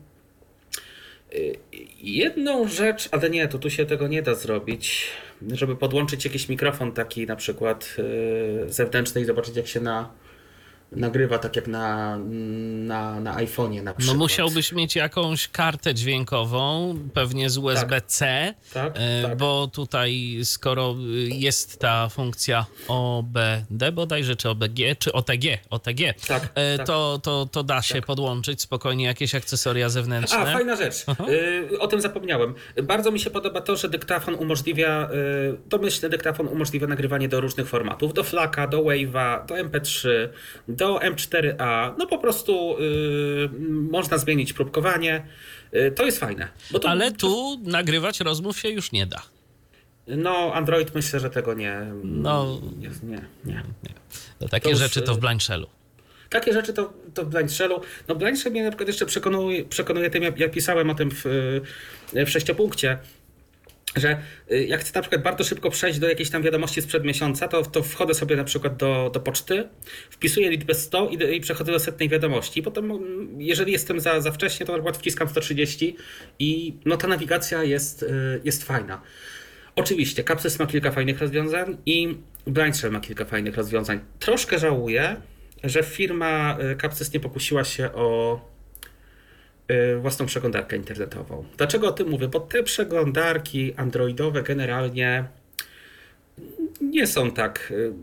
Jedną rzecz, ale nie, to tu się tego nie da zrobić, żeby podłączyć jakiś mikrofon taki na przykład yy, zewnętrzny i zobaczyć jak się na, nagrywa, tak jak na, na, na iPhone'ie na
No
przykład.
musiałbyś mieć jakąś kartę dźwiękową, pewnie z USB-C,
Tak,
e,
tak.
bo tutaj skoro jest ta funkcja OBD bodajże, czy OBG, czy OTG, OTG,
Tak,
e,
tak.
To, to, to da się podłączyć spokojnie jakieś akcesoria zewnętrzne.
A, fajna rzecz. Y, o tym zapomniałem. Bardzo mi się podoba to, że dyktafon umożliwia, domyślny dyktafon umożliwia nagrywanie do różnych formatów. Do Flaka, do Wave'a, do MP3, do M4A. No po prostu y, można zmienić próbkowanie. Y, to jest fajne. To,
Ale tu nagrywać rozmów się już nie da.
No, Android myślę, że tego nie.
No.
Jest, nie, nie.
To takie
To już,
rzeczy to w
y,
Blind Shellu.
Takie rzeczy to, to w Blind Shellu. No Blind Shell mnie na przykład jeszcze przekonuje, przekonuje tym, ja, ja pisałem o tym w, w sześciopunkcie, że y, jak chcę na przykład bardzo szybko przejść do jakiejś tam wiadomości sprzed miesiąca, to, to wchodzę sobie na przykład do, do poczty, wpisuję liczbę 100 i, i przechodzę do setnej wiadomości. Potem, mm, jeżeli jestem za, za wcześnie, to na przykład wciskam 130 i no ta nawigacja jest, y, jest fajna. Oczywiście, Capsys ma kilka fajnych rozwiązań i Blindshell ma kilka fajnych rozwiązań. Troszkę żałuję, że firma y, Capsys nie pokusiła się o własną przeglądarkę internetową. Dlaczego o tym mówię? Bo te przeglądarki androidowe generalnie nie są tak, y,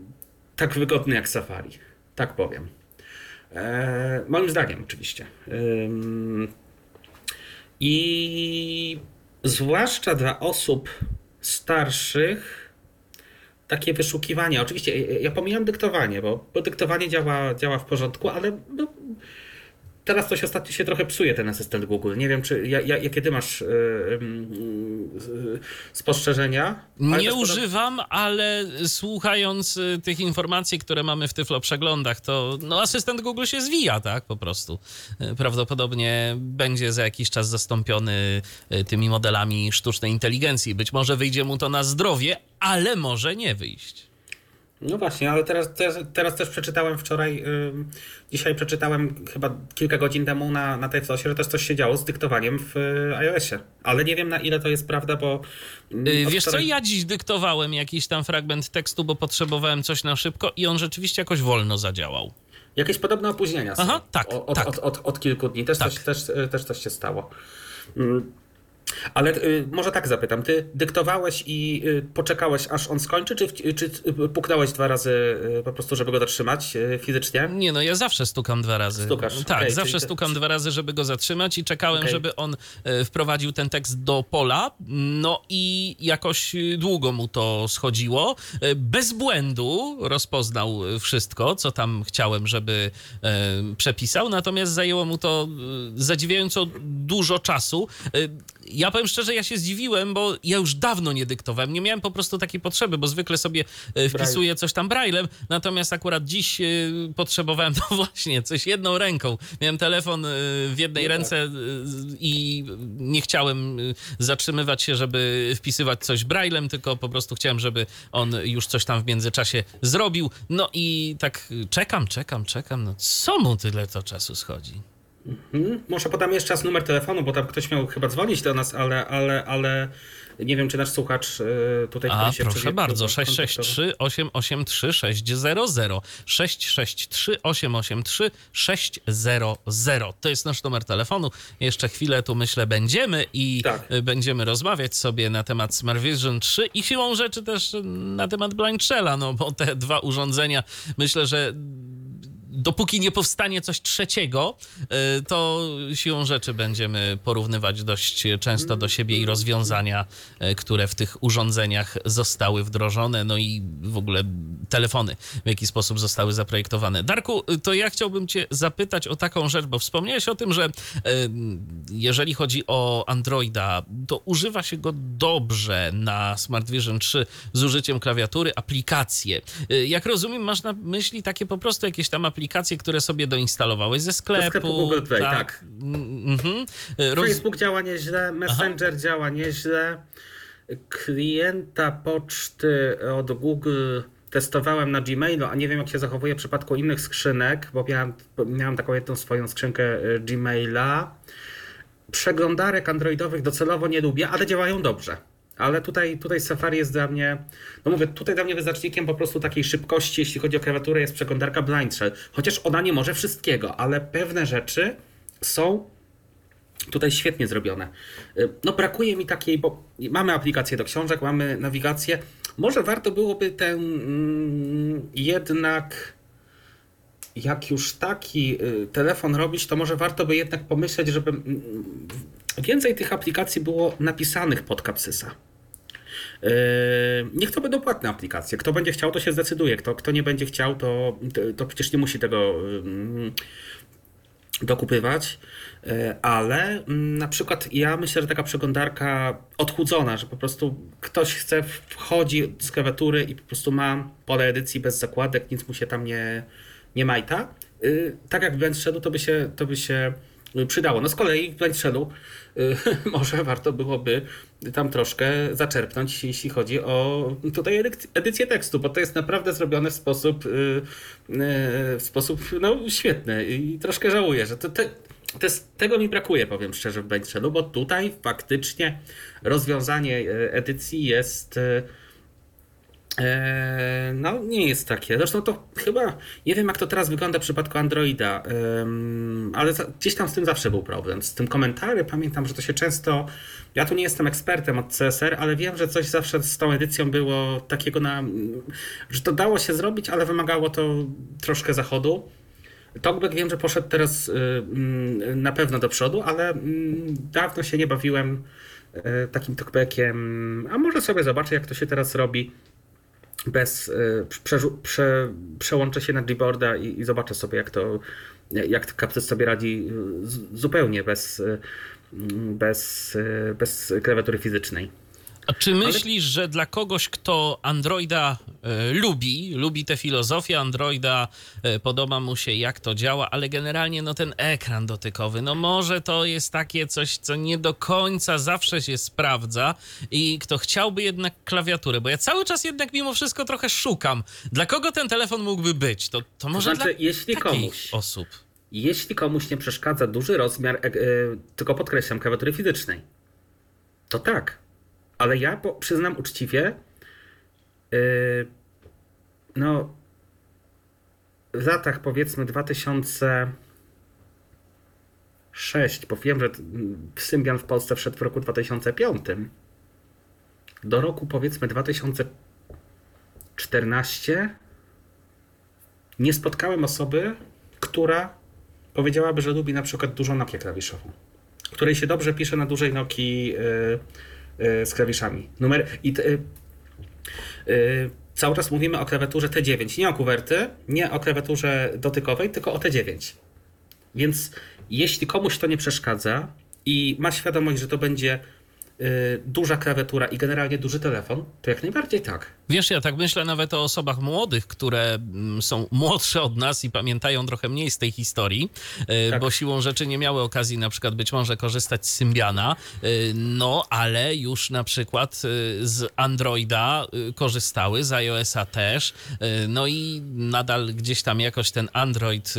tak wygodne jak Safari. Tak powiem. E, moim zdaniem, oczywiście. I zwłaszcza dla osób starszych takie wyszukiwanie. Oczywiście ja pomijam dyktowanie, bo, bo dyktowanie działa, działa w porządku, ale no, teraz się ostatnio się trochę psuje ten asystent Google. Nie wiem, czy ja, ja, jakie ty masz y, y, spostrzeżenia.
Nie używam, ale słuchając tych informacji, które mamy w Tyflo przeglądach, to no, asystent Google się zwija, tak? Po prostu. Prawdopodobnie będzie za jakiś czas zastąpiony tymi modelami sztucznej inteligencji. Być może wyjdzie mu to na zdrowie, ale może nie wyjść.
No właśnie, ale teraz, teraz, teraz też przeczytałem wczoraj, ym, dzisiaj przeczytałem chyba kilka godzin temu na, na TFOSie, że też coś się działo z dyktowaniem w y, iOSie. Ale nie wiem na ile to jest prawda, bo...
Y,
od
Wiesz co,
wczoraj-
ja dziś dyktowałem jakiś tam fragment tekstu, bo potrzebowałem coś na szybko i on rzeczywiście jakoś wolno zadziałał.
Jakieś podobne opóźnienia są.
Aha, tak,
Od,
tak.
Od, od, od kilku dni. Też,
Tak.
coś, też, y, też coś się stało. Mm. Ale y, może tak zapytam, ty dyktowałeś i y, poczekałeś aż on skończy, czy, czy y, puknąłeś dwa razy y, po prostu, żeby go dotrzymać y, fizycznie?
Nie, no ja zawsze stukam dwa razy.
Stukasz,
Tak,
okej,
zawsze stukam dwa razy, żeby go zatrzymać i czekałem,
Okej.
żeby on e, wprowadził ten tekst do pola. No i jakoś e, długo mu to schodziło. E, Bez błędu rozpoznał e, wszystko, co tam chciałem, żeby przepisał, natomiast zajęło mu to zadziwiająco dużo czasu. E, Ja powiem szczerze, ja się zdziwiłem, bo ja już dawno nie dyktowałem. Nie miałem po prostu takiej potrzeby, bo zwykle sobie e, wpisuję coś tam braillem, natomiast akurat dziś e, potrzebowałem to właśnie, coś jedną ręką. Miałem telefon e, w jednej ręce e, i nie chciałem zatrzymywać się, żeby wpisywać coś braillem, tylko po prostu chciałem, żeby on już coś tam w międzyczasie zrobił. No i tak czekam, czekam, czekam. No co mu tyle to czasu schodzi?
Hmm? Może podam jeszcze raz numer telefonu, bo tam ktoś miał chyba dzwonić do nas, ale, ale, ale nie wiem, czy nasz słuchacz y, tutaj
A,
się
proszę bardzo,
kontaktował.
663 883 600 663 883 600. To jest nasz numer telefonu. Jeszcze chwilę tu myślę będziemy i
Tak.
będziemy rozmawiać sobie na temat Smart Vision 3 i siłą rzeczy też na temat Blind Shella, no bo te dwa urządzenia myślę, że dopóki nie powstanie coś trzeciego, y, to siłą rzeczy będziemy porównywać dość często do siebie i rozwiązania, y, które w tych urządzeniach zostały wdrożone, no i w ogóle telefony, w jaki sposób zostały zaprojektowane. Darku, y, to ja chciałbym Cię zapytać o taką rzecz, bo wspomniałeś o tym, że jeżeli chodzi o Androida, to używa się go dobrze na Smart Vision 3 z użyciem klawiatury, aplikacje. Jak rozumiem, masz na myśli takie po prostu jakieś tam aplikacje, które sobie doinstalowałeś ze sklepu.
sklepu Google Play, tak.
Mm, mhm. Roz...
Facebook działa nieźle, Messenger działa nieźle. Klienta poczty od Google testowałem na Gmailu, a nie wiem jak się zachowuje w przypadku innych skrzynek, bo miałem, miałem taką jedną swoją skrzynkę y, Gmaila. Przeglądarek androidowych docelowo nie lubię, ale działają dobrze. Ale tutaj, tutaj Safari jest dla mnie, no mówię, tutaj dla mnie wyznacznikiem po prostu takiej szybkości, jeśli chodzi o klawiaturę, jest przeglądarka Blind Shell. Chociaż ona nie może wszystkiego, ale pewne rzeczy są tutaj świetnie zrobione. Y, No brakuje mi takiej, bo mamy aplikację do książek, mamy nawigację. Może warto byłoby ten mm, jednak jak już taki y, telefon robić, to może warto by jednak pomyśleć, żeby mm, więcej tych aplikacji było napisanych pod Capsysa. Yy, Niech to będą płatne aplikacje. Kto będzie chciał, to się zdecyduje. Kto, kto nie będzie chciał, to, to, to przecież nie musi tego ym, dokupywać. Yy, Ale mm, na przykład ja myślę, że taka przeglądarka odchudzona, że po prostu ktoś chce, wchodzi z klawiatury i po prostu ma pole edycji bez zakładek, nic mu się tam nie, nie majta. Yy, Tak jak w Blend Shadow, to by się, to by się przydało. No z kolei w Blanchelu y, może warto byłoby tam troszkę zaczerpnąć, jeśli chodzi o tutaj edyc- edycję tekstu, bo to jest naprawdę zrobione w sposób, y, y, w sposób no, świetny i troszkę żałuję, że to, te, tego mi brakuje, powiem szczerze, w Blanchelu, bo tutaj faktycznie rozwiązanie edycji jest no, nie jest takie. Zresztą to chyba, nie wiem jak to teraz wygląda w przypadku Androida, em, ale gdzieś tam z tym zawsze był problem. Z tym komentarzy pamiętam, że to się często. Ja tu nie jestem ekspertem od CSR, ale wiem, że coś zawsze z tą edycją było takiego na. że to dało się zrobić, ale wymagało to troszkę zachodu. Talkback wiem, że poszedł teraz y, mm, na pewno do przodu, ale mm, dawno się nie bawiłem y, takim talkbackiem. A może sobie zobaczę, jak to się teraz robi. Bez, y, przerzu- prze, przełączę się na Gboarda i, i zobaczę sobie, jak to, jak Captys sobie radzi y, zupełnie bez, y, bez, y, bez klawiatury fizycznej.
A czy myślisz, że dla kogoś, kto Androida e, lubi, lubi tę filozofię Androida, e, podoba mu się jak to działa, ale generalnie no ten ekran dotykowy, no może to jest takie coś, co nie do końca zawsze się sprawdza i kto chciałby jednak klawiaturę, bo ja cały czas jednak mimo wszystko trochę szukam, dla kogo ten telefon mógłby być, to, to może
znaczy,
dla
jeśli
takich
komuś-
osób.
Jeśli komuś nie przeszkadza duży rozmiar, e, e, tylko podkreślam, klawiatury fizycznej, to tak. Ale ja po, przyznam uczciwie, e, no w latach powiedzmy 2006, bo wiem, że Symbian w Polsce wszedł w roku 2005, do roku powiedzmy 2014 nie spotkałem osoby, która powiedziałaby, że lubi na przykład dużą Nokię klawiszową, której się dobrze pisze na dużej Nokii yy, yy, z klawiszami. Numer i t, yy, yy, cały czas mówimy o klawiaturze T9, nie o kuwerty, nie o klawiaturze dotykowej, tylko o T9. Więc jeśli komuś to nie przeszkadza i ma świadomość, że to będzie duża klawiatura i generalnie duży telefon, to jak najbardziej tak.
Wiesz, ja tak myślę nawet o osobach młodych, które mm, są młodsze od nas i pamiętają trochę mniej z tej historii, e,
Tak.
bo siłą rzeczy nie miały okazji na przykład być może korzystać z Symbiana, e, no ale już na przykład z Androida korzystały, z iOS-a też, no i nadal gdzieś tam jakoś ten Android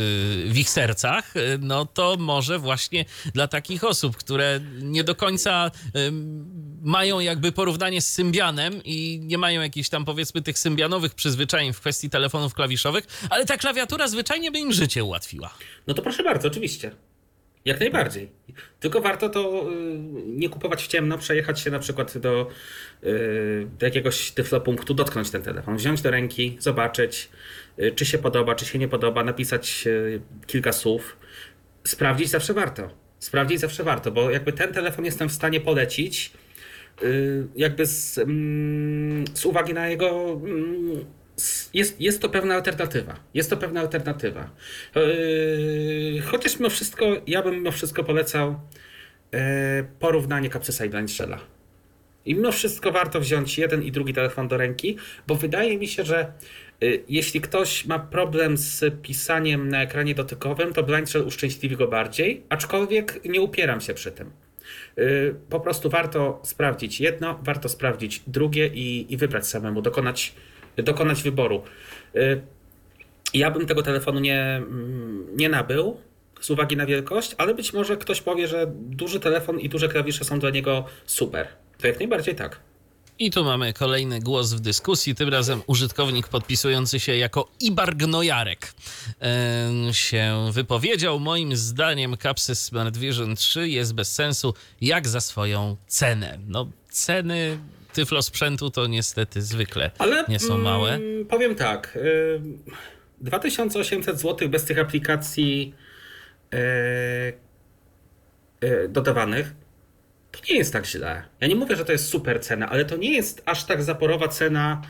w ich sercach, no to może właśnie dla takich osób, które nie do końca mają jakby porównanie z Symbianem i nie mają jakichś tam powiedzmy tych symbianowych przyzwyczajeń w kwestii telefonów klawiszowych, ale ta klawiatura zwyczajnie by im życie ułatwiła.
No to proszę bardzo, oczywiście. Jak najbardziej. Tylko warto to y, nie kupować w ciemno, przejechać się na przykład do, y, do jakiegoś tyflopunktu, dotknąć ten telefon, wziąć do ręki, zobaczyć, y, czy się podoba, czy się nie podoba, napisać kilka słów. Sprawdzić zawsze warto. Sprawdzić zawsze warto, bo jakby ten telefon jestem w stanie polecić, y, jakby z, mm, z uwagi na jego. mm, Jest, jest to pewna alternatywa. Jest to pewna alternatywa. Yy, Chociaż mimo wszystko, ja bym mimo wszystko polecał yy, porównanie Capsysa i Blindshella. I mimo wszystko warto wziąć jeden i drugi telefon do ręki, bo wydaje mi się, że y, jeśli ktoś ma problem z pisaniem na ekranie dotykowym, to Blindshell uszczęśliwi go bardziej, aczkolwiek nie upieram się przy tym. Y, Po prostu warto sprawdzić jedno, warto sprawdzić drugie i, i wybrać samemu, dokonać, dokonać wyboru. Y, Ja bym tego telefonu nie, mm, nie nabył z uwagi na wielkość, ale być może ktoś powie, że duży telefon i duże klawisze są dla niego super. To jak najbardziej tak.
I tu mamy kolejny głos w dyskusji, tym razem użytkownik podpisujący się jako Ibargnojarek się wypowiedział. Moim zdaniem Capsys Smart Vision 3 jest bez sensu jak za swoją cenę. No ceny tyflosprzętu to niestety zwykle
Ale
nie są małe.
Mm, powiem tak. y, 2800 zł bez tych aplikacji y, y, dodawanych to nie jest tak źle. Ja nie mówię, że to jest super cena, ale to nie jest aż tak zaporowa cena.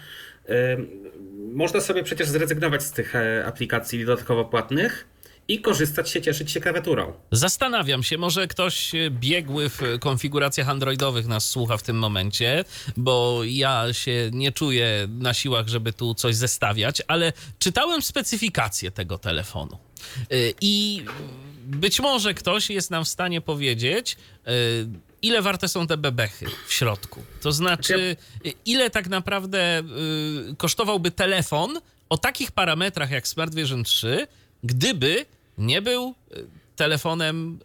Można sobie przecież zrezygnować z tych e, aplikacji dodatkowo płatnych i korzystać się, cieszyć się klawiaturą.
Zastanawiam się, może ktoś e, biegły w konfiguracjach androidowych nas słucha w tym momencie, bo ja się nie czuję na siłach, żeby tu coś zestawiać, ale czytałem specyfikację tego telefonu. Y, I być może ktoś jest nam w stanie powiedzieć, ile warte są te bebechy w środku. To znaczy, ile tak naprawdę y, kosztowałby telefon o takich parametrach jak Smart Vision 3, gdyby nie był y, telefonem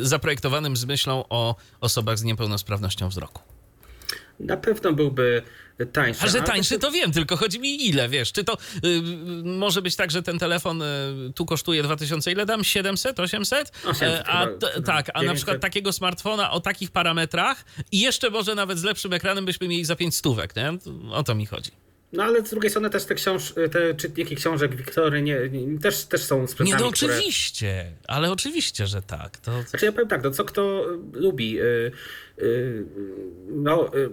y, zaprojektowanym z myślą o osobach z niepełnosprawnością wzroku.
Na pewno byłby tańszy.
A że tańszy to wiem, tylko chodzi mi ile, wiesz, czy to y, może być tak, że ten telefon y, tu kosztuje 2000, ile dam, 700, 800?
800
E, a
chyba,
tak, a na
900.
przykład takiego smartfona o takich parametrach i jeszcze może nawet z lepszym ekranem byśmy mieli za 5 stówek, nie? O to mi chodzi.
No ale z drugiej strony też te, książ- te czytniki książek Wiktory nie, nie, też, też są
Nie,
sprzętami,
no
które...
oczywiście, ale oczywiście, że tak. To,
Znaczy ja powiem tak, no co kto lubi. y, y, No, y,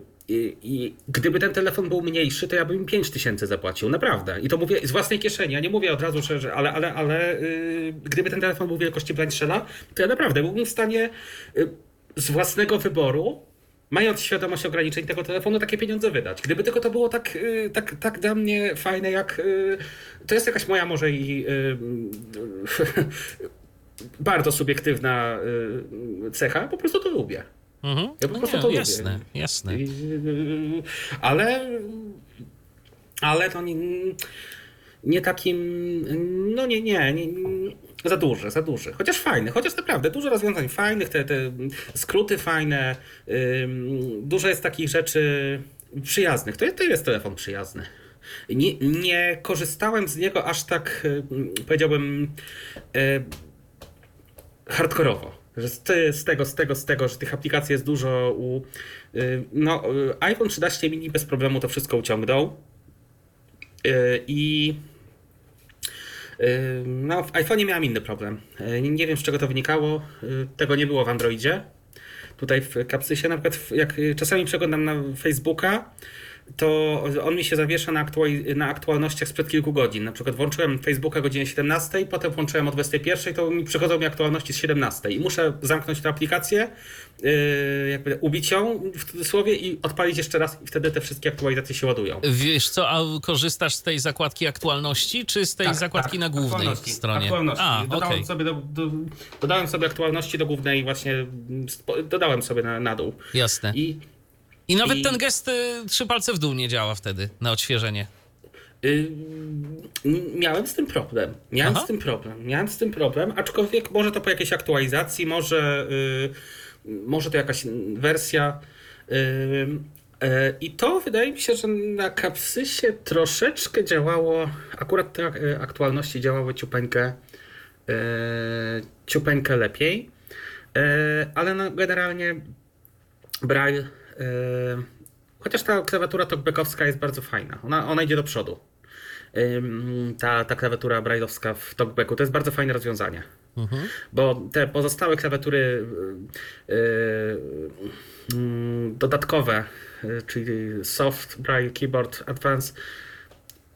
i, gdyby ten telefon był mniejszy, to ja bym 5 tysięcy zapłacił, naprawdę. I to mówię z własnej kieszeni, ja nie mówię od razu, że ale, ale, ale y, gdyby ten telefon był wielkości Blanchella, to ja naprawdę byłbym w stanie y, z własnego wyboru, mając świadomość ograniczeń tego telefonu, takie pieniądze wydać. Gdyby tylko to było tak, y, tak, tak dla mnie fajne, jak... y, To jest jakaś moja może i... y, bardzo subiektywna y, cecha, po prostu to lubię.
Mhm.
Ja po
no
prostu
nie,
to lubię.
jasne, jasne.
I, Ale, ale to nie, nie takim, no nie, nie, nie, za duży, za duży. Chociaż fajny, chociaż naprawdę dużo rozwiązań fajnych, te, te skróty fajne, dużo jest takich rzeczy przyjaznych. To jest, to jest telefon przyjazny. Nie, nie korzystałem z niego aż tak, powiedziałbym, hardkorowo. Że z, tego, z tego, z tego, że tych aplikacji jest dużo u. y, No, y, iPhone 13 mini bez problemu to wszystko uciągnął. Y, I. No, w iPhone'ie miałem inny problem. Nie wiem, z czego to wynikało. Tego nie było w Androidzie. Tutaj w Capsysie, na przykład, jak czasami przeglądam na Facebooka, to on mi się zawiesza na, aktuali- na aktualnościach sprzed kilku godzin. Na przykład włączyłem Facebooka o godzinie 17, potem włączyłem o 21, to mi przychodzą mi aktualności z 17 i muszę zamknąć tę aplikację, yy, jakby ubić ją w cudzysłowie i odpalić jeszcze raz i wtedy te wszystkie aktualizacje się ładują.
Wiesz co, a korzystasz z tej zakładki aktualności, czy z tej
Tak,
zakładki
tak,
na głównej
aktualności,
stronie?
Aktualności.
A,
dodałem,
okej,
sobie do, do, dodałem sobie aktualności do głównej właśnie, dodałem sobie na, na dół.
jasne.
I
I nawet
i-
ten gest y, trzy palce w dół nie działa wtedy na odświeżenie.
Yy, miałem z tym problem. Miałem
Aha.
z tym problem. Miałem z tym problem, aczkolwiek może to po jakiejś aktualizacji, może, yy, może to jakaś wersja. Yy, yy, I to wydaje mi się, że na Capsysie troszeczkę działało, akurat te yy, aktualności działały ciupeńkę, ciupeńkę lepiej, ale no, generalnie Braille, chociaż ta klawiatura talkbackowska jest bardzo fajna, ona, ona idzie do przodu. Ta, ta klawiatura braille'owska w talkbacku to jest bardzo fajne rozwiązanie. Bo te pozostałe klawiatury yy, dodatkowe, yy, czyli soft, braille, keyboard, advanced,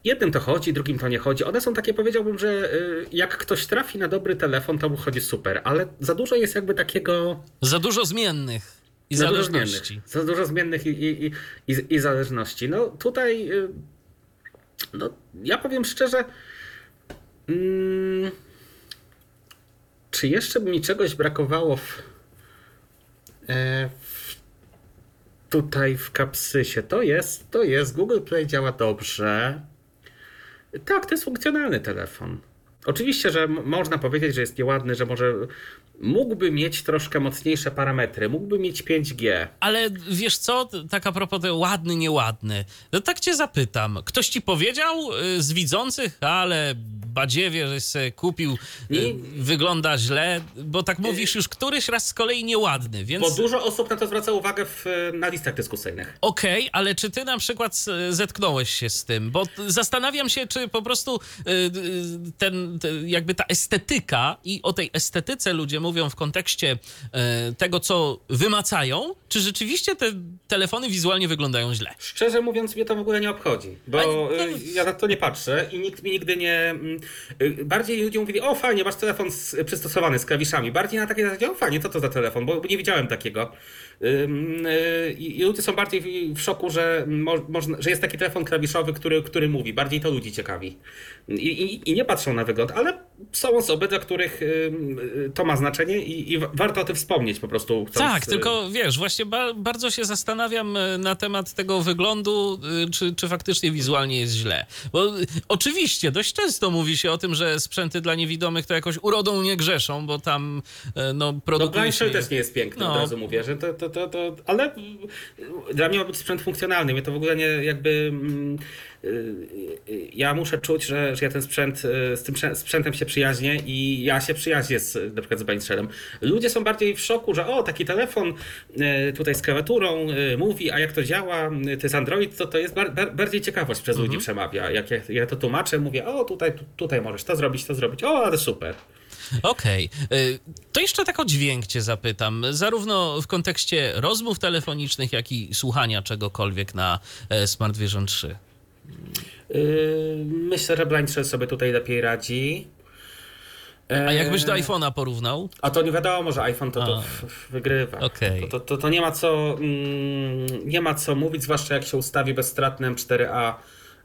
jednym to chodzi, drugim to nie chodzi. One są takie, powiedziałbym, że yy, jak ktoś trafi na dobry telefon, to mu chodzi super, ale za dużo jest jakby takiego
Za dużo zmiennych i
za dużo
zależności.
zmiennych. Za dużo zmiennych i, i, i, i, zależności. No tutaj, y, no ja powiem szczerze, mm, czy jeszcze mi czegoś brakowało w, e, w, tutaj w Capsysie? To jest, to jest, Google Play działa dobrze. Tak, to jest funkcjonalny telefon. Oczywiście, że można powiedzieć, że jest nieładny, że może mógłby mieć troszkę mocniejsze parametry, mógłby mieć 5G.
Ale wiesz co, tak a propos tego ładny, nieładny, no tak cię zapytam. Ktoś ci powiedział y, z widzących, ale badziewie, że se kupił, y,
Nie.
wygląda źle, bo tak mówisz już któryś raz z kolei nieładny, więc...
Bo dużo osób na to zwraca uwagę w, na listach dyskusyjnych.
Okej, ale czy ty na przykład zetknąłeś się z tym? Bo zastanawiam się, czy po prostu ten, te, jakby ta estetyka i o tej estetyce ludzie mówią w kontekście e, tego, co wymacają, czy rzeczywiście te telefony wizualnie wyglądają źle?
Szczerze mówiąc, mnie to w ogóle nie obchodzi, bo
A, no-
y, ja na to nie patrzę i nikt mi nigdy nie. mm, y, bardziej ludzie mówili, o fajnie, masz telefon przystosowany z klawiszami. Bardziej na takiej zasadzie, o fajnie, co to za telefon, bo nie widziałem takiego. Y, I ludzie są bardziej w- szoku, że, mo, można, że jest taki telefon klawiszowy, który, który mówi. Bardziej to ludzi ciekawi. I, i, I nie patrzą na wygląd, ale są osoby, dla których y, to ma znaczenie i, i wa- warto o tym wspomnieć po prostu. chcąc,
Tak,
y,
tylko wiesz, właśnie ba bardzo się zastanawiam na temat tego wyglądu, czy, czy faktycznie wizualnie jest źle. Bo oczywiście dość często mówi się o tym, że sprzęty dla niewidomych to jakoś urodą nie grzeszą, bo tam no,
No
produkuje
Blind
się...
Też nie jest piękny,
No.
od razu mówię, że to, to, to, to ale y, dla mnie ma być sprzęt funkcjonalny. Mnie to w ogóle nie jakby. mm, y, y, Ja muszę czuć, że, że ja ten sprzęt, y, z tym sprzę- sprzętem się przyjaźnię i ja się przyjaźnię z, na przykład z Blind Shellem. Ludzie są bardziej w szoku, że o, taki telefon tutaj z klawiaturą mówi, a jak to działa, to jest Android, to to jest bar, bar, bardziej ciekawość przez ludzi przemawia. Jak ja, ja to tłumaczę, mówię, o, tutaj, tu, tutaj możesz to zrobić, to zrobić, o, ale super.
Okej. Y, To jeszcze tak o dźwięk cię zapytam. Zarówno w kontekście rozmów telefonicznych, jak i słuchania czegokolwiek na e, Smart Vision 3.
Yy, Myślę, że Blind Shell sobie tutaj lepiej radzi.
A jakbyś do
Eee,
iPhone'a porównał?
A to nie wiadomo, że iPhone to, to wygrywa.
Okej.
To, to, to, to nie ma co mm, nie ma co mówić, zwłaszcza jak się ustawi bezstratnym 4A,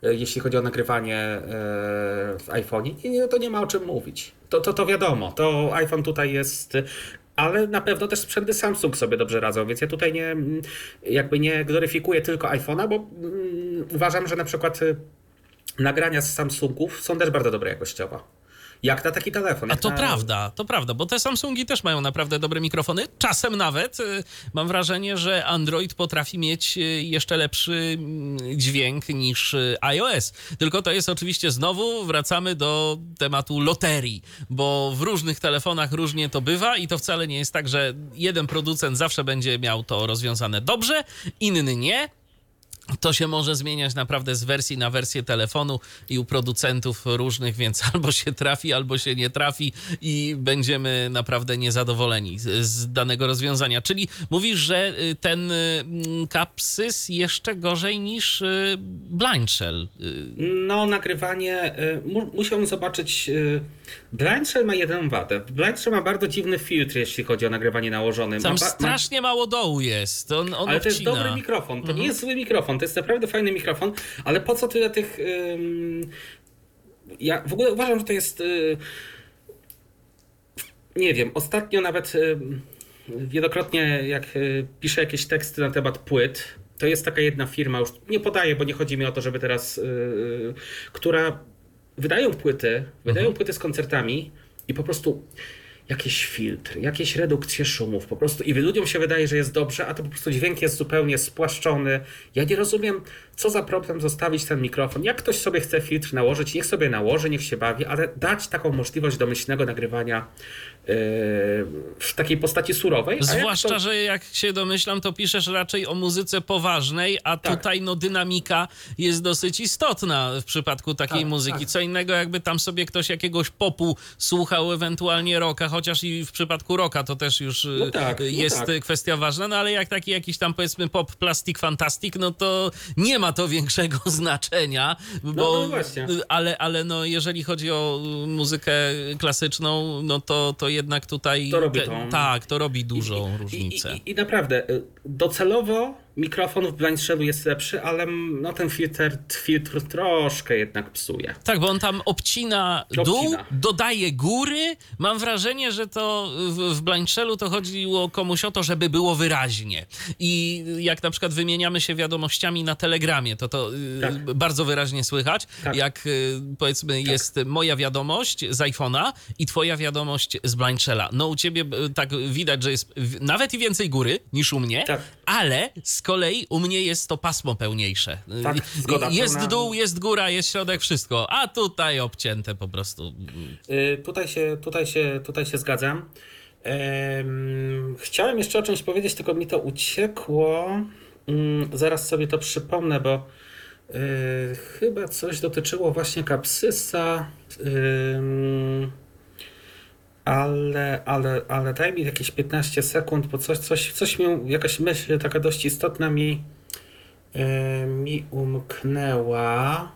e, jeśli chodzi o nagrywanie e, w iPhone'ie. To nie ma o czym mówić. To, to, to wiadomo, to iPhone tutaj jest. Ale na pewno też sprzęty Samsung sobie dobrze radzą, więc ja tutaj nie mm, jakby nie gloryfikuję tylko iPhone'a, bo mm, uważam, że na przykład y, nagrania z Samsungów są też bardzo dobre jakościowo. Jak na taki telefon.
A to
na...
prawda, to prawda, bo te Samsungi też mają naprawdę dobre mikrofony. Czasem nawet y, mam wrażenie, że Android potrafi mieć y, jeszcze lepszy mm, dźwięk niż y, iOS. Tylko to jest oczywiście znowu wracamy do tematu loterii, bo w różnych telefonach różnie to bywa i to wcale nie jest tak, że jeden producent zawsze będzie miał to rozwiązane dobrze, inny nie. To się może zmieniać naprawdę z wersji na wersję telefonu i u producentów różnych, więc albo się trafi, albo się nie trafi i będziemy naprawdę niezadowoleni z, danego rozwiązania. Czyli mówisz, że y, ten y, mm, Capsys jeszcze gorzej niż y, Blind Shell.
No, nagrywanie. Mu, musiałbym zobaczyć. Blind Shell ma jedną wadę. Blind Shell ma bardzo dziwny filtr, jeśli chodzi o nagrywanie nałożone.
Tam
ma, ba- ma,
strasznie mało dołu jest. On, on
ale to jest dobry mikrofon. To nie jest zły mikrofon. To jest naprawdę fajny mikrofon, ale po co tyle tych. ym, Ja w ogóle uważam, że to jest. y, Nie wiem, ostatnio nawet ym, wielokrotnie, jak y, piszę jakieś teksty na temat płyt, to jest taka jedna firma, już nie podaję, bo nie chodzi mi o to, żeby teraz. y, która wydają płyty, wydają płyty z koncertami i po prostu jakieś filtry, jakieś redukcje szumów, po prostu i ludziom się wydaje, że jest dobrze, a to po prostu dźwięk jest zupełnie spłaszczony. Ja nie rozumiem, co za problem zostawić ten mikrofon. Jak ktoś sobie chce filtr nałożyć, niech sobie nałoży, niech się bawi, ale dać taką możliwość domyślnego nagrywania w takiej postaci surowej. a jak
Zwłaszcza,
to-
że jak się domyślam, to piszesz raczej o muzyce poważnej, a
Tak.
tutaj no dynamika jest dosyć istotna w przypadku takiej
Tak,
muzyki.
tak.
Co innego jakby tam sobie ktoś jakiegoś popu słuchał, ewentualnie rocka, chociaż i w przypadku rocka to też już
No
y,
tak, no
jest y, kwestia ważna, no ale jak taki jakiś tam powiedzmy pop plastic fantastic, no to nie ma to większego znaczenia, bo
no właśnie.
y, ale, ale no jeżeli chodzi o y, muzykę klasyczną, no to, to jednak tutaj
To robi tą-
tak, to robi dużą
I,
różnicę.
i, I naprawdę, y, docelowo mikrofon w Blind Shellu jest lepszy, ale no, ten filtr, filtr troszkę jednak psuje.
Tak, bo on tam obcina dół,
Obcina.
dodaje góry. Mam wrażenie, że to w, w Blind Shellu to chodziło komuś o to, żeby było wyraźnie. I jak na przykład wymieniamy się wiadomościami na Telegramie, to to y,
Tak.
bardzo wyraźnie słychać,
Tak.
jak y, powiedzmy jest moja wiadomość z iPhone'a i twoja wiadomość z Blind Shella. No u ciebie y, tak widać, że jest nawet i więcej góry niż u mnie,
Tak.
ale z kolei u mnie jest to pasmo pełniejsze.
Tak, zgoda,
Jest
pełna-
dół, jest góra, jest środek, wszystko. A tutaj obcięte po prostu.
Y, Tutaj się, tutaj się, tutaj się zgadzam. Em, chciałem jeszcze o czymś powiedzieć, tylko mi to uciekło. Mm, Zaraz sobie to przypomnę, bo y, chyba coś dotyczyło właśnie kapsysa. Ym, ale, ale, ale daj mi jakieś 15 sekund, bo coś, coś, coś mi, jakaś myśl taka dość istotna mi, y, mi umknęła.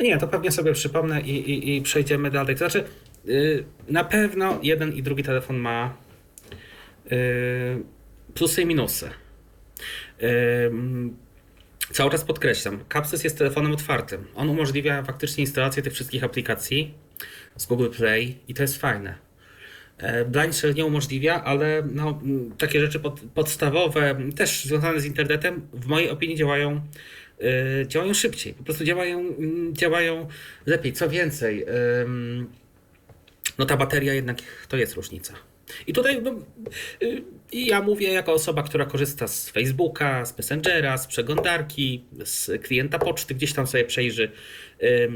Nie, to pewnie sobie przypomnę i, i, i przejdziemy dalej. To znaczy, yy, na pewno jeden i drugi telefon ma yy, plusy i minusy. Yy, cały czas podkreślam, Capsys jest telefonem otwartym. On umożliwia faktycznie instalację tych wszystkich aplikacji z Google Play i to jest fajne. E, Blind Shell nie umożliwia, ale no, takie rzeczy pod, podstawowe, też związane z internetem, w mojej opinii działają, e, działają szybciej. Po prostu działają, m, działają lepiej. Co więcej, ym, no ta bateria jednak to jest różnica. I tutaj no, i ja mówię jako osoba, która korzysta z Facebooka, z Messengera, z przeglądarki, z klienta poczty, gdzieś tam sobie przejrzy y,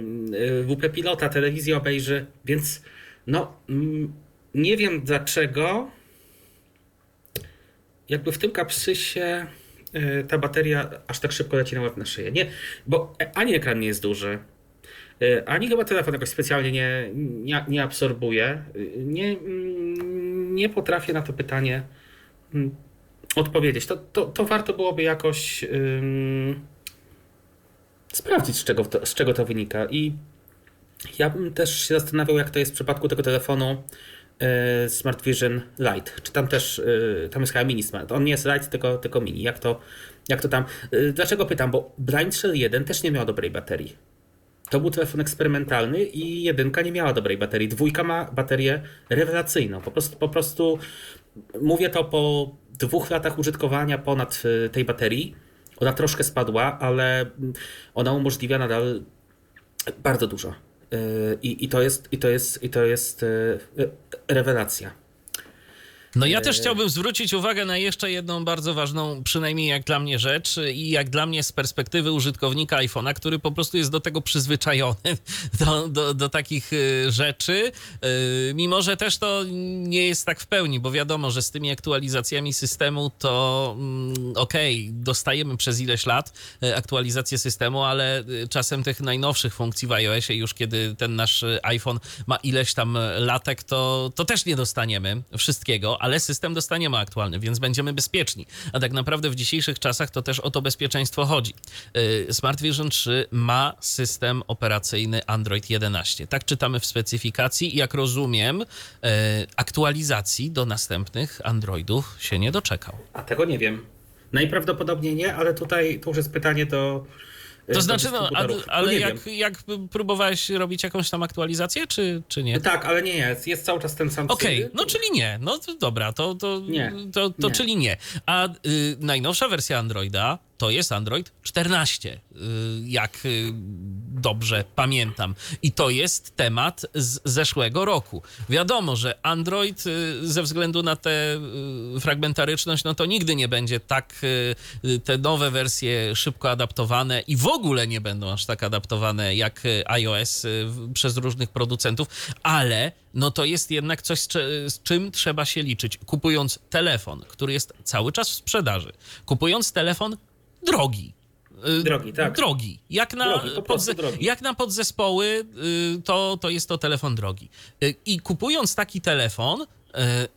WP Pilota, telewizję obejrzy, więc no mm, nie wiem dlaczego jakby w tym kapsysie y, ta bateria aż tak szybko leci na szyję. Nie, bo ani ekran nie jest duży, y, ani chyba telefon jakoś specjalnie nie, nie, nie absorbuje. Nie, mm, nie potrafię na to pytanie odpowiedzieć. To, to, to warto byłoby jakoś ym, sprawdzić, z czego, to, z czego to wynika. I ja bym też się zastanawiał, jak to jest w przypadku tego telefonu e, Smart Vision Lite. Czy tam też, e, tam jest chyba mini smart. On nie jest Lite, tylko, tylko mini. Jak to, jak to tam? E, Dlaczego pytam? Bo Blind Shell 1 też nie miał dobrej baterii. To był telefon eksperymentalny i jedynka nie miała dobrej baterii. Dwójka ma baterię rewelacyjną. Po prostu, po prostu mówię to po dwóch latach użytkowania ponad e, tej baterii. Ona troszkę spadła, ale mm, ona umożliwia nadal bardzo dużo. Yy, I, i to jest, i to jest, i to jest yy, rewelacja.
No ja też chciałbym zwrócić uwagę na jeszcze jedną bardzo ważną, przynajmniej jak dla mnie rzecz i jak dla mnie z perspektywy użytkownika iPhone'a, który po prostu jest do tego przyzwyczajony, do, do, do takich y, rzeczy, Y, mimo że też to nie jest tak w pełni, bo wiadomo, że z tymi aktualizacjami systemu to mm, okej, dostajemy przez ileś lat aktualizację systemu, ale czasem tych najnowszych funkcji w iOSie, już kiedy ten nasz iPhone ma ileś tam latek, to, to też nie dostaniemy wszystkiego, ale system dostaniemy aktualny, więc będziemy bezpieczni. A tak naprawdę w dzisiejszych czasach to też o to bezpieczeństwo chodzi. Smart Vision 3 ma system operacyjny Android 11. Tak czytamy w specyfikacji i jak rozumiem, y, aktualizacji do następnych Androidów się nie doczekał.
A tego nie wiem. Najprawdopodobniej nie, ale tutaj to już jest pytanie do.
To znaczy, no, a.
No
ale
nie
jak,
wiem.
jak próbowałeś robić jakąś tam aktualizację, czy, czy nie?
Tak, ale nie jest. Jest cały czas ten sam
Okej,
cykl.
no czyli nie. No to dobra, to, to,
Nie,
to, to
nie.
czyli nie. A y, najnowsza wersja Androida to jest Android 14, y, jak y, dobrze pamiętam. I to jest temat z zeszłego roku. Wiadomo, że Android y, ze względu na tę fragmentaryczność, no to nigdy nie będzie tak te nowe wersje szybko adaptowane i w ogóle nie będą aż tak adaptowane jak iOS przez różnych producentów, ale no to jest jednak coś, z czym trzeba się liczyć. Kupując telefon, który jest cały czas w sprzedaży, kupując telefon drogi. y,
Drogi, tak.
Drogi. Jak na,
Drogi,
podze-
drogi.
jak na podzespoły, y, to, to jest to telefon drogi. Y, I kupując taki telefon,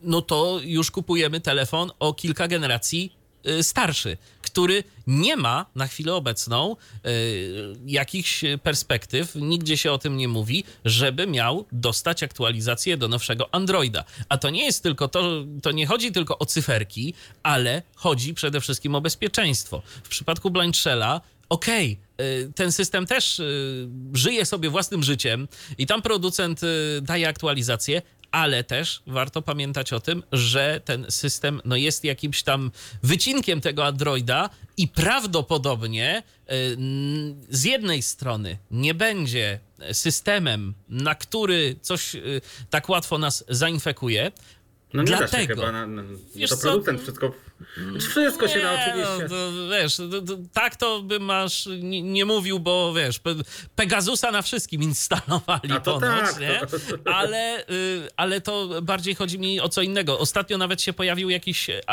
no to już kupujemy telefon o kilka generacji starszy, który nie ma na chwilę obecną y, jakichś perspektyw, nigdzie się o tym nie mówi, żeby miał dostać aktualizację do nowszego Androida. A to nie jest tylko to, to nie chodzi tylko o cyferki, ale chodzi przede wszystkim o bezpieczeństwo. W przypadku Blind Shella okej, y, ten system też y, żyje sobie własnym życiem i tam producent daje aktualizację, ale też warto pamiętać o tym, że ten system no, jest jakimś tam wycinkiem tego Androida i prawdopodobnie n- z jednej strony nie będzie systemem, na który coś y, tak łatwo nas zainfekuje.
No nie da się
Dlatego.
chyba. Na, na,
Wiesz
to
co?
producent wszystko. Wszystko się da oczywiście.
No, wiesz, to, tak to by masz nie, nie mówił, bo wiesz, Pe Pegasusa na wszystkim instalowali
A to
ponoć,
tak,
nie? Ale, y, ale to bardziej chodzi mi o co innego. Ostatnio nawet się pojawił jakiś e,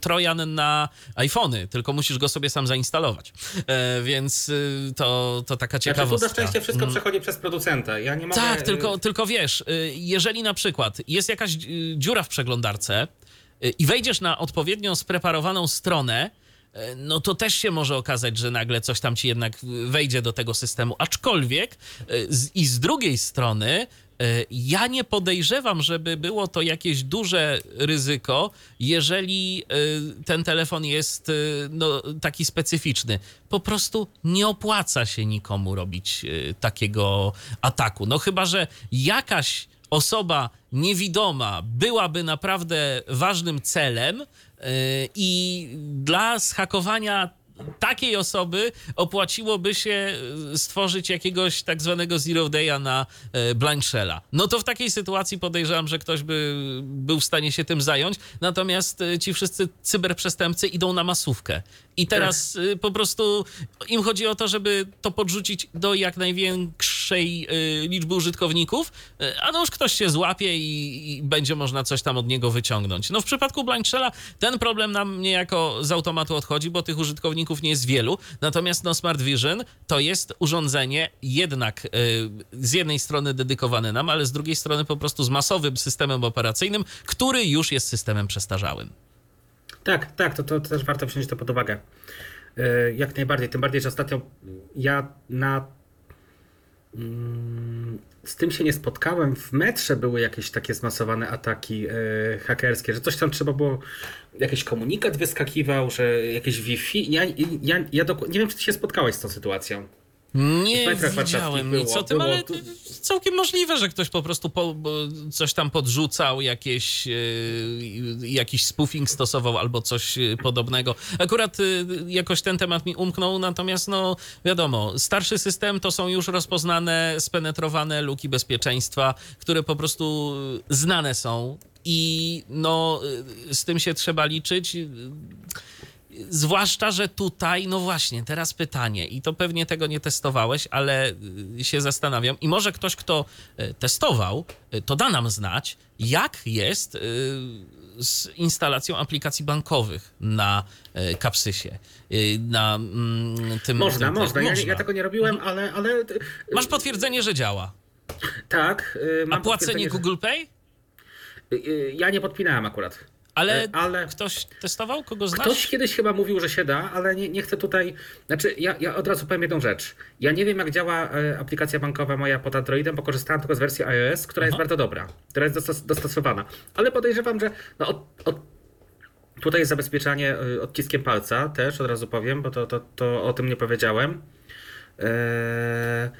trojan na iPhony, tylko musisz go sobie sam zainstalować. E, więc y, to, to taka
Znaczy, tu
ciekawostka.
na szczęście wszystko przechodzi przez producenta. Ja nie mogę.
Tak, tylko, tylko wiesz, y, jeżeli na przykład jest jakaś dziura w przeglądarce i wejdziesz na odpowiednio spreparowaną stronę, e, no to też się może okazać, że nagle coś tam ci jednak wejdzie do tego systemu. Aczkolwiek e, z, i z drugiej strony e, ja nie podejrzewam, żeby było to jakieś duże ryzyko, jeżeli ten telefon jest no, taki specyficzny. Po prostu nie opłaca się nikomu robić takiego ataku. No chyba, że jakaś osoba niewidoma byłaby naprawdę ważnym celem yy, i dla zhakowania takiej osoby opłaciłoby się yy, stworzyć jakiegoś tak zwanego zero day'a na blind shella. No to w takiej sytuacji podejrzewam, że ktoś by był w stanie się tym zająć, natomiast ci wszyscy cyberprzestępcy idą na masówkę. I teraz y, po prostu im chodzi o to, żeby to podrzucić do jak największej y, liczby użytkowników, y, a no już ktoś się złapie i, i będzie można coś tam od niego wyciągnąć. No w przypadku Blind Shella ten problem nam niejako z automatu odchodzi, bo tych użytkowników nie jest wielu. Natomiast no Smart Vision to jest urządzenie jednak z jednej strony dedykowane nam, ale z drugiej strony po prostu z masowym systemem operacyjnym, który już jest systemem przestarzałym.
Tak, tak, to, to też warto wziąć to pod uwagę. E, Jak najbardziej, tym bardziej, że ostatnio ja na. mm, Z tym się nie spotkałem. W metrze były jakieś takie zmasowane ataki e, hakerskie, że coś tam trzeba było. Jakiś komunikat wyskakiwał, że jakieś Wi-Fi. Ja, ja, ja dok- nie wiem, czy ty się spotkałeś z tą sytuacją.
Nie widziałem nic o
było-
tym,
było
ale
tu-
całkiem możliwe, że ktoś po prostu po, coś tam podrzucał, jakieś, e, jakiś spoofing stosował albo coś e, podobnego. Akurat e, jakoś ten temat mi umknął, natomiast no wiadomo, starszy system to są już rozpoznane, spenetrowane luki bezpieczeństwa, które po prostu znane są i no z tym się trzeba liczyć. Zwłaszcza, że tutaj, no właśnie, teraz pytanie, i to pewnie tego nie testowałeś, ale y, się zastanawiam, i może ktoś, kto y, testował, y, to da nam znać, jak jest z instalacją aplikacji bankowych na Capsysie, y, na mm, tym...
Można,
tym,
można. Ja, nie- ja tego nie robiłem, ale. ale
Masz potwierdzenie, że działa.
Tak. e,
A
Mam
płacenie
że-
Google Pay?
Ja nie podpinałem akurat.
Ale,
E, ale-
ktoś testował? Kogo znasz?
Ktoś kiedyś chyba mówił, że się da, ale nie, nie chcę tutaj. Znaczy, ja, ja od razu powiem jedną rzecz. Ja nie wiem, jak działa e, aplikacja bankowa moja pod Androidem, bo korzystałem tylko z wersji iOS, która jest
Aha.
bardzo dobra, która jest dostos- dostosowana. Ale podejrzewam, że no, od, od, tutaj jest zabezpieczanie e, odciskiem palca też, od razu powiem, bo to, to, to o tym nie powiedziałem. E,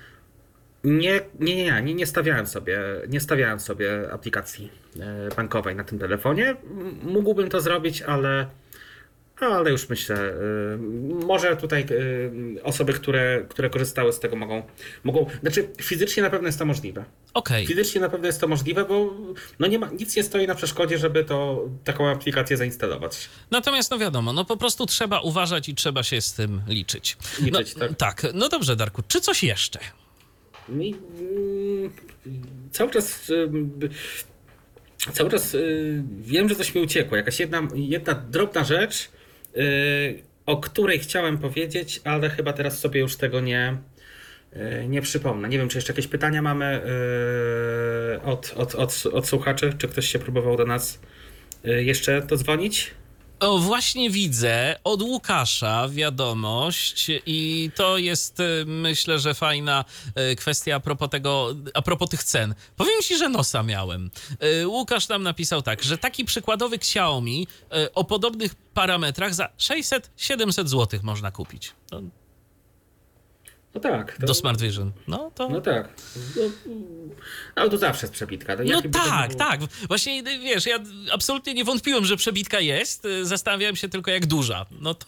nie, nie, nie, nie, nie stawiałem sobie, nie stawiałem sobie aplikacji e, bankowej na tym telefonie. Mógłbym to zrobić, ale, ale już myślę, y, może tutaj y, osoby, które, które korzystały z tego mogą, mogą, znaczy fizycznie na pewno jest to możliwe.
Okej.
Fizycznie na pewno jest to możliwe, bo no nie ma, nic nie stoi na przeszkodzie, żeby to, taką aplikację zainstalować.
Natomiast no wiadomo, no po prostu trzeba uważać i trzeba się z tym liczyć.
Liczyć,
no,
tak.
tak. No dobrze, Darku, czy coś jeszcze?
Mi, mm, cały czas. Cały czas y, wiem, że coś mi uciekło. Jakaś jedna, jedna drobna rzecz, y, o której chciałem powiedzieć, ale chyba teraz sobie już tego nie, y, nie przypomnę. Nie wiem, czy jeszcze jakieś pytania mamy od, od, od, od słuchaczy, czy ktoś się próbował do nas jeszcze dodzwonić?
O, właśnie widzę od Łukasza wiadomość i to jest y, myślę, że fajna y, kwestia a propos tego, a propos tych cen. Powiem ci, że nosa miałem. Y, Łukasz nam napisał tak, że taki przykładowy Xiaomi o podobnych parametrach za 600-700 zł można kupić. No,
No tak. to-
do Smart Vision. No to...
No tak. No, ale to zawsze jest przebitka.
No
Jaki by to
tak, tak. Właśnie, wiesz, ja absolutnie nie wątpiłem, że przebitka jest. Zastanawiałem się tylko, jak duża. No to...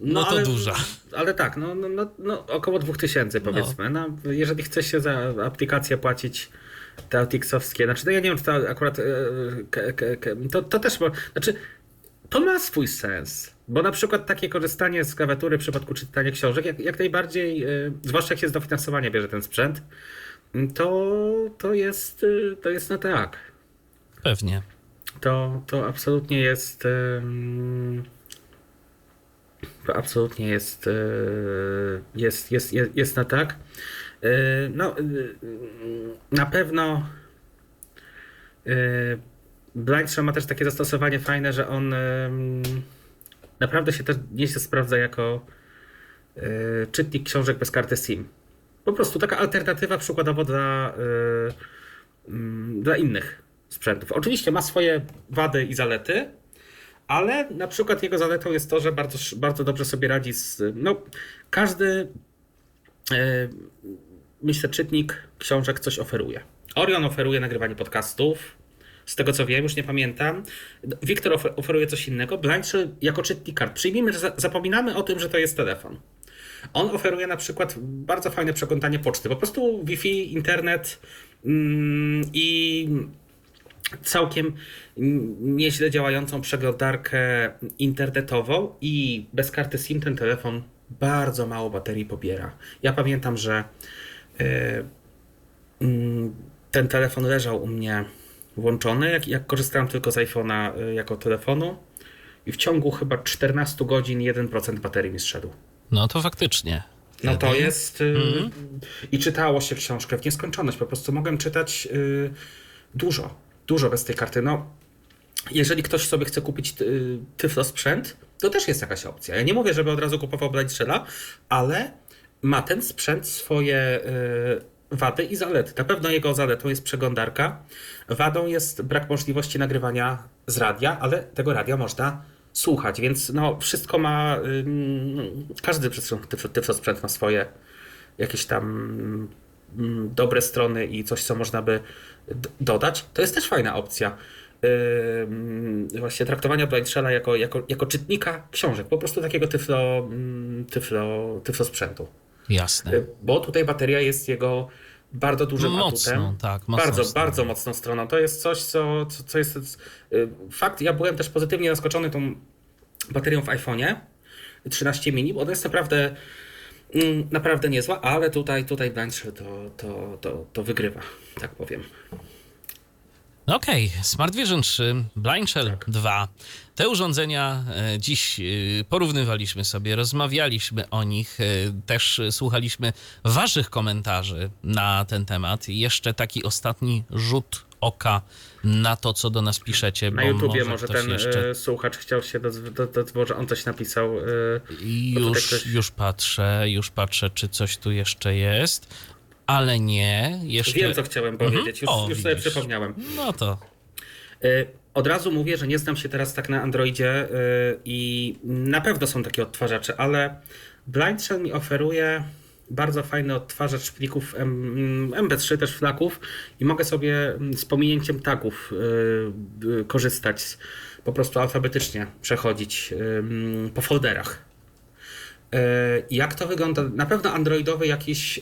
No to duża.
Ale tak, no, no, no, no około 2000 powiedzmy. No. jeżeli chce się za aplikację płacić te OTX-owskie, znaczy no ja nie wiem, czy to akurat e, to, to też, bo, znaczy to ma swój sens, bo na przykład takie korzystanie z klawiatury w przypadku czytania książek, jak, jak najbardziej, e, zwłaszcza jak się z dofinansowania bierze ten sprzęt, to, to jest, e, to jest no tak.
Pewnie.
To, to absolutnie jest. em, To absolutnie jest. Jest, jest, jest, jest na tak. No, na pewno. E, Blind ma też takie zastosowanie fajne, że on. naprawdę się też nieźle sprawdza jako y, czytnik książek bez karty SIM. Po prostu taka alternatywa przykładowo dla, y, mm, dla innych sprzętów. Oczywiście ma swoje wady i zalety, ale na przykład jego zaletą jest to, że bardzo, bardzo dobrze sobie radzi z. No, każdy, e, myślę, czytnik książek coś oferuje. Orion oferuje nagrywanie podcastów. Z tego co wiem, już nie pamiętam. Wiktor ofer- oferuje coś innego. Blindshell jako czytnik kart. Przyjmijmy, że za- zapominamy o tym, że to jest telefon. On oferuje na przykład bardzo fajne przeglądanie poczty. Po prostu Wi-Fi, internet mm, i całkiem nieźle działającą przeglądarkę internetową i bez karty SIM ten telefon bardzo mało baterii pobiera. Ja pamiętam, że e, mm, ten telefon leżał u mnie włączony, jak, jak korzystałem tylko z iPhone'a e, jako telefonu i w ciągu chyba 14 godzin 1% baterii mi zszedł.
No to faktycznie.
No to jest. y, I czytało się książkę w nieskończoność. Po prostu mogłem czytać y, dużo, dużo bez tej karty. No, jeżeli ktoś sobie chce kupić y, Tyflo sprzęt, to też jest jakaś opcja. Ja nie mówię, żeby od razu kupował Blindshella, ale ma ten sprzęt swoje y, wady i zalety. Na pewno jego zaletą jest przeglądarka. Wadą jest brak możliwości nagrywania z radia, ale tego radia można słuchać, więc no wszystko ma, ym, każdy Tyflo- Tyflo sprzęt ma swoje jakieś tam dobre strony i coś, co można by dodać. To jest też fajna opcja. Ym, Właśnie traktowania Blindshella jako, jako, jako czytnika książek, po prostu takiego tyflo, tyflo, tyflo sprzętu.
Jasne.
Y, Bo tutaj bateria jest jego bardzo dużym
Mocną,
atutem.
tak, mocną
bardzo,
stroną.
bardzo mocną stroną. To jest coś, co, co, co jest. y, Fakt, ja byłem też pozytywnie zaskoczony tą baterią w iPhone'ie 13 mini, bo ona jest naprawdę. mm, Naprawdę niezła, ale tutaj, tutaj Blindshell to, to, to, to wygrywa, tak powiem.
Okej, Smart Vision 3, Blind Shell
Tak.
2. Te urządzenia e, dziś e, porównywaliśmy sobie, rozmawialiśmy o nich, e, też słuchaliśmy waszych komentarzy na ten temat. Jeszcze taki ostatni rzut oka na to, co do nas piszecie.
Na YouTubie
może,
może ten
jeszcze...
słuchacz chciał się, do, do, do, może on coś napisał. tutaj
Już,
ktoś-
już patrzę, już patrzę, czy coś tu jeszcze jest. Ale nie, jeszcze...
Wiem, co chciałem powiedzieć, już,
O,
już sobie przypomniałem.
No to
Y, Od razu mówię, że nie znam się teraz tak na Androidzie y, i na pewno są takie odtwarzacze, ale Blindshell mi oferuje bardzo fajny odtwarzacz plików M- MP3, też flaków i mogę sobie mm, z pominięciem tagów y, y, korzystać, po prostu alfabetycznie przechodzić po folderach. Jak to wygląda? Na pewno androidowy jakiś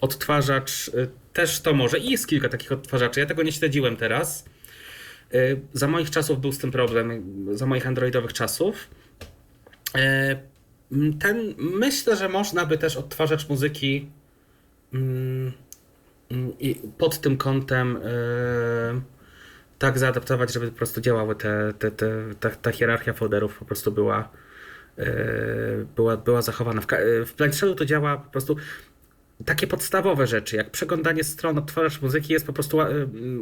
odtwarzacz też to może i jest kilka takich odtwarzaczy. Ja tego nie śledziłem teraz. Y, Za moich czasów był z tym problem, za moich androidowych czasów. Y, Ten, myślę, że można by też odtwarzacz muzyki mm, mm, pod tym kątem y, tak zaadaptować, żeby po prostu działały te, te, te, ta, ta hierarchia folderów po prostu była, była, była zachowana. W, w Blindshellu to działa po prostu takie podstawowe rzeczy, jak przeglądanie stron, odtwarzacz muzyki jest po prostu y,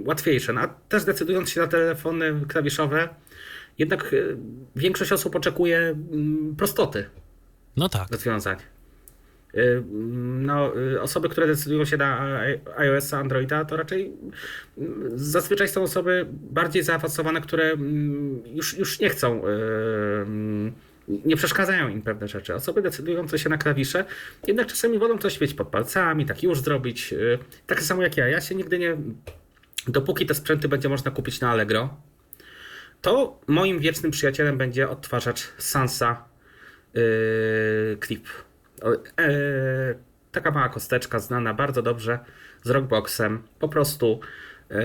łatwiejsze. No, a też decydując się na telefony klawiszowe, jednak y, większość osób oczekuje mm, prostoty
no tak.
rozwiązań. Y, No, y, osoby, które decydują się na iOS, Androida, to raczej mm, zazwyczaj są osoby bardziej zaawansowane, które mm, już, już nie chcą, y, mm, nie przeszkadzają im pewne rzeczy. Osoby decydujące się na klawisze, jednak czasami wolą coś mieć pod palcami, tak już zrobić. y, Tak samo jak ja. Ja się nigdy nie. Dopóki te sprzęty będzie można kupić na Allegro, to moim wiecznym przyjacielem będzie odtwarzacz Sansa yy, Clip. E, taka mała kosteczka znana bardzo dobrze z Rockboxem. Po prostu e,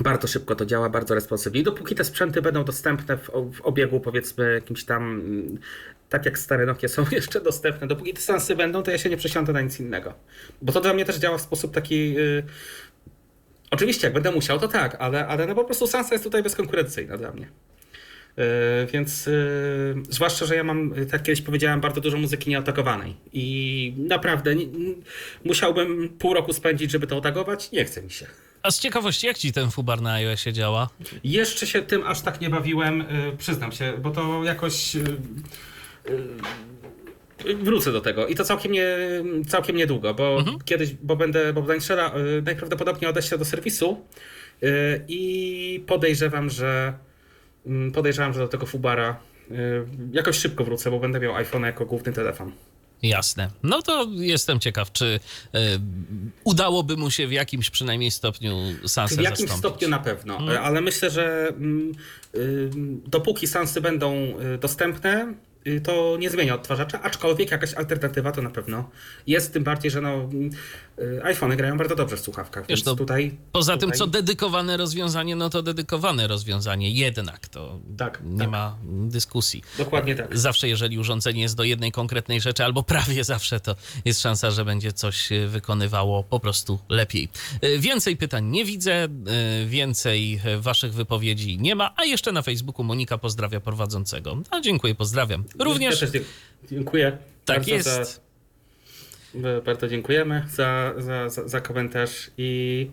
bardzo szybko to działa, bardzo responsywnie. I dopóki te sprzęty będą dostępne w, w obiegu, powiedzmy, jakimś tam, tak jak stare Nokia są jeszcze dostępne, dopóki te Sansy będą, to ja się nie przesiądę na nic innego. Bo to dla mnie też działa w sposób taki. Yy, Oczywiście, jak będę musiał, to tak, ale, ale no po prostu Sansa jest tutaj bezkonkurencyjna dla mnie. Yy, więc yy, zwłaszcza, że ja mam, tak kiedyś powiedziałem, bardzo dużo muzyki nieotagowanej. I naprawdę nie- musiałbym pół roku spędzić, żeby to otagować. Nie chce mi się.
A z ciekawości, jak ci ten fubar na iOSie działa?
Jeszcze się tym aż tak nie bawiłem, y, przyznam się, bo to jakoś. y, y, Wrócę do tego i to całkiem, nie, całkiem niedługo, bo kiedyś, bo będę, bo najprawdopodobniej odeślę do serwisu i podejrzewam, że mm, podejrzewam, że do tego Fubara jakoś szybko wrócę, bo będę miał iPhone jako główny telefon.
Jasne. No to jestem ciekaw, czy e, udałoby mu się w jakimś przynajmniej stopniu Sansę
W jakimś
zastąpić.
stopniu na pewno,
Mhm.
ale myślę, że mm, y, dopóki Sansy będą y, dostępne, y, to nie zmienia odtwarzacza, aczkolwiek jakaś alternatywa to na pewno jest, tym bardziej, że no, y, iPhony grają bardzo dobrze w słuchawkach,
Wiesz,
więc
to
tutaj...
Poza tym,
tutaj,
co dedykowane rozwiązanie, no to dedykowane rozwiązanie. Jednak to
Tak,
nie
tak.
ma dyskusji.
Dokładnie tak.
Zawsze, jeżeli urządzenie jest do jednej konkretnej rzeczy, albo prawie zawsze, to jest szansa, że będzie coś e, wykonywało po prostu lepiej. E, Więcej pytań nie widzę, więcej waszych wypowiedzi nie ma, a jeszcze na Facebooku Monika pozdrawia prowadzącego. A dziękuję, pozdrawiam.
Ja
Również
dzie- dziękuję.
tak jest.
Za, bardzo dziękujemy za, za, za, za komentarz i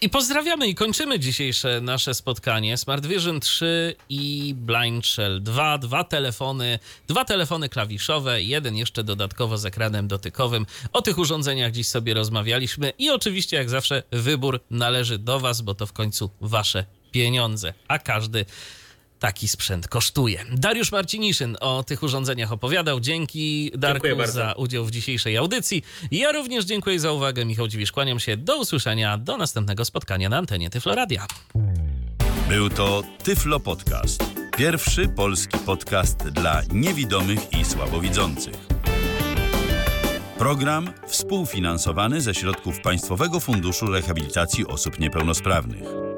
I pozdrawiamy i kończymy dzisiejsze nasze spotkanie. Smart Vision 3 i Blind Shell 2, dwa telefony, dwa telefony klawiszowe, jeden jeszcze dodatkowo z ekranem dotykowym. O tych urządzeniach dziś sobie rozmawialiśmy i oczywiście jak zawsze wybór należy do Was, bo to w końcu Wasze pieniądze, a każdy taki sprzęt kosztuje. Dariusz Marciniszyn o tych urządzeniach opowiadał. Dzięki Darku za udział w dzisiejszej audycji. Ja również dziękuję za uwagę. Michał Dziwisz, kłaniam się. Do usłyszenia, do następnego spotkania na antenie Tyfloradia.
Był to Tyflo Podcast. Pierwszy polski podcast dla niewidomych i słabowidzących. Program współfinansowany ze środków Państwowego Funduszu Rehabilitacji Osób Niepełnosprawnych.